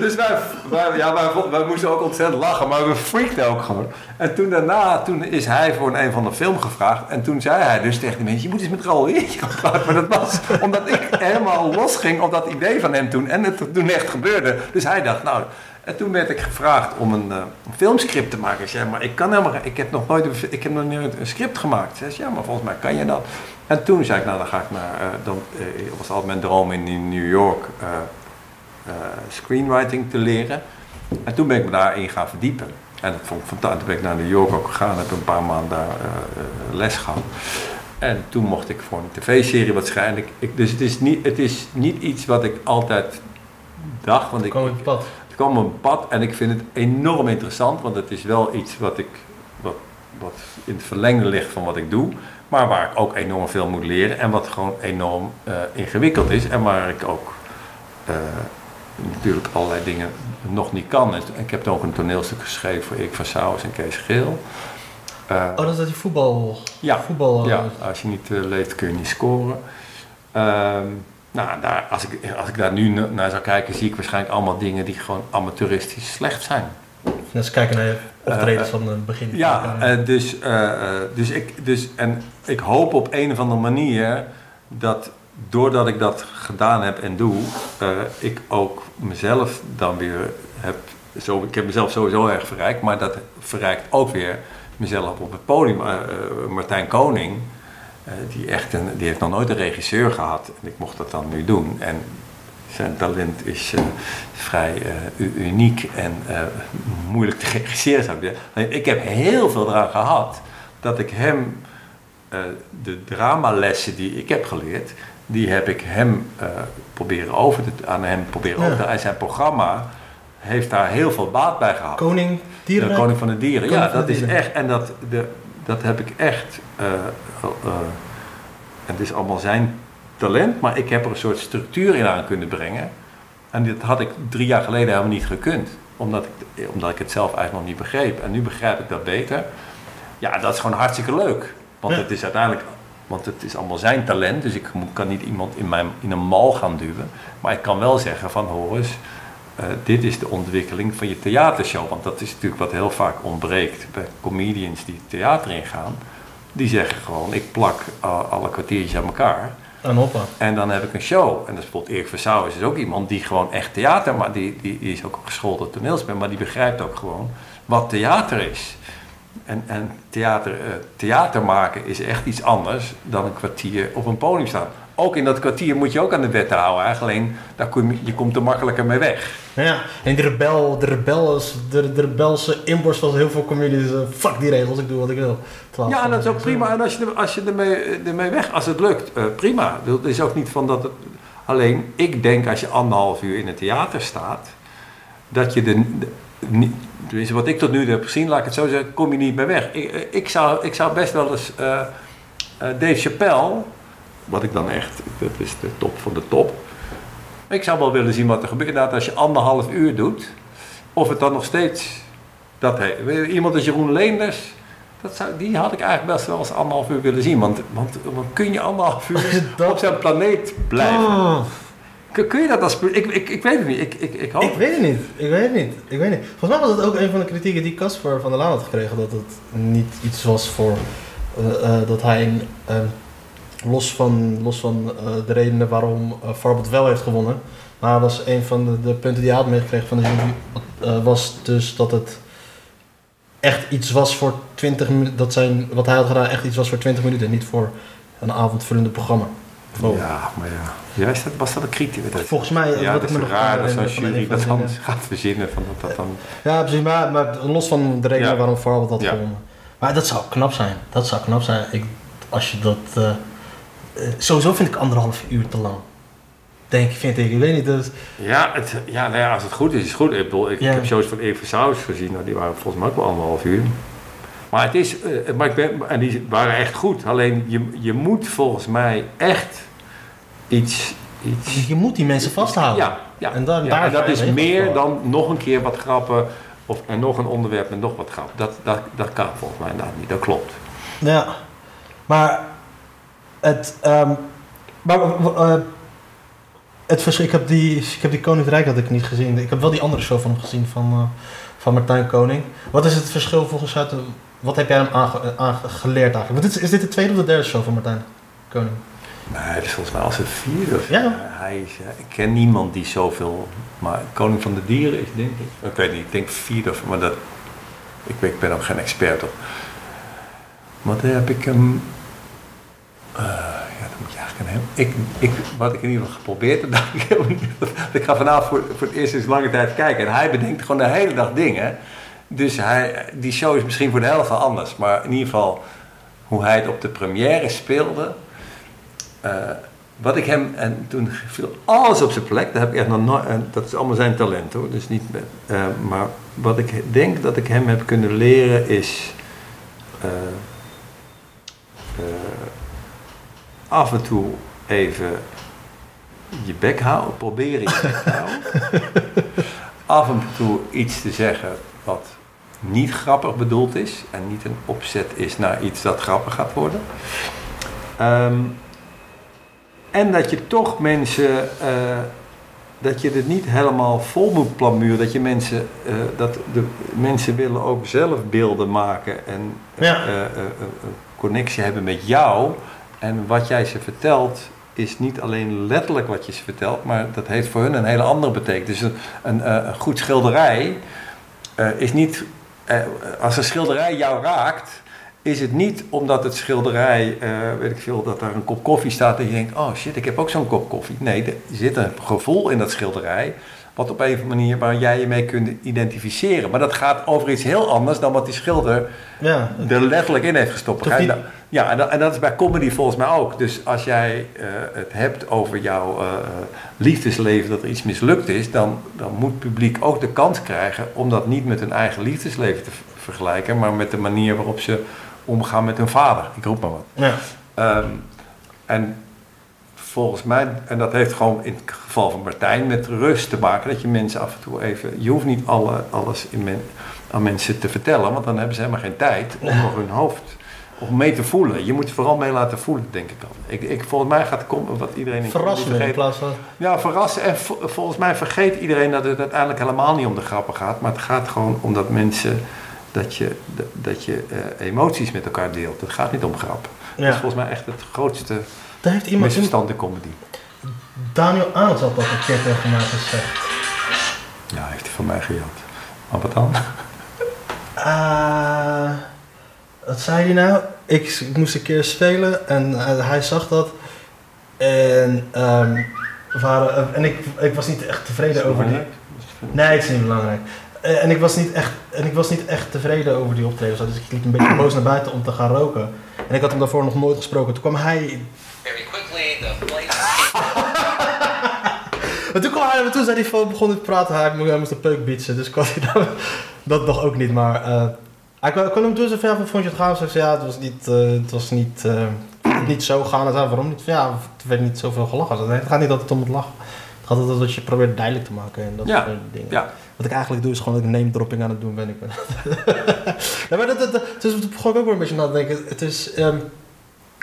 dus wij, wij, ja, wij moesten ook ontzettend lachen, maar we freakten ook gewoon. En toen daarna, toen is hij voor een, een van de film gevraagd. En toen zei hij dus tegen de mensen, je moet eens met Raoul Heertje gaan praten. Maar dat was omdat ik helemaal losging op dat idee van hem toen. En het toen echt gebeurde. Dus hij dacht, nou... En toen werd ik gevraagd om een, eh, een filmscript te maken. Ik zei, maar ik kan helemaal, ik heb nog nooit een, ik heb nog nooit een script gemaakt. Hij zei, ja, maar volgens mij kan je dat. En toen zei ik, nou dan ga ik naar, eh, dan eh, was altijd mijn droom in New York eh, screenwriting te leren. En toen ben ik me daarin gaan verdiepen. En dat vond ik fantastisch. Toen ben ik naar New York ook gegaan, heb een paar maanden daar les gehad. En toen mocht ik voor een tv-serie wat schrijven. Dus het is, niet, het is niet iets wat ik altijd dacht. Want ik, Kom op het pad. Kwam op een pad en ik vind het enorm interessant, want het is wel iets wat, ik, wat, wat in het verlengde ligt van wat ik doe, maar waar ik ook enorm veel moet leren en wat gewoon enorm eh, ingewikkeld is en waar ik ook eh, natuurlijk allerlei dingen nog niet kan. En ik heb ook een toneelstuk geschreven voor Erik van Sauers en Kees Geel. Eh, Oh, dat is dat die voetbal... Ja, voetbal ja, als je niet leeft kun je niet scoren. Nou, daar, als, ik, als ik daar nu na- naar zou kijken, zie ik waarschijnlijk allemaal dingen die gewoon amateuristisch slecht zijn. Net eens kijken naar je optredens Eh, van het begin. Ja, eh, dus, eh, dus, ik, dus en ik hoop op een of andere manier dat doordat ik dat gedaan heb en doe, ik ook mezelf dan weer heb. Zo, ik heb mezelf sowieso erg verrijkt, maar dat verrijkt ook weer mezelf op het podium. Martijn Koning, die, echt een, die heeft nog nooit een regisseur gehad en ik mocht dat dan nu doen. En zijn talent is eh, vrij eh, uniek en eh, moeilijk te regisseren zou ik zeggen. Ik heb heel veel eraan gehad dat ik hem, eh, de dramalessen die ik heb geleerd, die heb ik hem eh, proberen over te, aan hem proberen Ja. over te En zijn programma heeft daar heel veel baat bij gehad. Koning Dieren. De koning van de dieren. Koning ja, dat is dieren. echt. En dat, de, dat heb ik echt. eh, en het is allemaal zijn talent, maar ik heb er een soort structuur in aan kunnen brengen. En dit had ik drie jaar geleden helemaal niet gekund. Omdat ik, omdat ik het zelf eigenlijk nog niet begreep. En nu begrijp ik dat beter. Ja, dat is gewoon hartstikke leuk. Want Ja. het is uiteindelijk. Want het is allemaal zijn talent. Dus ik kan niet iemand in, mijn, in een mal gaan duwen. Maar ik kan wel zeggen van hoor eens. Eh, dit is de ontwikkeling van je theatershow. Want dat is natuurlijk wat heel vaak ontbreekt bij comedians die het theater ingaan. Die zeggen gewoon, ik plak eh, alle kwartiertjes aan elkaar. En hoppa. En dan heb ik een show. En dat is bijvoorbeeld Erik is dus ook iemand die gewoon echt theater, maar die, die, die is ook geschoold tot toneelspel, maar die begrijpt ook gewoon wat theater is. En, en theater, eh, theater maken is echt iets anders dan een kwartier op een podium staan. Ook in dat kwartier moet je ook aan de wet houden. Eigenlijk. Alleen daar kom je, je komt er makkelijker mee weg. Ja, en de rebel, de rebel is, de, de rebelse inborst van heel veel comedies. eh, fuck die regels, ik doe wat ik wil. Ja, en dat is ook prima. En als je, als je ermee, ermee weg, als het lukt, eh, prima. Het is ook niet van dat het. Alleen, ik denk als je anderhalf uur in het theater staat, dat je de. de- niet, tenminste, wat ik tot nu toe heb gezien, laat ik het zo zeggen, kom je niet meer weg. Ik, eh, ik, zou, ik zou best wel eens eh, eh, Dave Chappelle, wat ik dan echt, dat is de top van de top. Ik zou wel willen zien wat er gebeurt inderdaad als je anderhalf uur doet. Of het dan nog steeds dat he- Iemand als Jeroen Leenders, dat zou, die had ik eigenlijk best wel eens anderhalf uur willen zien. Want, want, want kun je anderhalf uur Dat- op zijn planeet blijven? Oh, Kun, kun je dat als... Ik, ik, ik weet het niet. Ik, ik, ik hoop... ik weet het niet, ik weet het niet, ik weet niet. Volgens mij was het ook een van de kritieken die Casper van der Laan had gekregen. Dat het niet iets was voor, eh, eh, dat hij, eh, los van, los van eh, de redenen waarom uh, Farbot wel heeft gewonnen. Maar was een van de, de punten die hij had meegekregen van de jury, eh, was dus dat het echt iets was voor 20 minuten, dat zijn, wat hij had gedaan echt iets was voor 20 minuten, niet voor een avondvullende programma. Wow. Ja, maar ja. ja is dat, was dat een kritiek? Dat, Volgens mij, eh, ja, dat ik is me nog raar dat zo'n jury dat dan gaat verzinnen. Van dat, dat dan... Ja, precies, maar, maar los van de redenen Ja. waarom Farbot had Ja. gewonnen. Maar dat zou knap zijn. Dat zou knap zijn. Ik, als je dat. eh, eh, sowieso vind ik anderhalf uur te lang. Denk, vind ik. Ik weet niet. Dus, Ja, het, ja, nou ja, als het goed is, is het goed. Ik, bedoel, ik, Ja. ik heb shows van Erik Versaus gezien, nou, die waren volgens mij ook wel anderhalf uur. Maar het is, eh, maar ik ben, en die waren echt goed. Alleen je, je moet volgens mij echt iets. iets je moet die mensen vasthouden. ja, ja, En dan- ja, daar en dat is meer dan nog een keer wat grappen of, en nog een onderwerp met nog wat grappen. Dat, dat, dat kan volgens mij inderdaad niet, dat klopt. Ja. Maar het. ehm, maar, eh, het verschil, ik heb die, ik heb die Koninkrijk had ik niet gezien. Ik heb wel die andere show van hem gezien van, eh, van Martijn Koning. Wat is het verschil volgens jou? Wat heb jij hem aange- aangeleerd eigenlijk? Want dit is, is dit de tweede of de derde show van Martijn Koning? Nee, het is volgens mij als het vierde. of. Ja. Hij is, ik ken niemand die zoveel. Maar Koning van de Dieren is denk ik. Ik weet niet, ik denk vierde of. Maar dat. Ik, ben- ik ben ook geen expert op. Wat heb ik hem. Eh, ja, dat moet je eigenlijk heel. Ik, ik, wat ik in ieder geval geprobeerd heb, dat ik, ik ga vanavond voor, voor het eerst sinds lange tijd kijken. En hij bedenkt gewoon de hele dag dingen. Dus hij, die show is misschien voor de helft anders. Maar in ieder geval, hoe hij het op de première speelde. Eh, wat ik hem, en toen viel alles op zijn plek, dat heb ik echt nog nooit, en dat is allemaal zijn talent hoor, dus niet, eh, maar wat ik denk dat ik hem heb kunnen leren is af en toe even je bek houden, proberen je bek te houden. af en toe iets te zeggen wat niet grappig bedoeld is en niet een opzet is naar iets dat grappig gaat worden. Ehm, en dat je toch mensen, eh, dat je het niet helemaal vol moet plamuren. Dat je mensen, eh, dat de mensen willen ook zelf beelden maken en Ja. eh, een connectie hebben met jou. En wat jij ze vertelt is niet alleen letterlijk wat je ze vertelt, maar dat heeft voor hun een hele andere betekenis. Dus een, een, eh, goed schilderij eh, is niet, eh, als een schilderij jou raakt, is het niet omdat het schilderij, weet ik veel, dat daar een kop koffie staat en je denkt, oh shit, ik heb ook zo'n kop koffie. Nee, er zit een gevoel in dat schilderij, wat op een of andere manier waar jij je mee kunt identificeren. Maar dat gaat over iets heel anders dan wat die schilder Ja, er letterlijk in heeft gestopt. Niet- Ja, en dat, en dat is bij comedy volgens mij ook. Dus als jij eh, het hebt over jouw eh, liefdesleven, dat er iets mislukt is, dan, dan moet het publiek ook de kans krijgen om dat niet met hun eigen liefdesleven te vergelijken, maar met de manier waarop ze omgaan met hun vader. Ik roep maar wat. ja. Ehm, en volgens mij, en dat heeft gewoon in het geval van Martijn met rust te maken, dat je mensen af en toe even, je hoeft niet alle, alles in men, aan mensen te vertellen, want dan hebben ze helemaal geen tijd om nog hun hoofd om mee te voelen. Je moet je vooral mee laten voelen, denk ik dan. Ik, ik, volgens mij gaat komen wat iedereen in Verrassen in vergeet. plaats van... Ja, verrassen. En vo- volgens mij vergeet iedereen dat het uiteindelijk helemaal niet om de grappen gaat. Maar het gaat gewoon om dat mensen, dat je, dat, je eh, emoties met elkaar deelt. Het gaat niet om grappen. Dat is volgens mij echt het grootste Daar heeft iemand... misverstand in comedy. Daniel Arends had dat een keer tegen mij gezegd. Ja, heeft hij van mij gejat. Maar wat dan? Ah, wat zei hij nou? Ik, ik moest een keer spelen en eh, hij zag dat. En, ehm, waren, eh, en ik, ik was niet echt tevreden over die. Nee, het is niet belangrijk. En, ik was niet echt, en ik was niet echt tevreden over die optredens. Dus ik liep een beetje boos naar buiten om te gaan roken. En ik had hem daarvoor nog nooit gesproken. Toen kwam hij. Very quickly, the flight En toen kwam hij naar me toe, zei hij van, begon te praten. Hij moest, hij moest een peuk bietsen. Dus kwam hij dan, dat nog ook niet. Maar eh, hij kwam, kwam hem toe en zei van, ja, vond je het gaan? Ze zei, ja, het was niet, eh, het was niet, eh, niet zo gaan. En zei, waarom niet? Ja, er werd niet zoveel gelachen. Ze zei, het gaat niet altijd om het lachen. Het gaat altijd dat je probeert duidelijk te maken en dat Ja, soort dingen. Ja, Wat ik eigenlijk doe is gewoon dat ik name dropping aan het doen ben. Ik ben. ja, maar dat, dat, dat, dus toen begon ik ook weer een beetje na te denken. Het is, ehm,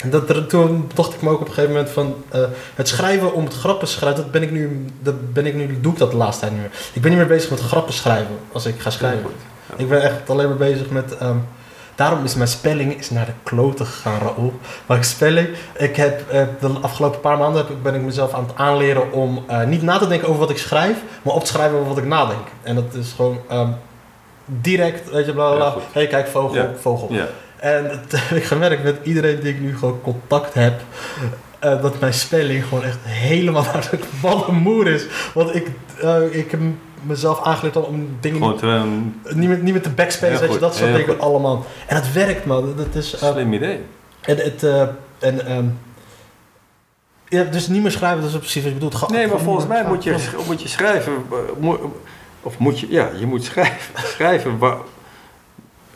dat, toen dacht ik me ook op een gegeven moment van eh, het schrijven om het grappen schrijven, dat ben ik nu, dat ben ik nu, doe ik dat de laatste tijd niet meer. Ik ben niet meer bezig met grappen schrijven als ik ga schrijven. Ja. Ik ben echt alleen maar bezig met. ehm, daarom is mijn spelling is naar de kloten gegaan, Raoul. Maar ik spelling, ik heb eh, de afgelopen paar maanden heb, ben ik mezelf aan het aanleren om eh, niet na te denken over wat ik schrijf, maar op te schrijven over wat ik nadenk. En dat is gewoon ehm, direct, weet je, bla bla Ja, hey, kijk, vogel, Ja. vogel. En dat heb ik gemerkt met iedereen die ik nu gewoon contact heb. eh, dat mijn spelling gewoon echt helemaal naar de ballenmoer is. Want ik, eh, ik heb mezelf aangeleerd om dingen te- een niet, met, niet met de backspace, Heel weet je, goed, dat soort dingen goed. allemaal. En het werkt, man. Dat is, eh, slim idee. en het, en, ehm, ja, dus niet meer schrijven, dat is precies wat je bedoelt. Ga- Nee, maar volgens mij moet je, moet je schrijven, of moet je, ja, je moet schrijven, schrijven waar,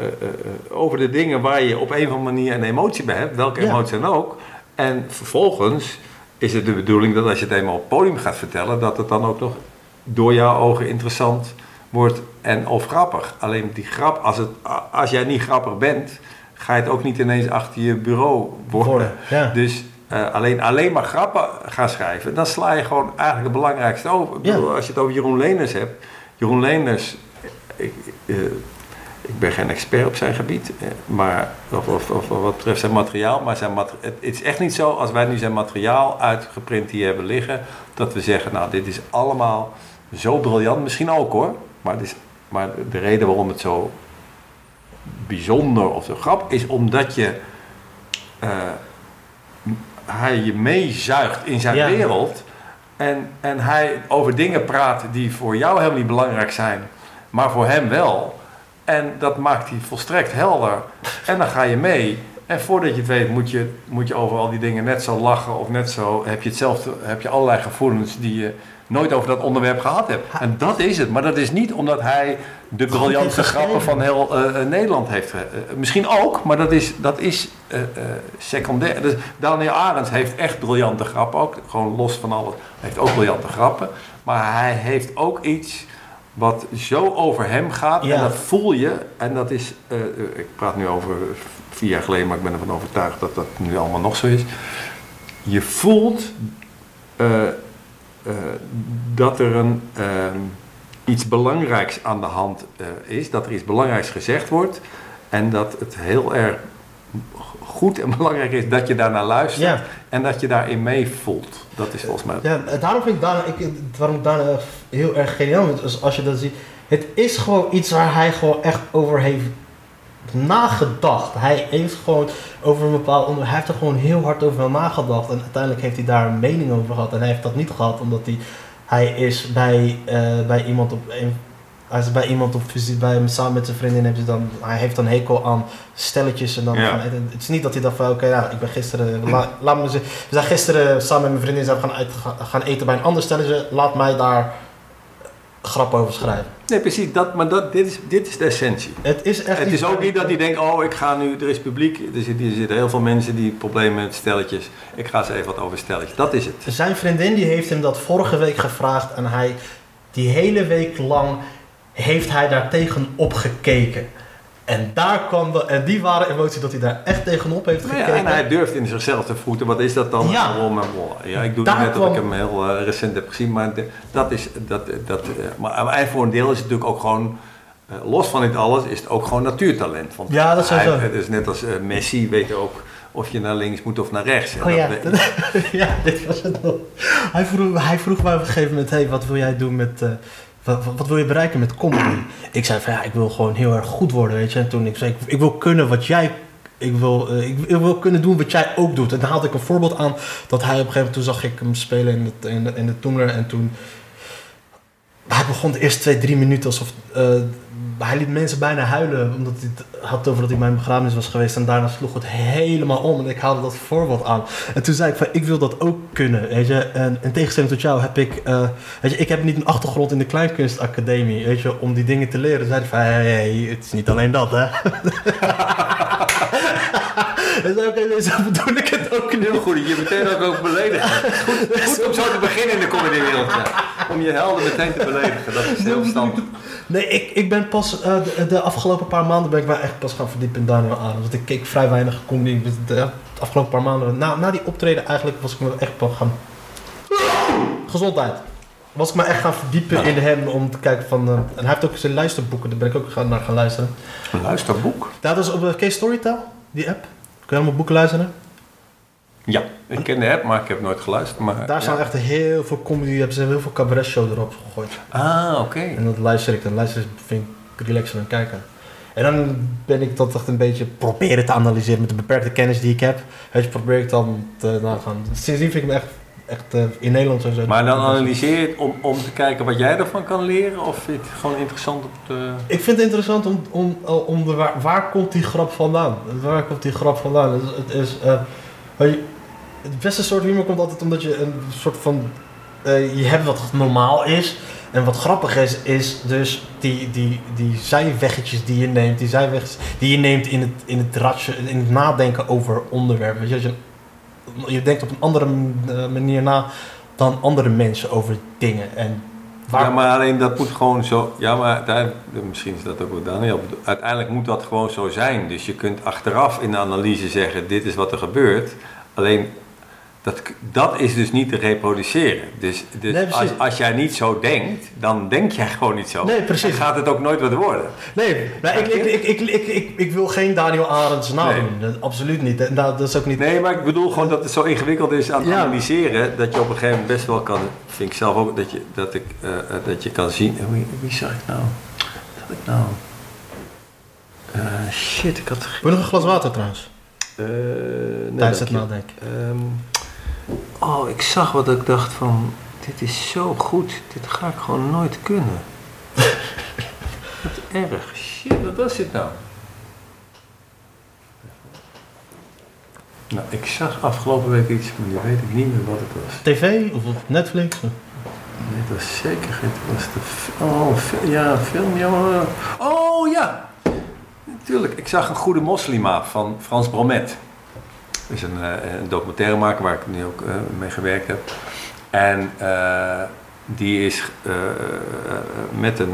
eh, eh, eh, over de dingen waar je op een of andere manier een emotie bij hebt, welke Ja. emotie dan ook. En vervolgens is het de bedoeling dat als je het eenmaal op het podium gaat vertellen, dat het dan ook nog door jouw ogen interessant wordt en of grappig. Alleen die grap, als, het, als jij niet grappig bent, ga je het ook niet ineens achter je bureau worden. Worden, ja. Dus alleen, alleen maar grappen gaan schrijven, dan sla je gewoon eigenlijk het belangrijkste over. Ik Ja. bedoel, Als je het over Jeroen Leenders hebt. Jeroen Leenders, ik, ik ben geen expert op zijn gebied, eh, maar, of, of, of wat betreft zijn materiaal, maar zijn het, het is echt niet zo als wij nu zijn materiaal uitgeprint hier hebben liggen, dat we zeggen, nou dit is allemaal zo briljant, misschien ook hoor, maar, het is, maar de reden waarom het zo bijzonder of zo grappig is, omdat je eh, hij je meezuigt in zijn Ja. wereld en, en hij over dingen praat die voor jou helemaal niet belangrijk zijn, maar voor hem wel. En dat maakt hij volstrekt helder. En dan ga je mee. En voordat je het weet, moet je, moet je over al die dingen net zo lachen of net zo. Heb je hetzelfde, heb je allerlei gevoelens die je nooit over dat onderwerp gehad hebt. En dat is het. Maar dat is niet omdat hij de geschreven. grappen van heel eh, eh, Nederland heeft. eh, misschien ook, maar dat is, dat is secundair. Dus Daniel Arends heeft echt briljante grappen ook. Gewoon los van alles. Hij heeft ook briljante grappen. Maar hij heeft ook iets wat zo over hem gaat. Ja. En dat voel je. En dat is, eh, eh, ik praat nu over vier jaar geleden, maar ik ben ervan overtuigd dat dat nu allemaal nog zo is. Je voelt eh, dat er een, iets belangrijks aan de hand is. Dat er iets belangrijks gezegd wordt. En dat het heel erg goed en belangrijk is dat je daarnaar luistert. Ja. En dat je daarin meevoelt. Dat is volgens mij... Ja, daarom vind ik Dana, ik, waarom Dana heel erg geniaal is als je dat ziet. Het is gewoon iets waar hij gewoon echt over heeft nagedacht. Hij heeft gewoon over een bepaald onderwerp, hij heeft er gewoon heel hard over nagedacht. En uiteindelijk heeft hij daar een mening over gehad. En hij heeft dat niet gehad omdat hij, hij is bij, eh, bij iemand op een, hij is bij iemand op visite, bij hem samen met zijn vriendin heeft hij dan, hij heeft dan hekel aan stelletjes en dan Ja. Het is niet dat hij dacht van, oké, ja, ik ben gisteren, la- laat me we zijn gisteren samen met mijn vriendin zijn we gaan, uit, gaan eten bij een ander stelletje, laat mij daar grap over schrijven. Nee, precies. Dat, maar dat, dit, is, dit is de essentie. Het is echt Het is ook niet dat hij denkt, oh, ik ga nu, er is publiek, er zitten, er zitten heel veel mensen die problemen met stelletjes. Ik ga eens even wat over stelletjes. Dat is het. Zijn vriendin die heeft hem dat vorige week gevraagd en hij die hele week lang heeft hij daar tegenop gekeken. En daar kwam de, en die ware emotie dat hij daar echt tegenop heeft Nou ja, gekeken. en hij durft in zichzelf te voeten. Wat is dat dan? Ja. Ja, ik doe Daar het net dat ik hem heel eh, recent heb gezien. Maar de- dat is, dat, dat, eh, maar voor een deel is het natuurlijk ook gewoon, eh, los van dit alles, is het ook gewoon natuurtalent. Want Ja, dat is hij. Het is net als Messi, weet je ook of je naar links moet of naar rechts. Oh ja, dat- ja, dit was het nog. Hij vroeg, hij vroeg mij op een gegeven moment, hey, wat wil jij doen met, wat, wat, wil je bereiken met comedy? Ik zei van, ja, ik wil gewoon heel erg goed worden, weet je. En toen ik zei, ik, ik wil kunnen wat jij, ik wil, eh, ik, ik wil kunnen doen wat jij ook doet. En dan haalde ik een voorbeeld aan, dat hij op een gegeven moment, zag ik hem spelen in, het, in, de, in de en toen... Hij begon de eerste twee, drie minuten alsof... eh, hij liet mensen bijna huilen, omdat hij het had over dat hij mijn begrafenis was geweest. En daarna sloeg het helemaal om en ik haalde dat voorbeeld aan. En toen zei ik van, ik wil dat ook kunnen, weet je. En in tegenstelling tot jou heb ik, eh, weet je, ik heb niet een achtergrond in de Kleinkunstacademie, weet je, om die dingen te leren. Zei hij van, het is niet alleen dat, hè. Zei, oké, zo bedoel ik het ook. Heel goed, dat je meteen ook, ook beledigt. Goed, goed om zo te beginnen in de comedywereld. Ja. Om je helden meteen te beledigen, dat is heel verstandig. Nee, ik, ik ben pas eh, de, de afgelopen paar maanden ben ik wel echt pas gaan verdiepen in Daniel Adams. Want ik keek vrij weinig comedy. Dus De afgelopen paar maanden, na, na die optreden eigenlijk, was ik me echt pas gaan... Gezondheid. Was ik me echt gaan verdiepen Ja. in hem om te kijken van... eh, en hij heeft ook zijn luisterboeken, daar ben ik ook gaan, naar gaan luisteren. Een luisterboek? Dat is op uh, Case Storytel, die app. Kun je allemaal boeken luisteren? Ja, ik ken de app, maar ik heb nooit geluisterd. Maar, Daar ja. staan echt heel veel comedy, hebben ze heel veel cabaret show erop gegooid. Ah, oké. En dat luister ik. Dan luister vind ik relaxer dan kijken. En dan ben ik dat echt een beetje proberen te analyseren met de beperkte kennis die ik heb. Weet je, probeer ik dan te nagaan. Sindsdien vind ik me echt, echt eh, in Nederland sowieso. Maar dan analyseer je het om, om te kijken wat jij ervan kan leren? Of vind je het gewoon interessant te... Ik vind het interessant om, om, om de, waar, waar komt die grap vandaan? Waar komt die grap vandaan? Het, is- het is, eh, het beste soort humor komt altijd omdat je een soort van... eh, je hebt wat normaal is. En wat grappig is, is dus die, die, die zijweggetjes die je neemt. Die zijweggetjes die je neemt in het, in het, ratje, in het nadenken over onderwerpen. Weet je, als je, je denkt op een andere eh, manier na dan andere mensen over dingen. En Ja, maar alleen dat moet gewoon zo... Ja, maar daar, misschien is dat ook wat Daniel. Uiteindelijk moet dat gewoon zo zijn. Dus je kunt achteraf in de analyse zeggen, dit is wat er gebeurt. Alleen, Dat, dat is dus niet te reproduceren. Dus, dus Nee, als, als jij niet zo denkt, dan denk jij gewoon niet zo. Nee, precies. En gaat het ook nooit wat worden. Nee, nou, ik, ik, ik, ik, ik, ik, ik wil geen Daniel Arends nadoen. Absoluut niet. En dat is ook niet... Nee, maar ik bedoel gewoon dat het zo ingewikkeld is aan het Ja. analyseren, dat je op een gegeven moment best wel kan, vind ik zelf ook, dat je, dat ik, eh, eh, dat je kan zien, wie, wie zag ik nou? Wat ik nou? Eh, shit, ik had... Wil je nog een glas water trouwens? eh nee, Tijdens het nadenken. Ehm, oh, ik zag wat ik dacht van, dit is zo goed, dit ga ik gewoon nooit kunnen. wat erg. Shit, wat was dit nou? Nou, ik zag afgelopen week iets, maar nu weet ik niet meer wat het was. TV of op Netflix? Nee, het was zeker geen, het was de, oh, ja, film, jongen. Oh, ja. Natuurlijk, ik zag een goede moslima van Frans Bromet. Is een, eh, een documentairemaker waar ik nu ook eh, mee gewerkt heb. En eh, die is met een,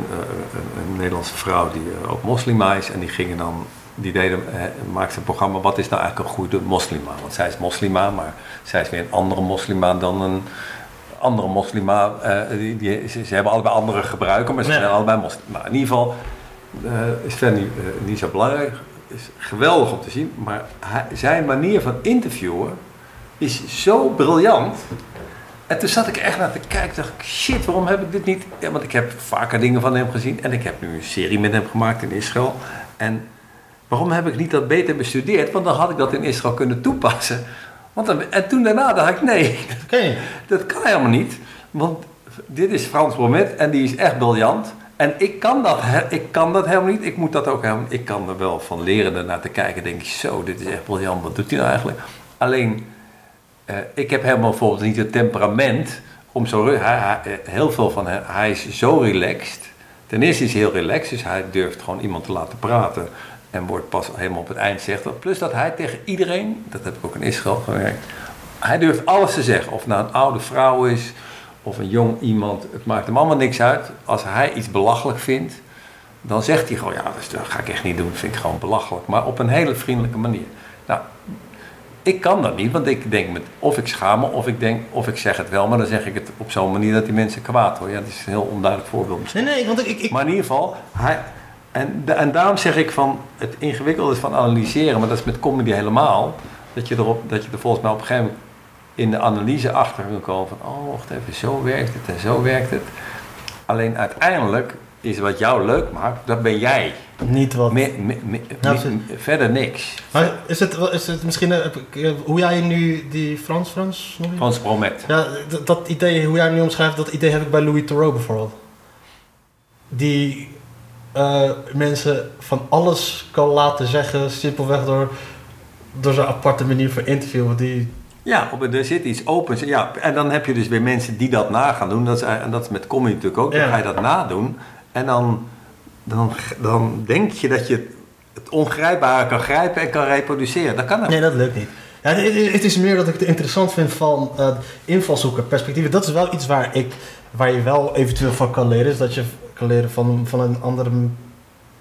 een, Nederlandse vrouw die ook moslima is. En die gingen dan, die deden, maakte een programma, wat is nou eigenlijk een goede moslima? Want zij is moslima, maar zij is weer een andere moslima dan een andere moslima. die, die, ze, ze hebben allebei andere gebruiken, maar ze zijn allebei moslima. Maar in ieder geval is verder niet, eh, niet zo belangrijk. Is geweldig om te zien, maar hij- zijn manier van interviewen is zo briljant. En toen zat ik echt naar te kijken, dacht ik, shit, waarom heb ik dit niet? Ja, want ik heb vaker dingen van hem gezien en ik heb nu een serie met hem gemaakt in Israël. En waarom heb ik niet dat beter bestudeerd? Want dan had ik dat in Israël kunnen toepassen. Want dan, en toen daarna dacht ik, nee, Oké. dat kan helemaal niet. Want dit is Frans Bromet en die is echt briljant. En ik kan dat, ik kan dat helemaal niet. Ik moet dat ook helemaal Ik kan er wel van leren ernaar te kijken. denk ik, zo, dit is echt briljant. Wat doet hij nou eigenlijk? Alleen, eh, ik heb helemaal bijvoorbeeld niet het temperament om zo... eh, heel veel van hem, hij is zo relaxed. Ten eerste is hij heel relaxed, dus hij durft gewoon iemand te laten praten. En wordt pas helemaal op het eind zegt dat. Plus dat hij tegen iedereen, dat heb ik ook in Israël gewerkt... Hij durft alles te zeggen. Of het nou een oude vrouw is of een jong iemand. Het maakt hem allemaal niks uit. Als hij iets belachelijk vindt, dan zegt hij gewoon: Ja, dat ga ik echt niet doen. Dat vind ik gewoon belachelijk. Maar op een hele vriendelijke manier. Nou, ik kan dat niet, want ik denk met, of ik schaam me, of ik denk, of ik zeg het wel, maar dan zeg ik het op zo'n manier dat die mensen kwaad worden. Ja, dat is een heel onduidelijk voorbeeld misschien. Nee, nee, want ik... ik, Maar in ieder geval, hij, en, en daarom zeg ik van het ingewikkelde is van analyseren, maar dat is met comedy helemaal. Dat je, erop, dat je er volgens mij op een gegeven moment in de analyse achter kan komen van, oh wacht even, zo werkt het en zo werkt het. Alleen uiteindelijk is wat jou leuk maakt, dat ben jij. niet wat... Me- me- me- Nou, verder niks. Maar is het, is het misschien... eh, hoe jij nu die Frans, Frans? Nog Frans Bromet. Ja, dat idee, hoe jij nu omschrijft, dat idee heb ik bij Louis Theroux bijvoorbeeld. Die eh, mensen van alles kan laten zeggen, simpelweg door, door zijn aparte manier van interviewen. Die, Ja, op, er zit iets opens. Ja, en dan heb je dus weer mensen die dat na gaan doen. Dat is, en dat is met comedy natuurlijk ook. Dan Ja. ga je dat nadoen. En dan, dan, dan denk je dat je het ongrijpbare kan grijpen en kan reproduceren. Dat kan ook. nee, dat lukt niet. Ja, het, is meer dat ik het interessant vind van eh invalshoeken, perspectieven. Dat is wel iets waar, ik, waar je wel eventueel van kan leren. Is dat je kan leren van, van een andere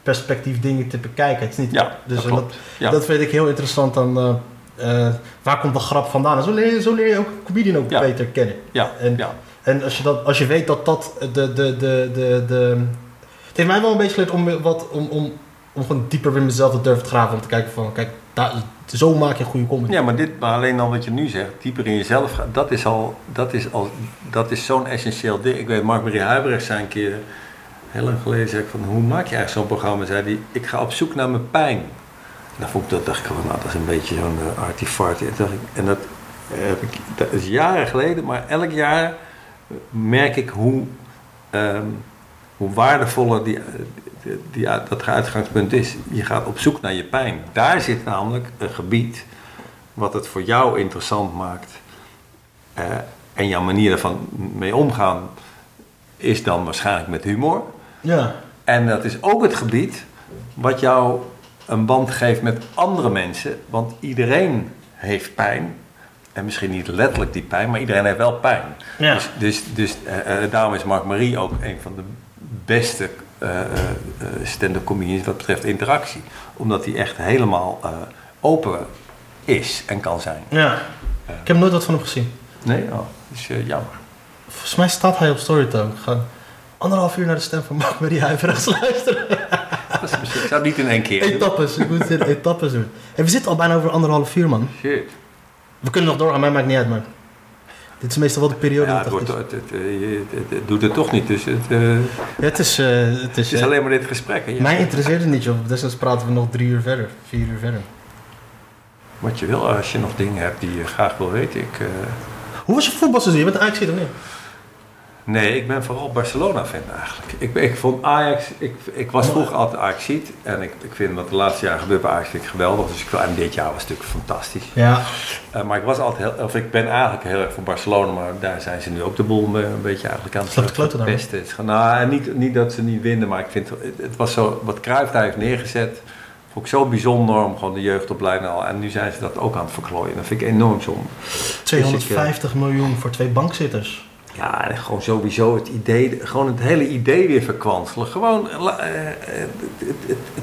perspectief dingen te bekijken. Het is niet, Ja, dus dat. Ja. Dat vind ik heel interessant dan. eh, eh, waar komt de grap vandaan? En zo leer je, zo leer je ook comedian ook Ja. beter kennen. Ja, En, ja. en als, je dat, als je weet dat dat de, de, de, de, de... Het heeft mij wel een beetje geleerd om, wat, om, om, om gewoon dieper in mezelf te durven te graven. Om te kijken van, kijk, daar, zo maak je een goede comedy. ja, maar, dit, maar alleen al wat je nu zegt, dieper in jezelf gaan, dat is al, dat is al, dat is zo'n essentieel ding. Ik weet, Mark-Marie Huibrecht zei een keer, heel lang geleden, zei ik van, hoe maak je eigenlijk zo'n programma? Zei hij, ik ga op zoek naar mijn pijn. Dan vond ik dat, dacht ik van, nou, dat is een beetje zo'n uh. En, dacht ik, en dat, heb ik, dat is jaren geleden, maar elk jaar merk ik hoe, ehm, hoe waardevoller die, die, die, dat uitgangspunt is. Je gaat op zoek naar je pijn. Daar zit namelijk een gebied wat het voor jou interessant maakt. Eh, en jouw manier ervan mee omgaan is dan waarschijnlijk met humor. Ja. En dat is ook het gebied wat jou een band geeft met andere mensen. Want iedereen heeft pijn. En misschien niet letterlijk die pijn, maar iedereen heeft wel pijn. Ja. Dus, dus, dus eh, eh, daarom is Mark Marie ook een van de beste stand-up comedians wat betreft interactie. Omdat hij echt helemaal open is en kan zijn. Ja. Ik heb nooit wat van hem gezien. Nee? Oh, dat is jammer. Volgens mij staat hij op Storytime. Ik ga anderhalf uur naar de stem van Mark Marie Huiverigs luisteren. Misschien- ik zou het niet in één keer doen. Etappes, ik moet het in etappes doen. En we zitten al bijna over anderhalf uur, man. Shit. We kunnen nog doorgaan, mij maakt niet uit, man. Dit is meestal wel de periode. Ja, dat het, wordt, het, het, eh, het- het doet het toch niet. Dus het, eh, Ja, het is... eh, het is, het is eh, alleen maar dit gesprek. hè. Mij interesseert het niet, joh. Desnoods praten we nog drie uur verder. Vier uur verder. Wat je wil, als je nog dingen hebt die je graag wil weten. Ik, eh, Hoe was je voetbalseizoen? Je bent eigenlijk of niet? Nee, ik ben vooral Barcelona-fan eigenlijk. Ik, ik vond Ajax, ik, ik was vroeger altijd ajax En ik, ik vind wat de laatste jaren gebeurt bij Ajax vind ik geweldig. Dus ik, en dit jaar was het natuurlijk fantastisch. Ja. Eh, maar ik was altijd heel, of ik ben eigenlijk heel erg voor Barcelona, maar daar zijn ze nu ook de boel mee een beetje eigenlijk aan het Slaat de kloten daar. verpesten. Het is Nou, niet, niet dat ze niet winnen, maar ik vind het, het was zo, wat Cruijff daar heeft neergezet, vond ik zo bijzonder om gewoon de jeugdopleiding al. En nu zijn ze dat ook aan het verklooien. Dat vind ik enorm zonde. 250 miljoen voor twee bankzitters. Ja, gewoon sowieso het idee, gewoon het hele idee weer verkwanselen. Gewoon, eh, eh,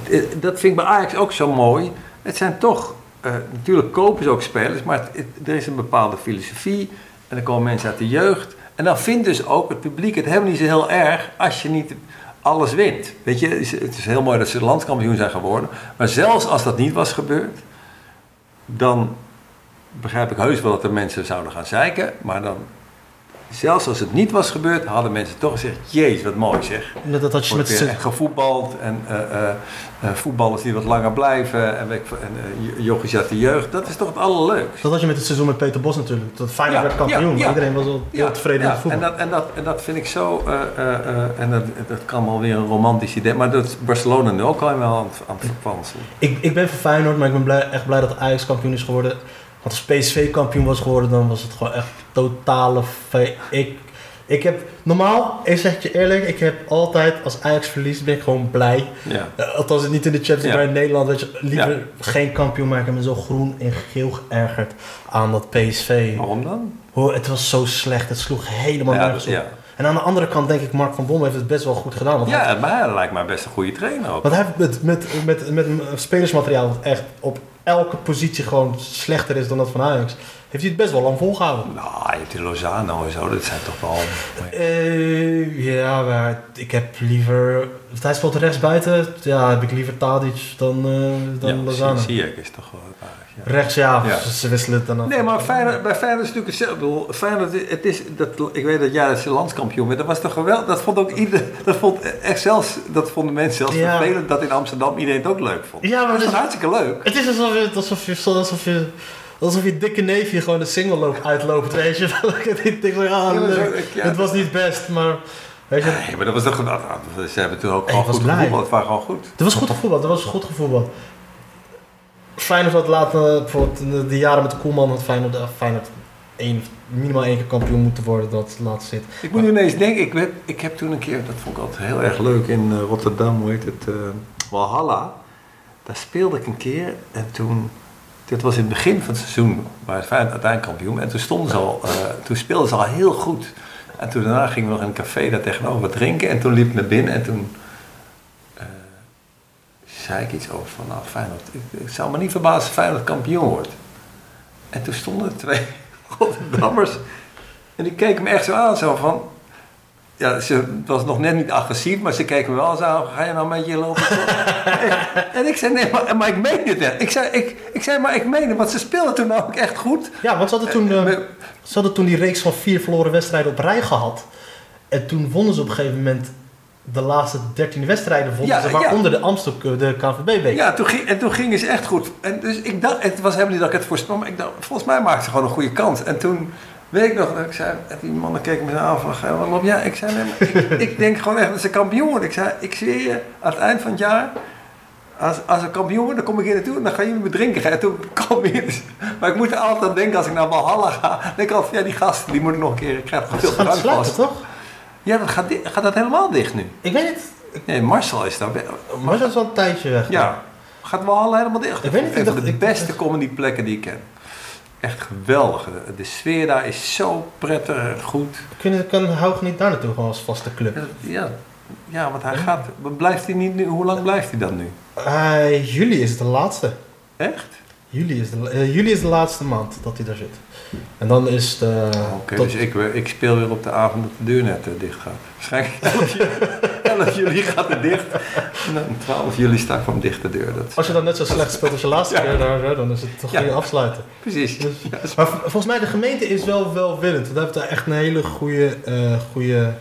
het- dat vind ik bij Ajax ook zo mooi. Het zijn toch, eh, natuurlijk kopen ze ook spelers, maar er is een bepaalde filosofie. En dan komen mensen uit de jeugd. En dan vindt dus ook het publiek het helemaal niet zo heel erg als je niet alles wint. Weet je, het is heel mooi dat ze landskampioen zijn geworden. Maar zelfs als dat niet was gebeurd, dan begrijp ik heus wel dat er mensen zouden gaan zeiken. Maar dan, zelfs als het niet was gebeurd, hadden mensen toch gezegd: Jezus, wat mooi zeg. Net dat had je Wordt met z'n- gevoetbald en eh, eh, eh, voetballers die wat langer blijven en, en eh, jochies uit de jeugd. Dat is toch het allerleukste. Dat had je met het seizoen met Peter Bos natuurlijk. Dat Feyenoord Ja, werd kampioen. ja, ja. Iedereen was al heel tevreden met het en voetbal. dat, en, dat, en dat vind ik zo, en dat, dat kan wel weer een romantisch idee, maar dat is Barcelona nu ook al wel aan het, aan het verkwanselen. Ik, ik ben voor Feyenoord, maar ik ben blij, echt blij dat Ajax kampioen is geworden. Want als PSV kampioen was geworden, dan was het gewoon echt totale... Ik, ik heb... Normaal, ik zeg het je eerlijk, ik heb altijd, als Ajax verliest, ben ik gewoon blij. Ja. Eh, althans, het niet in de Champions League, maar in Nederland, weet je, liever Ja. geen kampioen maken. Ik ben zo groen en geel geërgerd aan dat PSV. Waarom dan? Hoor, het was zo slecht, het sloeg helemaal nergens op. En aan de andere kant denk ik, Mark van Bommel heeft het best wel goed gedaan. Want hij ja, maar hij lijkt mij best een goede trainer ook. want hij heeft met, met, met, met een spelersmateriaal echt op elke positie gewoon slechter is dan dat van Ajax, heeft hij het best wel lang volgehouden. Nou, je hebt die Lozano en zo, dat zijn toch wel... Eh, ja, maar ik heb liever... Hij speelt rechts buiten, ja, heb ik liever Tadic dan, eh dan ja, Lozano. zie, zie ik is toch wel ja. Rechts, ja, Ja. ze wisselen het dan af. Nee, maar Feyenoord, bij Feyenoord is het natuurlijk hetzelfde. Ik bedoel, Feyenoord, het is, dat, ik weet dat jij dat je landskampioen bent. Dat was toch geweldig. Dat vond ook ieder, dat vond echt zelfs, dat vonden mensen zelfs Ja. vervelend dat in Amsterdam iedereen het ook leuk vond. Ja, maar dat is het toch is- hartstikke leuk. Het is alsof je, alsof je, alsof je, alsof je dikke neefje gewoon de single loop uitloopt, weet je. ik denk van, ja, Ja, maar zo- leuk. ik- ja, het was niet best, maar, weet je. Nee, maar dat was toch geweldig. Ze hebben toen ook was goed gevoetbald. Het waren gewoon goed. Er was goed gevoetbald, er was goed gevoetbald. Feyenoord had later, bijvoorbeeld in de, de jaren met Koelman had Feyenoord, eh, Feyenoord één, minimaal één keer kampioen moeten worden, dat laatst zit. Ik moet nu ineens denken, ik, werd, ik heb toen een keer, dat vond ik altijd heel erg leuk in eh, Rotterdam, hoe heet het, eh, Walhalla. Daar speelde ik een keer en toen, dit was in het begin van het seizoen, waar Feyenoord uiteindelijk kampioen. En toen stonden ze al, eh, toen speelden ze al heel goed. En toen daarna gingen we nog in een café daar tegenover drinken en toen liep ik naar binnen en toen eh, zei ik iets over van, nou Feyenoord, ik, ik zou me niet verbazen als Feyenoord kampioen wordt. En toen stonden er twee Rotterdammers en die keken me echt zo aan, zo van... Ja, ze was nog net niet agressief, maar ze keken me wel zo aan. Ga je nou met je lopen? en ik zei, nee, maar, maar ik meen het echt. Ik zei, ik, ik zei, maar ik meen het, want ze speelden toen ook echt goed. Ja, want ze hadden toen, eh, Me- ze hadden toen die reeks van vier verloren wedstrijden op rij gehad. En toen wonnen ze op een gegeven moment de laatste 13 wedstrijden, vonden Ja, ze, ja. waaronder de Amstel, de KNVB-beker. Ja, toen ging, en toen gingen ze echt goed. En dus ik dacht, het was helemaal niet dat ik het voorspel, maar ik dacht, volgens mij maakten ze gewoon een goede kans. En toen weet ik nog, dat ik zei, en die mannen keken me zo aan van, "Ga, wat loop jij? Ik zei, nee, maar ik, ik denk gewoon echt dat ze kampioen worden. Ik zei, ik zweer je, aan het eind van het jaar, als, als ze kampioen worden, dan kom ik hier naartoe en dan gaan jullie me drinken. En toen kwam ik dus, maar ik moet er altijd aan denken als ik naar Valhalla ga. Denk ik altijd, ja, die gasten, die moeten nog een keer, ik krijg veel drank vast. toch? Ja, dat gaat, dat helemaal dicht nu? Ik weet het. Nee, Marcel is daar. Dat is al een tijdje weg. Ja, gaat Walhalla helemaal dicht. Ik weet niet, ik Een van de ik- beste comedyplekken die ik ken. Echt geweldig. De- sfeer daar is zo prettig en goed. Kunnen, kan Haugen niet daar naartoe, gewoon als vaste club? Ja, ja want hij gaat... Blijft hij niet nu? Hoe lang blijft hij dan nu? Eh, juli is de laatste. Echt? Juli is, de, eh, juli is de laatste maand dat hij daar zit. En dan is de... Oké, tot- dus ik, ik speel weer op de avond dat de deur net eh, dicht gaat. Waarschijnlijk 11 juli, 11 juli gaat het dicht. En dan 12 juli staat van dicht de deur. Dat, Als je dan net zo slecht speelt als je laatste keer daar, dan is het toch geen afsluiten. precies. Dus- Maar volgens mij de gemeente is wel welwillend. Want hij heeft daar echt een hele goede, eh, goede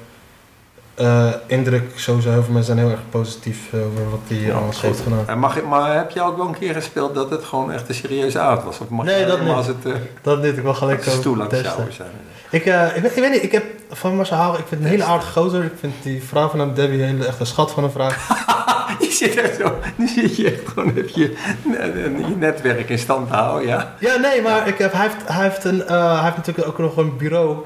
eh, indruk. Sowieso heel veel mensen zijn heel erg positief eh, over wat hij Ja, alles goed. heeft gedaan. En mag, maar heb je ook wel een keer gespeeld dat het gewoon echt een serieuze avond was? Of mag Nee, je dat niet. als het uh, Dat niet, ik wil gelijk stoel aan het zijn? Ik, eh, ik, weet, ik weet niet, ik heb van Marcel Houwer, ik vind het een hele aardige gozer. Ik vind die vrouw van hem, Debbie, hele, echt een schat van een vrouw. Je zit echt zo, nu zit je echt gewoon even je, je netwerk in stand te houden, ja? Ja, nee, maar ik heb, hij, heeft, hij, heeft een, hij heeft natuurlijk ook nog een bureau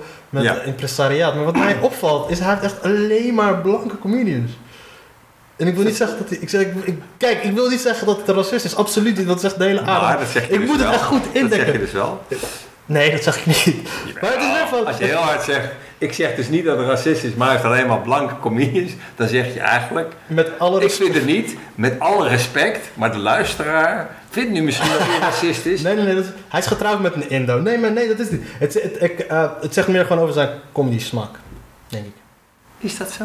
met Ja. impresariaat. Maar wat mij opvalt, is hij heeft echt alleen maar blanke comedians. En ik wil niet zeggen dat hij... Ik zeg, ik, kijk, ik wil niet zeggen dat het een racist is. Absoluut niet, dat echt de hele aarde. Ik dus moet het echt goed Dat zeg indekken. je dus wel. Nee, dat zeg ik niet. Maar het is wel van... Als je heel hard zegt, ik zeg dus niet dat het racist is, maar hij heeft alleen maar blanke comedians, dan zeg je eigenlijk, Met alle ik respect... vind het niet, met alle respect, maar de luisteraar vindt nu misschien dat hij racist is. Nee, nee, nee. Dat is- hij is getrouwd met een Indo. Nee, maar nee, dat is niet. Het, het, ik, eh, het zegt meer gewoon over zijn comedy smaak. Denk ik. Is dat zo?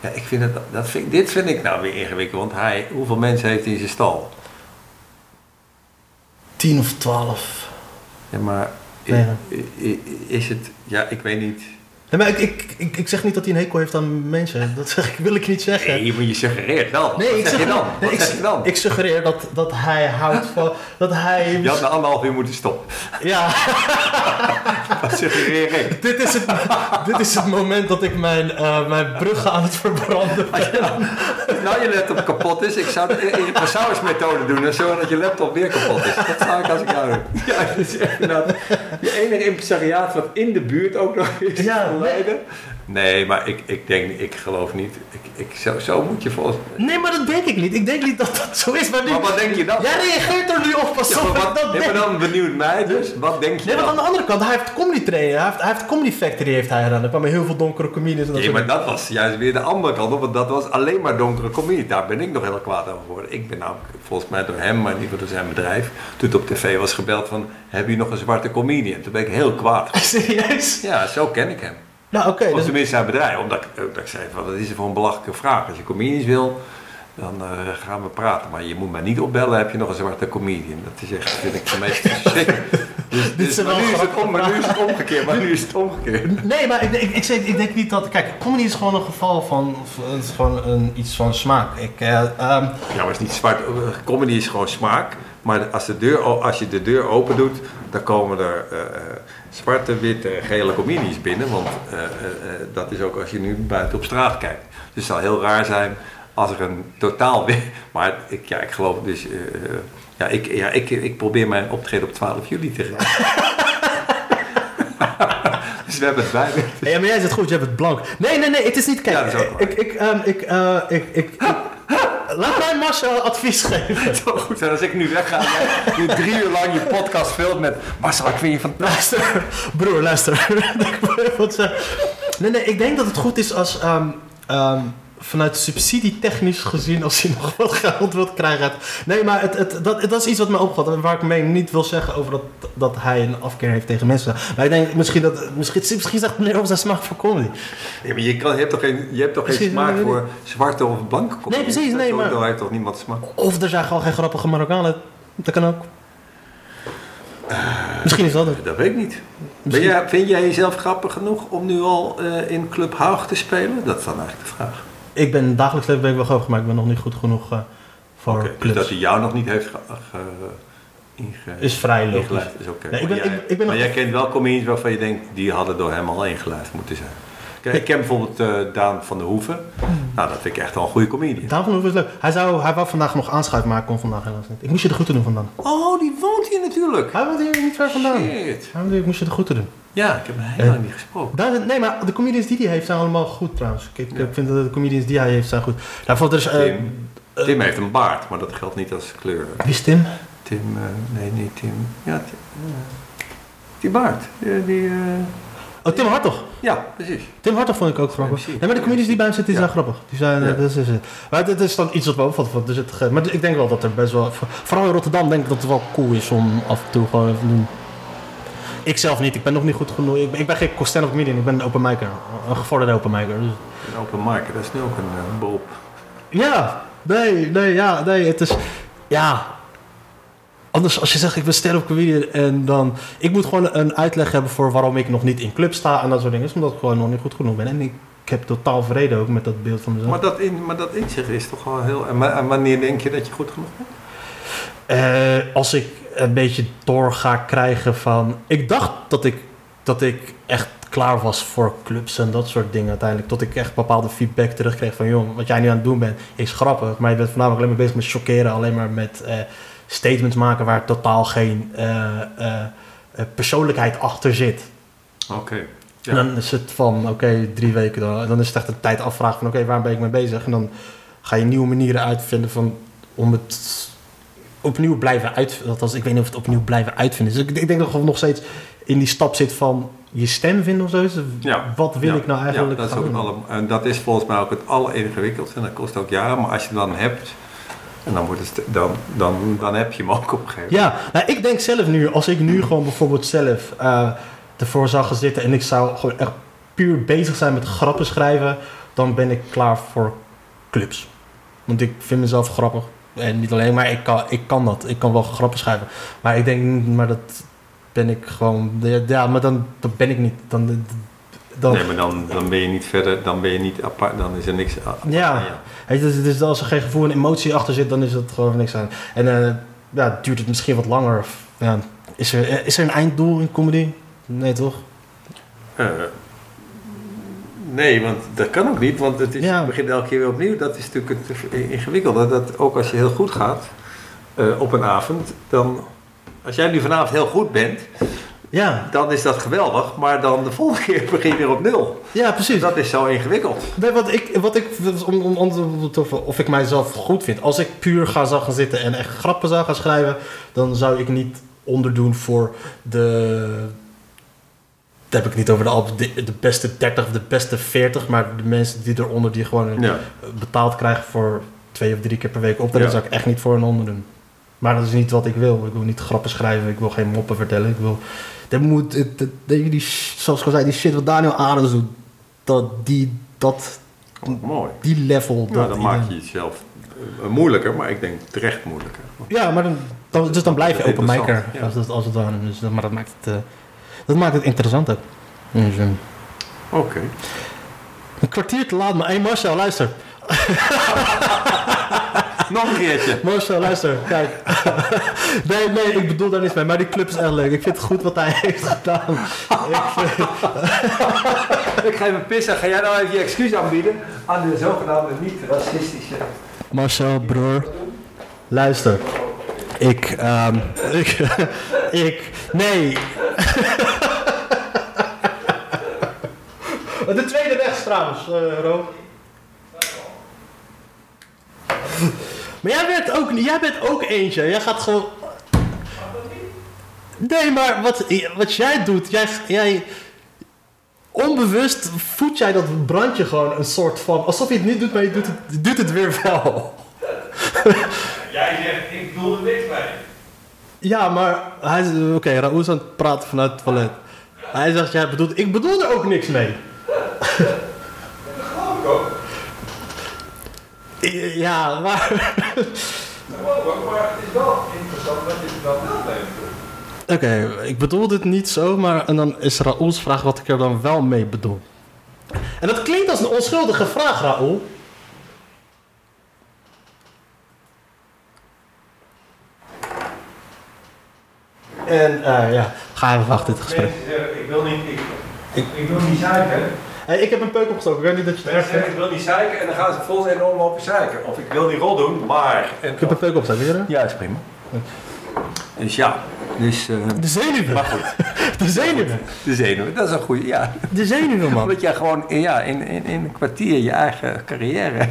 Ja, ik vind het, dat vind, dit vind ik nou weer ingewikkeld, want hij, hoeveel mensen heeft hij in zijn stal? 10 of 12. Ja, maar Nee, is het, ja, ik weet niet. Nee, maar ik, ik, ik, ik zeg niet dat hij een hekel heeft aan mensen. Dat zeg ik, wil ik niet zeggen. Nee, maar je suggereert wel. Nee, Wat ik zeg je dan? nee, ik, zeg je dan? ik suggereer dat, dat hij houdt van. Dat hij. Je had na anderhalf uur moeten stoppen. Ja, Wat suggereer ik? dit is, het, dit is het moment dat ik mijn, eh, mijn bruggen aan het verbranden ben. Als nou je laptop kapot is, ik zou de Passauers methode doen, en zodat je laptop weer kapot is. Dat zou ik als ik jou. Ja, dat is echt inderdaad je enige impresariaat wat in de buurt ook nog is Ja, nee. Maar ik, ik denk, ik geloof niet. Ik, ik, zo, zo moet je volgens Nee, maar dat denk ik niet. Ik denk niet dat dat zo is. Maar, nu, Maar wat denk je dan? Jij reageert er nu op pas Ja, op. maar wat, dat nee, maar dan benieuwd mij dus. Wat denk je Nee, want aan de andere kant, hij heeft comedy trainen. Hij heeft, hij heeft comedy factory heeft hij gedaan. Er kwamen heel veel donkere dat Nee, maar dat was juist weer de andere kant op, want dat was alleen maar donkere comedie. Daar ben ik nog heel kwaad over geworden. Ik ben namelijk volgens mij door hem, maar in ieder geval door zijn bedrijf, toen het op tv was gebeld van, heb je nog een zwarte comedian? Toen ben ik heel kwaad. Serieus? Ja, zo ken ik hem. Nou, oké. Of dus- tenminste zijn bedrijf, omdat ik, dat ik zei, van, wat is er voor een belachelijke vraag? Als je comedians wil, dan eh, gaan we praten. Maar je moet mij niet opbellen, heb je nog een zwarte comedian? Dat is echt, vind ik de meest verschrikkelijk. Dus, dus, maar, nu is het grappige om, maar nu is het omgekeerd. Maar nu is het omgekeerd. Nee, maar ik, ik, ik, zeg, ik denk niet dat... Kijk, comedy is gewoon een geval van... Is gewoon een, iets van smaak. Ik, eh, ehm, Ja, maar het is niet zwart. Comedy is gewoon smaak. Maar als, de deur, als je de deur open doet, dan komen er eh, eh, zwarte, witte, gele comedies binnen. Want eh, dat is ook als je nu buiten op straat kijkt. Dus het zal heel raar zijn als er een totaal... Maar ik, ja, ik geloof dus... ja, ik, ja ik, ik probeer mijn optreden op 12 juli te redden. dus we hebben het bij. ja, maar jij zit goed, je hebt het blank. Nee, nee, nee, het is niet... Kijk, Ja, dat is ook ik, ik, ehm, ik, ik, ik, ik- Laat mij Marcel advies geven. Zo goed zijn als ik nu wegga nu drie uur lang je podcast vult met... Marcel, ik vind je van... Luister, broer, luister. Nee, nee, ik denk dat het goed is als ehm, ehm, vanuit subsidietechnisch gezien, als hij nog wat geld wilt krijgen. Nee, maar het, het, dat, dat is iets wat mij opvalt. En waar ik mee niet wil zeggen over dat, dat hij een afkeer heeft tegen mensen. Maar ik denk misschien dat. Misschien, misschien zegt meneer over zijn smaak voor comedy. Ja, maar je, kan, je hebt toch geen, je hebt toch geen smaak nee, nee, voor zwarte of blanke comedy? Nee, precies, nee, maar- heeft toch niemand smaak? Of er zijn gewoon geen grappige Marokkanen. Dat kan ook. misschien is dat het. Dat weet ik niet. Jij, vind jij jezelf grappig genoeg om nu al eh, in Club Haag te spelen? Dat is dan eigenlijk de vraag. Ik ben dagelijks leven ben ik wel grappig, maar ik ben nog niet goed genoeg eh, voor Oké, dus dat hij jou nog niet heeft ge, ge- inge- Is vrij logisch. is oké. Nee, ik Maar ben- jij- ik- ik ben maar nog- jij kent wel comedians waarvan je denkt, die hadden door hem al ingelijfd moeten zijn. Kijk, ik ken bijvoorbeeld eh, Daan van der Hoeven. Nou, dat vind ik echt wel een goede comedian. Daan van Hoeven is leuk. Hij, zou, hij wou vandaag nog aanschuiven, maar hij kon vandaag helaas niet. Ik moest je de groeten doen vandaan. Oh, die woont hier natuurlijk. Hij woont hier niet ver vandaan. Shit. Hij ik moest je de groeten doen. Ja, ik heb hem heel Eh. lang niet gesproken. Daan, nee, maar de comedians die hij heeft zijn allemaal goed trouwens. Ik, vind dat de comedians die hij heeft zijn goed. Nou, bijvoorbeeld er is... eh, Tim. eh, Tim heeft een baard, maar dat geldt niet als kleur. Wie is Tim? Tim, eh, nee, niet Tim. Ja, Tim. eh, die baard. Die, die, eh, Oh, Tim Hartog. Ja, precies. Tim Hartog vond ik ook grappig. Ja, maar de comedies die bij hem zitten, die Ja. zijn grappig. Die zijn, Ja. dat is, het. Maar dit is dan iets wat me opvalt. want zit, ge- maar ik denk wel dat er best wel... Vooral in Rotterdam denk ik dat het wel cool is om af en toe gewoon even te doen. Ik zelf niet. Ik ben nog niet goed genoeg. Ik ben, ik ben geen stand-up comedian. Ik ben een open micer. Een gevorderde open micer. Dus. Een open markt, dat is nu ook een beroep. Ja, nee, nee, ja, nee, het is, ja. Anders, als je zegt, ik ben stand-up comedian en dan... Ik moet gewoon een uitleg hebben voor waarom ik nog niet in club sta en dat soort dingen. Is omdat ik gewoon nog niet goed genoeg ben. En ik heb totaal vrede ook met dat beeld van mezelf. Maar dat, in, maar dat inzicht is toch wel heel... En wanneer denk je dat je goed genoeg bent? Eh, als ik een beetje door ga krijgen van... Ik dacht dat ik, dat ik echt klaar was voor clubs en dat soort dingen uiteindelijk. Tot ik echt bepaalde feedback terugkreeg van... Joh, wat jij nu aan het doen bent is grappig. Maar je bent voornamelijk alleen maar bezig met chockeren. Alleen maar met eh, statements maken waar totaal geen eh, eh, persoonlijkheid achter zit. Oké. Ja. En dan is het van, oké, drie weken dan. Dan is het echt een tijd afvragen van, oké, waar ben ik mee bezig? En dan ga je nieuwe manieren uitvinden van, om het opnieuw blijven uitvinden. Althans, ik weet niet of het opnieuw blijven uitvinden is. Dus ik, ik denk dat ik nog steeds in die stap zit van je stem vinden of zo. Dus Ja. Wat wil Ja, ik nou eigenlijk Ja, dat, is ook alle, en dat is volgens mij ook het alleringewikkeldste. En dat kost ook jaren. Maar als je het dan hebt, en dan, wordt het, dan, dan, dan heb je hem ook op een gegeven moment. Ja, nou, ik denk zelf nu, als ik nu gewoon bijvoorbeeld zelf eh, ervoor zou gaan zitten en ik zou gewoon echt puur bezig zijn met grappen schrijven, dan ben ik klaar voor clubs. Want ik vind mezelf grappig. En niet alleen, maar ik kan, ik kan dat. Ik kan wel grappen schrijven. Maar ik denk, maar dat ben ik gewoon. Ja, maar dan, dan ben ik niet. Dan, dan, Nee, maar dan, dan ben je niet verder, dan ben je niet apart, dan is er niks apart Ja. aan. Weet je, dus, dus als er geen gevoel en emotie achter zit, dan is het gewoon niks aan. En eh, ja, duurt het misschien wat langer. Of, Ja, is, er, is er een einddoel in comedy? Nee, toch? Eh, nee, want dat kan ook niet, want het is, Ja. je begint elke keer weer opnieuw. Dat is natuurlijk het ingewikkelde. Dat ook als je heel goed gaat eh, op een avond, dan... Als jij nu vanavond heel goed bent, Ja, dan is dat geweldig. Maar dan de volgende keer begin je weer op nul. ja precies. Dat is zo ingewikkeld. Nee, wat ik, wat ik om, om, om, of, of ik mijzelf goed vind. Als ik puur ga zou gaan zitten en echt grappen zou gaan schrijven, dan zou ik niet onderdoen voor de. Daar heb ik niet over de, al- de, de beste 30 of de beste 40, maar de mensen die eronder die gewoon Ja. betaald krijgen voor twee of drie keer per week op, daar Ja. zou ik echt niet voor een onderdoen. Maar dat is niet wat ik wil. Ik wil niet grappen schrijven, ik wil geen moppen vertellen. Ik wil. Dat moet, het- die, zoals ik al zei, die shit wat Daniel Adams doet, dat, die, dat, Mooi. die level. Dat dan maak je het zelf eh, moeilijker, maar ik denk terecht moeilijker. Ja, maar dan, dan, dus dan blijf je Dat open micer ja. als, het, als het. Dus, dat- maar dat maakt het, eh, dat maakt het interessant ook. Dus, eh, Oké. een kwartier te laat, maar hey Marcel, luister. Nog een keertje. Marcel, luister, kijk. nee, nee, ik bedoel daar niks mee, maar die club is echt leuk. Ik vind het goed wat hij heeft gedaan. ik vind, Ik ga even pissen. Ga jij nou even je excuus aanbieden aan de zogenaamde niet-racistische... Marcel, broer, luister. Ik, ehm, ik, ik, nee. De tweede rechts trouwens, eh Ro. Maar jij bent, ook, jij bent ook eentje. Jij gaat gewoon... Nee, maar wat, wat jij doet, jij, jij... Onbewust voed jij dat brandje gewoon een soort van... Alsof je het niet doet, maar je doet het, je doet het weer wel. Jij zegt, ik bedoel er niks bij. Ja, maar hij. Oké, Raoul is aan het praten vanuit het toilet. Hij zegt, jij bedoelt... Ik bedoel er ook niks mee. Ja, maar... Maar het is wel interessant dat je het wel mee. Oké, ik bedoel dit niet zo, maar... En dan is Raoul's vraag wat ik er dan wel mee bedoel. En dat klinkt als een onschuldige vraag, Raoul. En eh, ja, ga even wachten dit gesprek. Zeggen, ik wil niet, ik, wil niet. Hey, ik heb een peuk opgestoken, ik weet niet dat je het vindt. ik wil niet zeiken en dan gaan ze vol enorm lopen zeiken. Of ik wil die rol doen, maar... En, Ik heb een peuk opgestoken, weet je dat? ja, is prima. Dus ja, dus... eh, De zenuwen. maar goed, De zenuwen. de zenuwen, dat is een goede, ja. De zenuwen, man. Omdat jij gewoon in, ja, in, in, in een kwartier je eigen carrière...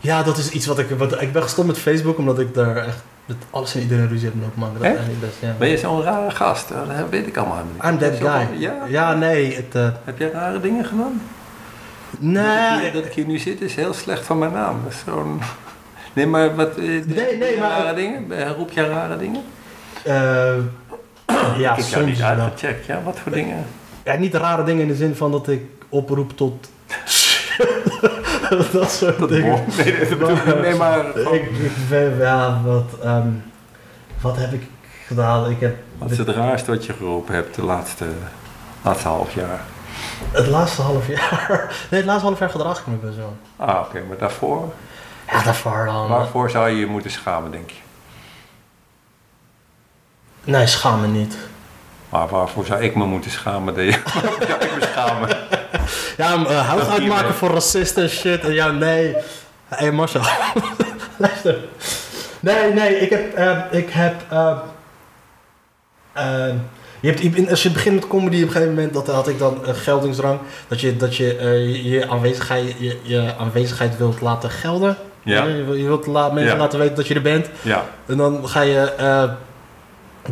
Ja, dat is iets wat ik... Wat, ik ben gestopt met Facebook omdat ik daar echt Dat alles en iedereen ruzie hebben lopen maken. Dat Echt? is eigenlijk best, ja. Ben je zo'n rare gast? Dat weet ik allemaal niet. I'm that Zo- guy. Ja? Ja, nee, het... eh, Heb jij rare dingen gedaan? Dat, nee, dat ik hier nu zit is heel slecht van mijn naam. Dat is zo'n... Nee, maar wat... eh, Nee, nee, maar- Rare dingen? Eh, Roep jij rare dingen? eh, ja, ik niet soms uitgecheckt. Ja, wat voor dingen? Ja, niet rare dingen in de zin van dat ik oproep tot... dat soort dingen. Nee, dat niet. Nee, maar... Ik, ik ja, wat, ehm, wat heb ik gedaan? Ik heb Wat is het raarste wat je geroepen hebt de laatste, laatste half jaar? het laatste half jaar... Nee, het laatste half jaar gedrag ik me best wel. Ah, oké. Maar daarvoor? Ja, daarvoor dan... Waarvoor zou je je moeten schamen, denk je? Nee, schaam me niet. Maar waarvoor zou ik me moeten schamen? Dat je... Waarom zou ik me schamen? Ja, uh, hout Dat uitmaken hier, voor racisten en shit. En ja, nee. Hé hey Marcel. Luister. Nee, nee, ik heb... eh, ik heb eh, eh, je hebt, als je begint met comedy, op een gegeven moment dat had ik dan een geldingsdrang. Dat je, dat je eh, je, aanwezigheid, je, je aanwezigheid wilt laten gelden. Ja. Je, wil- je wilt la- mensen Ja. laten weten dat je er bent. Ja. En dan ga je eh,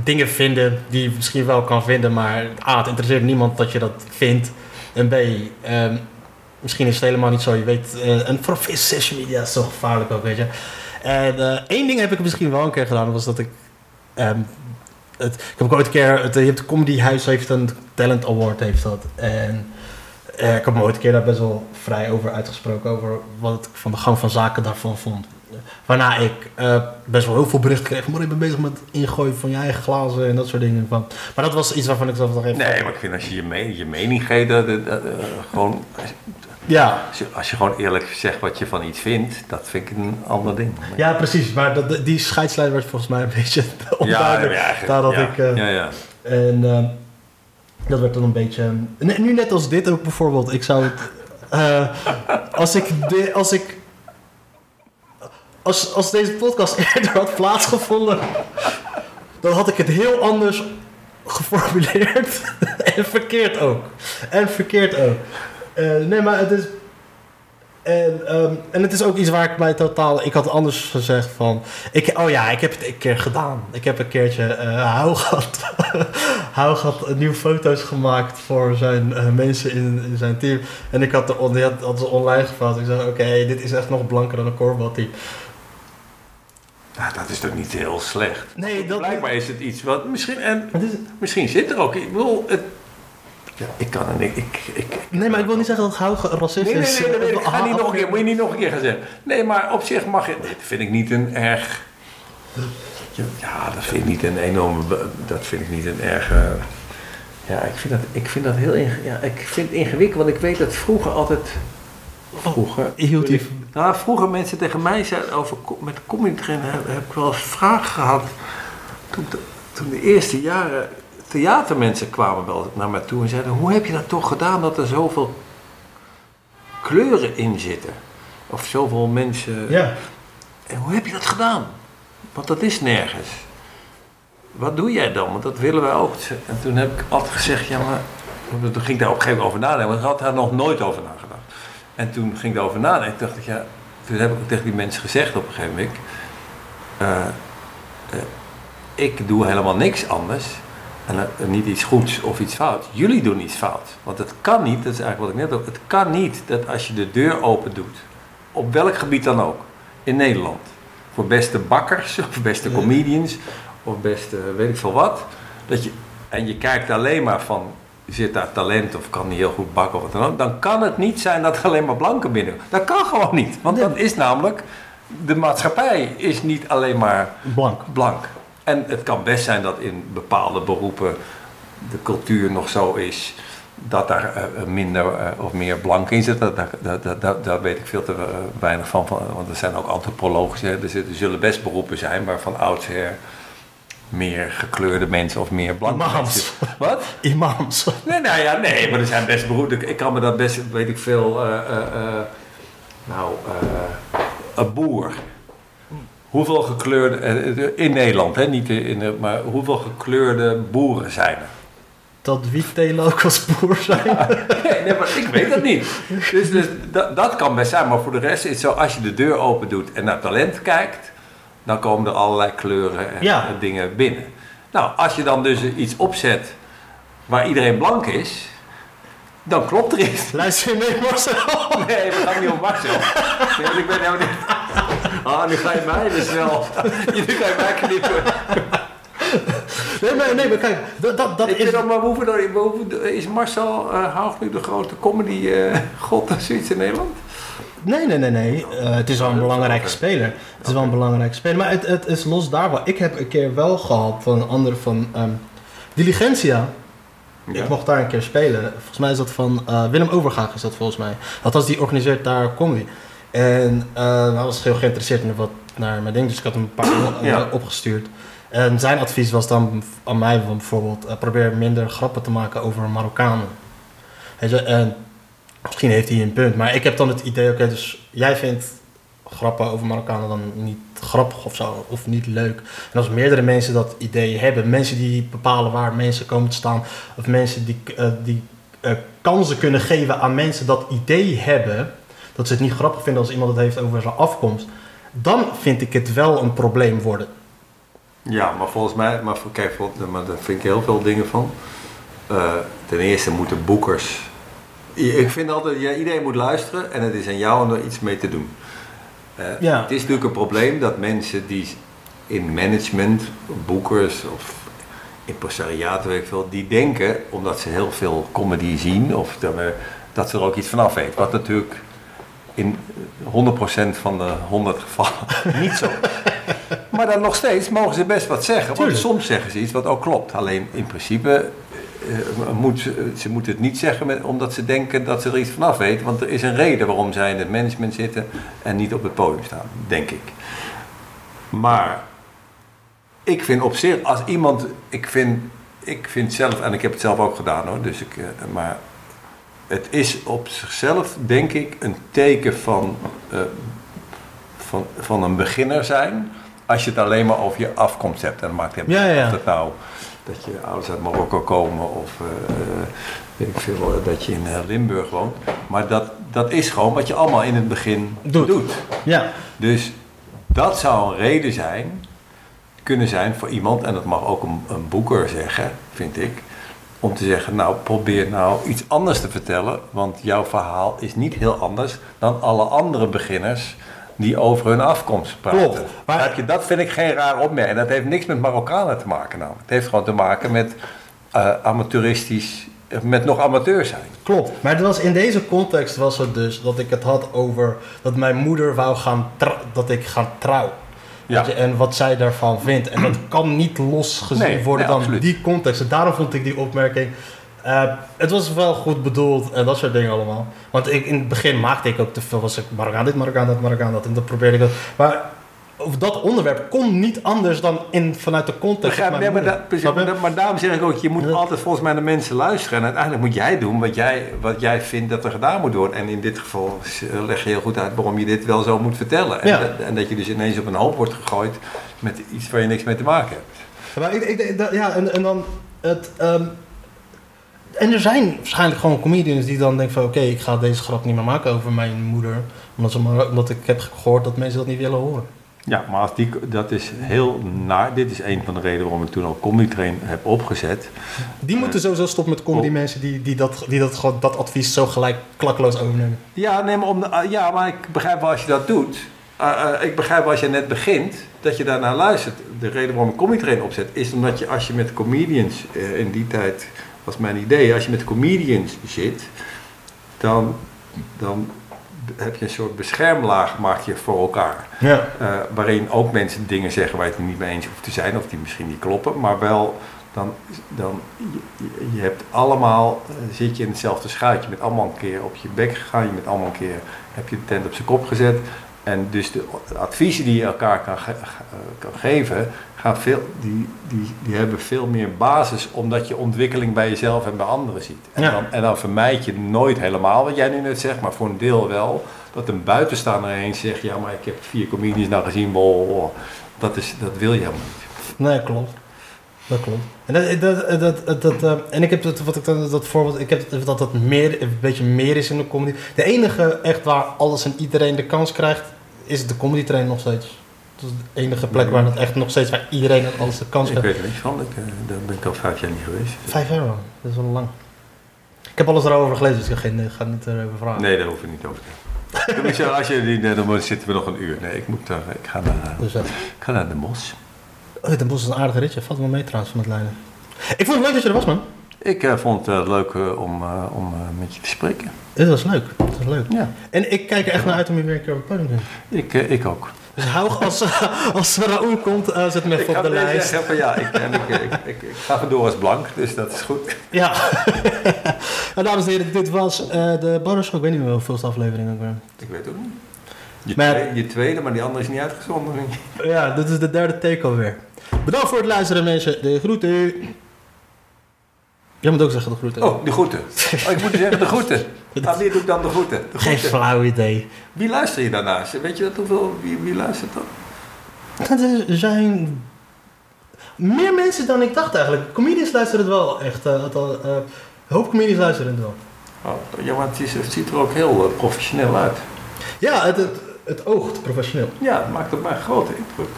dingen vinden die je misschien wel kan vinden, maar A, het interesseert niemand dat je dat vindt. En B, ehm, misschien is het helemaal niet zo. Je weet, eh, en vooral via social media is zo gevaarlijk ook, weet je. En eh, één ding heb ik misschien wel een keer gedaan, was dat ik. ehm, het, ik heb ook ooit een keer. Het, je hebt het Comedy Huis heeft een Talent Award, heeft dat. En eh, ik heb me ooit een keer daar best wel vrij over uitgesproken, over wat ik van de gang van zaken daarvan vond. Waarna ik eh, best wel heel veel berichten kreeg. Maar ik ben bezig met ingooien van je eigen glazen en dat soort dingen. Van. Maar dat was iets waarvan ik zelf nog even... Nee, maar ik vind als je je, me- je mening geeft, dat, dat- dat, eh, gewoon, Ja, als je, als je gewoon eerlijk zegt wat je van iets vindt, dat vind ik een ander ding. ja, precies. Maar dat, die scheidslijn werd volgens mij een beetje onduidelijk. ja, eigenlijk, Daar had ja, ik... eh, ja, ja. En eh, dat werd dan een beetje... Nu net als dit ook bijvoorbeeld. Ik zou het... eh, als ik... De, als ik als, als deze podcast eerder had plaatsgevonden... dan had ik het heel anders geformuleerd. en verkeerd ook. En verkeerd ook. Eh, nee, maar het is... En, ehm, en het is ook iets waar ik mij totaal... Ik had anders gezegd van... Ik, oh ja, ik heb het een keer gedaan. Ik heb een keertje... eh Hougat... Hougat nieuwe foto's gemaakt voor zijn eh, mensen in, in zijn team. En ik had, de, on- had, had ze online gevraagd. Ik zei, oké, dit is echt nog blanker dan een korfbalteam. Nou, dat is toch niet heel slecht. Nee, dat... Blijkbaar is het iets wat misschien, en is, misschien zit er ook, ik bedoel, het, ja, ik kan er niet, ik, ik, nee, maar ik wil niet zeggen dat Hougat racist Nee, nee, is. nee, nee, nee, ga Ah, niet nog een keer, moet je niet nog een keer gaan zeggen. Nee, maar op zich mag je, dit vind ik niet een erg, ja, dat vind ik niet een enorme, dat vind ik niet een erg, eh, ja, ik vind dat, ik vind dat heel, inge- ja, ik vind het ingewikkeld, want ik weet dat vroeger altijd, vroeger, Hield. Nou, vroeger mensen tegen mij zeiden over met comedy trainen heb, ik wel eens vragen gehad. Toen, de- toen de eerste jaren theatermensen kwamen wel naar mij toe en zeiden: Hoe heb je dat toch gedaan dat er zoveel kleuren in zitten? Of zoveel mensen. Ja. En hoe heb je dat gedaan? Want dat is nergens. Wat doe jij dan? Want dat willen wij ook. En toen heb ik altijd gezegd: Ja, maar. Toen ging ik daar op een gegeven moment over nadenken, want ik had daar nog nooit over nagedacht. En toen ging ik daarover nadenken. Toen dacht ik, ja, toen heb ik ook tegen die mensen gezegd op een gegeven moment. eh, eh, ik doe helemaal niks anders. En eh, niet iets goeds of iets fout. Jullie doen iets fout. Want het kan niet, dat is eigenlijk wat ik net ook. Het kan niet dat als je de deur open doet. Op welk gebied dan ook. In Nederland. Voor beste bakkers of beste comedians. Of beste weet ik veel wat. Dat je, en je kijkt alleen maar van zit daar talent of kan niet heel goed bakken of wat dan ook, dan kan het niet zijn dat er alleen maar blanken binnen. Dat kan gewoon niet. Want Nee. dat is namelijk, de maatschappij is niet alleen maar Blank. blank. En het kan best zijn dat in bepaalde beroepen de cultuur nog zo is dat daar eh, minder eh, of meer blank in zit. Dat, dat, dat, dat, dat- daar weet ik veel te eh, weinig van, van. Want er zijn ook antropologische, er, zit- er zullen best beroepen zijn waar van oudsher meer gekleurde mensen of meer blanke Imams. mensen. Wat? Imams. Nee, nou ja, nee, maar er zijn best beroepen. Ik- kan me dat best, weet ik veel, eh, eh, eh, nou, een boer. Hoeveel gekleurde, in Nederland, hè, niet in, de- maar hoeveel gekleurde boeren zijn er? Dat wietelen ook als boer zijn. Nee, nee, maar ik weet dat niet. Dus, dus dat, dat kan best zijn, maar voor de rest is het zo, als je de deur open doet en naar talent kijkt, dan komen er allerlei kleuren en Ja. dingen binnen. Nou, als je dan dus iets opzet waar iedereen blank is, dan klopt er iets. Luister je mee, Marcel? Nee, we gaan niet op Marcel. Nee, want ik ben helemaal niet... Ah, nu ga je mij dus wel... Nu ga je mij knippen. Nee, maar, nee, maar kijk, dat, dat, dat Ik is... vind ook, maar we hoeven, we hoeven- is Marcel uh, Haug nu de grote comedy eh, god of zoiets in Nederland? Nee, nee, nee, nee. Eh, het is wel een belangrijke speler. Het is wel een belangrijke speler. Maar het, het is los daarvan. Ik heb een keer wel gehad van een ander van ehm, Diligentia. Ik mocht daar een keer spelen. Volgens mij is dat van eh, Willem Overgaag is dat volgens mij. Althans, die organiseert daar comedy. En eh, hij was heel geïnteresseerd in wat naar mijn ding, dus ik had hem een paar Ja. opgestuurd. En zijn advies was dan aan mij van bijvoorbeeld, probeer minder grappen te maken over Marokkanen. Weet je, en misschien heeft hij een punt, maar ik heb dan het idee, oké, dus jij vindt grappen over Marokkanen dan niet grappig of zo, of niet leuk. En als meerdere mensen dat idee hebben, mensen die bepalen waar mensen komen te staan, of mensen die, eh, die eh, kansen kunnen geven aan mensen dat idee hebben, dat ze het niet grappig vinden als iemand het heeft over zijn afkomst, dan vind ik het wel een probleem worden. Ja, maar volgens mij, maar, kijk, maar daar vind ik heel veel dingen van. Eh, ten eerste moeten boekers. Ik vind altijd, ja, iedereen moet luisteren en het is aan jou om er iets mee te doen. Eh, Ja. Het is natuurlijk een probleem dat mensen die in management, boekers of impresariaten, weet ik veel, die denken, omdat ze heel veel comedy zien, of dat, dat ze er ook iets van af weten. Wat natuurlijk in 100% van de 100 gevallen niet zo is. Maar dan nog steeds mogen ze best wat zeggen. Want Tuurlijk. soms zeggen ze iets wat ook klopt. Alleen in principe moet ze, ze moeten het niet zeggen met, omdat ze denken dat ze er iets vanaf weten. Want er is een reden waarom zij in het management zitten en niet op het podium staan, denk ik. Maar ik vind op zich, als iemand, ik vind, ik vind zelf, en ik heb het zelf ook gedaan hoor, dus ik, eh, maar het is op zichzelf, denk ik, een teken van, eh, van, van een beginner zijn. Als je het alleen maar over je afkomst hebt. En dat maakt helemaal Ja, ja. of dat nou dat je ouders uit Marokko komen of eh, eh, weet ik veel, eh, dat je in Limburg woont. Maar dat, dat is gewoon wat je allemaal in het begin Doet. doet. Ja, Dus dat zou een reden zijn, kunnen zijn voor iemand, en dat mag ook een, een boeker zeggen, vind ik, om te zeggen, nou probeer nou iets anders te vertellen, want jouw verhaal is niet heel anders dan alle andere beginners die over hun afkomst praten. Klopt. Maar- je, dat vind ik geen raar opmerking. En dat heeft niks met Marokkanen te maken namelijk. Het heeft gewoon te maken met eh, amateuristisch, met nog amateur zijn. klopt. Maar het was in deze context was het dus dat ik het had over dat mijn moeder wou gaan dat ik ga trouwen. Ja. En wat zij daarvan vindt. En dat kan niet los gezien Nee, worden nee, dan absoluut. die context. En daarom vond ik die opmerking. Eh, het was wel goed bedoeld en dat soort dingen allemaal. Want ik, in het begin maakte ik ook te veel. Was ik Marokkaan dit, Marokkaan dat, Marokkaan dat. En dan probeerde ik dat. Maar over dat onderwerp kon niet anders dan in, vanuit de context. Begrijp, van nee, maar, da- maar, da- maar daarom zeg ik ook, je moet Ja. altijd volgens mij naar mensen luisteren. En uiteindelijk moet jij doen wat jij, wat jij vindt dat er gedaan moet worden. En in dit geval leg je heel goed uit waarom je dit wel zo moet vertellen. En, Ja. dat, en dat je dus ineens op een hoop wordt gegooid met iets waar je niks mee te maken hebt. Maar ik, ik, ik- dat- ja, en, en dan het. ehm, en er zijn waarschijnlijk gewoon comedians die dan denken van oké, ik ga deze grap niet meer maken over mijn moeder. Omdat, ze maar, omdat ik heb gehoord dat mensen dat niet willen horen. Ja, maar als die, dat is heel naar. Dit is een van de redenen waarom ik toen ook Comedy Train heb opgezet. Die moeten sowieso stoppen met comedy mensen die, die, dat, die dat, gewoon, dat advies zo gelijk klakkeloos overnemen. Ja, nee, maar, om, de- ah, ja, maar ik begrijp wel als je dat doet. Ah, ah, ik begrijp wel als je net begint, dat je daarnaar luistert. De reden waarom ik Comedy Train opzet, is omdat je als je met comedians, eh, in die tijd was mijn idee, als je met comedians zit, dan, dan heb je een soort beschermlaag maak je voor elkaar. Ja. Eh, waarin ook mensen dingen zeggen waar je het niet mee eens hoeft te zijn, of die misschien niet kloppen, maar wel dan, dan je, je hebt allemaal, eh, zit je in hetzelfde schuitje, met allemaal een keer op je bek gegaan, je bent allemaal een keer, heb je de tent op zijn kop gezet. En dus de adviezen die je elkaar kan, ge- kan geven, gaan veel, die, die, die hebben veel meer basis, omdat je ontwikkeling bij jezelf en bij anderen ziet. En, Ja. dan, en dan vermijd je nooit helemaal wat jij nu net zegt, maar voor een deel wel, dat een buitenstaander eens zegt, ja maar ik heb vier comedians nou gezien, bol, dat, is, dat wil je helemaal niet. Nee, klopt. Dat klopt. En, dat, dat, dat, dat, dat, eh, en ik heb het, wat ik dan, dat voorbeeld, ik heb dat het meer, een beetje meer is in de comedy. De enige echt waar alles en iedereen de kans krijgt, is de comedy train nog steeds. Dat is de enige plek waar het echt nog steeds waar iedereen alles de kans Ik heeft. weet er niks van. Ik, eh, daar ben ik al vijf jaar niet geweest. Vijf euro, dat is wel lang. Ik heb alles erover gelezen, dus ik ga, geen, ik ga niet erover vragen. Nee, daar hoef je niet over te als je die, dan zitten we nog een uur. Nee, ik moet daar, ik ga naar, eh, Dus, eh, ik ga naar de Mos. Oh, Den Bosch is een aardige ritje, valt wel mee trouwens van het lijnen. Ik vond het leuk dat je er was, man. Ik eh, vond het eh, leuk eh, om, om met je te spreken. Dit was leuk, dit was leuk. Ja, En ik kijk er echt naar uit om je weer een keer op het podium te ik, ik ook. Dus hou als, als Raoul komt, zet Ik even op de lijst. zeggen van ja, ik, en ik, ik, ik, ik ga vandoor als blank, dus dat is goed. Ja. nou, dames en heren, dit was de Barrowshow. Ik weet niet meer hoeveelste aflevering ook weer. Ik weet ook niet. Je, Maar- tweede, je tweede, maar die andere is niet uitgezonden. ik. Ja, dit is de derde take alweer. Bedankt voor het luisteren, mensen. De groeten. Jij moet ook zeggen de groeten. Oh, de groeten. Oh, ik moet je zeggen de groeten. Nou, wie doet dan de groeten? De Geen flauw idee. Wie luister je daarnaast? Weet je dat hoeveel? Wie, wie luistert dan? Er zijn meer mensen dan ik dacht eigenlijk. Comedians luisteren het wel echt. eh, het eh, een hoop comedians luisteren het wel. Oh, ja, maar het, is, het ziet er ook heel eh, professioneel uit. Ja, het, het, het oogt professioneel. Ja, het maakt op mij een grote indruk.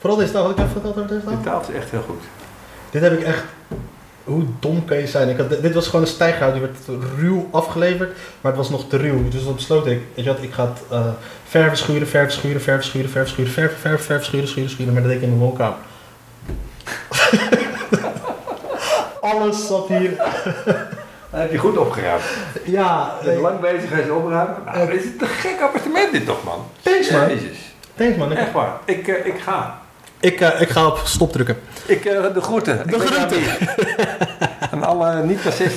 Vooral deze taal. Had ik even verteld over deze is echt heel goed. Dit heb ik echt. Hoe dom kan je zijn? Ik had, dit was gewoon een stijghout, die werd ruw afgeleverd, maar het was nog te ruw. Dus dan besloot ik, weet je wat, ik ga het eh, verven schuren, verven schuren, verven schuren, verven schuren, verven, verven, verven schuren, schuren, schuren, maar dat deed ik in mijn woonkamer. Alles zat hier. Dat heb je goed opgeruimd. Ja, Je bent lang bezig geweest opruimen. Nou, dit is een te gek appartement dit toch, man? thanks man. Jezus. Thanks man. Ik, Echt waar. Ik, eh, ik ga. ik, eh, ik ga op stop drukken. Ik, eh, de groeten. De groeten. niet. Aan alle niet-racisten.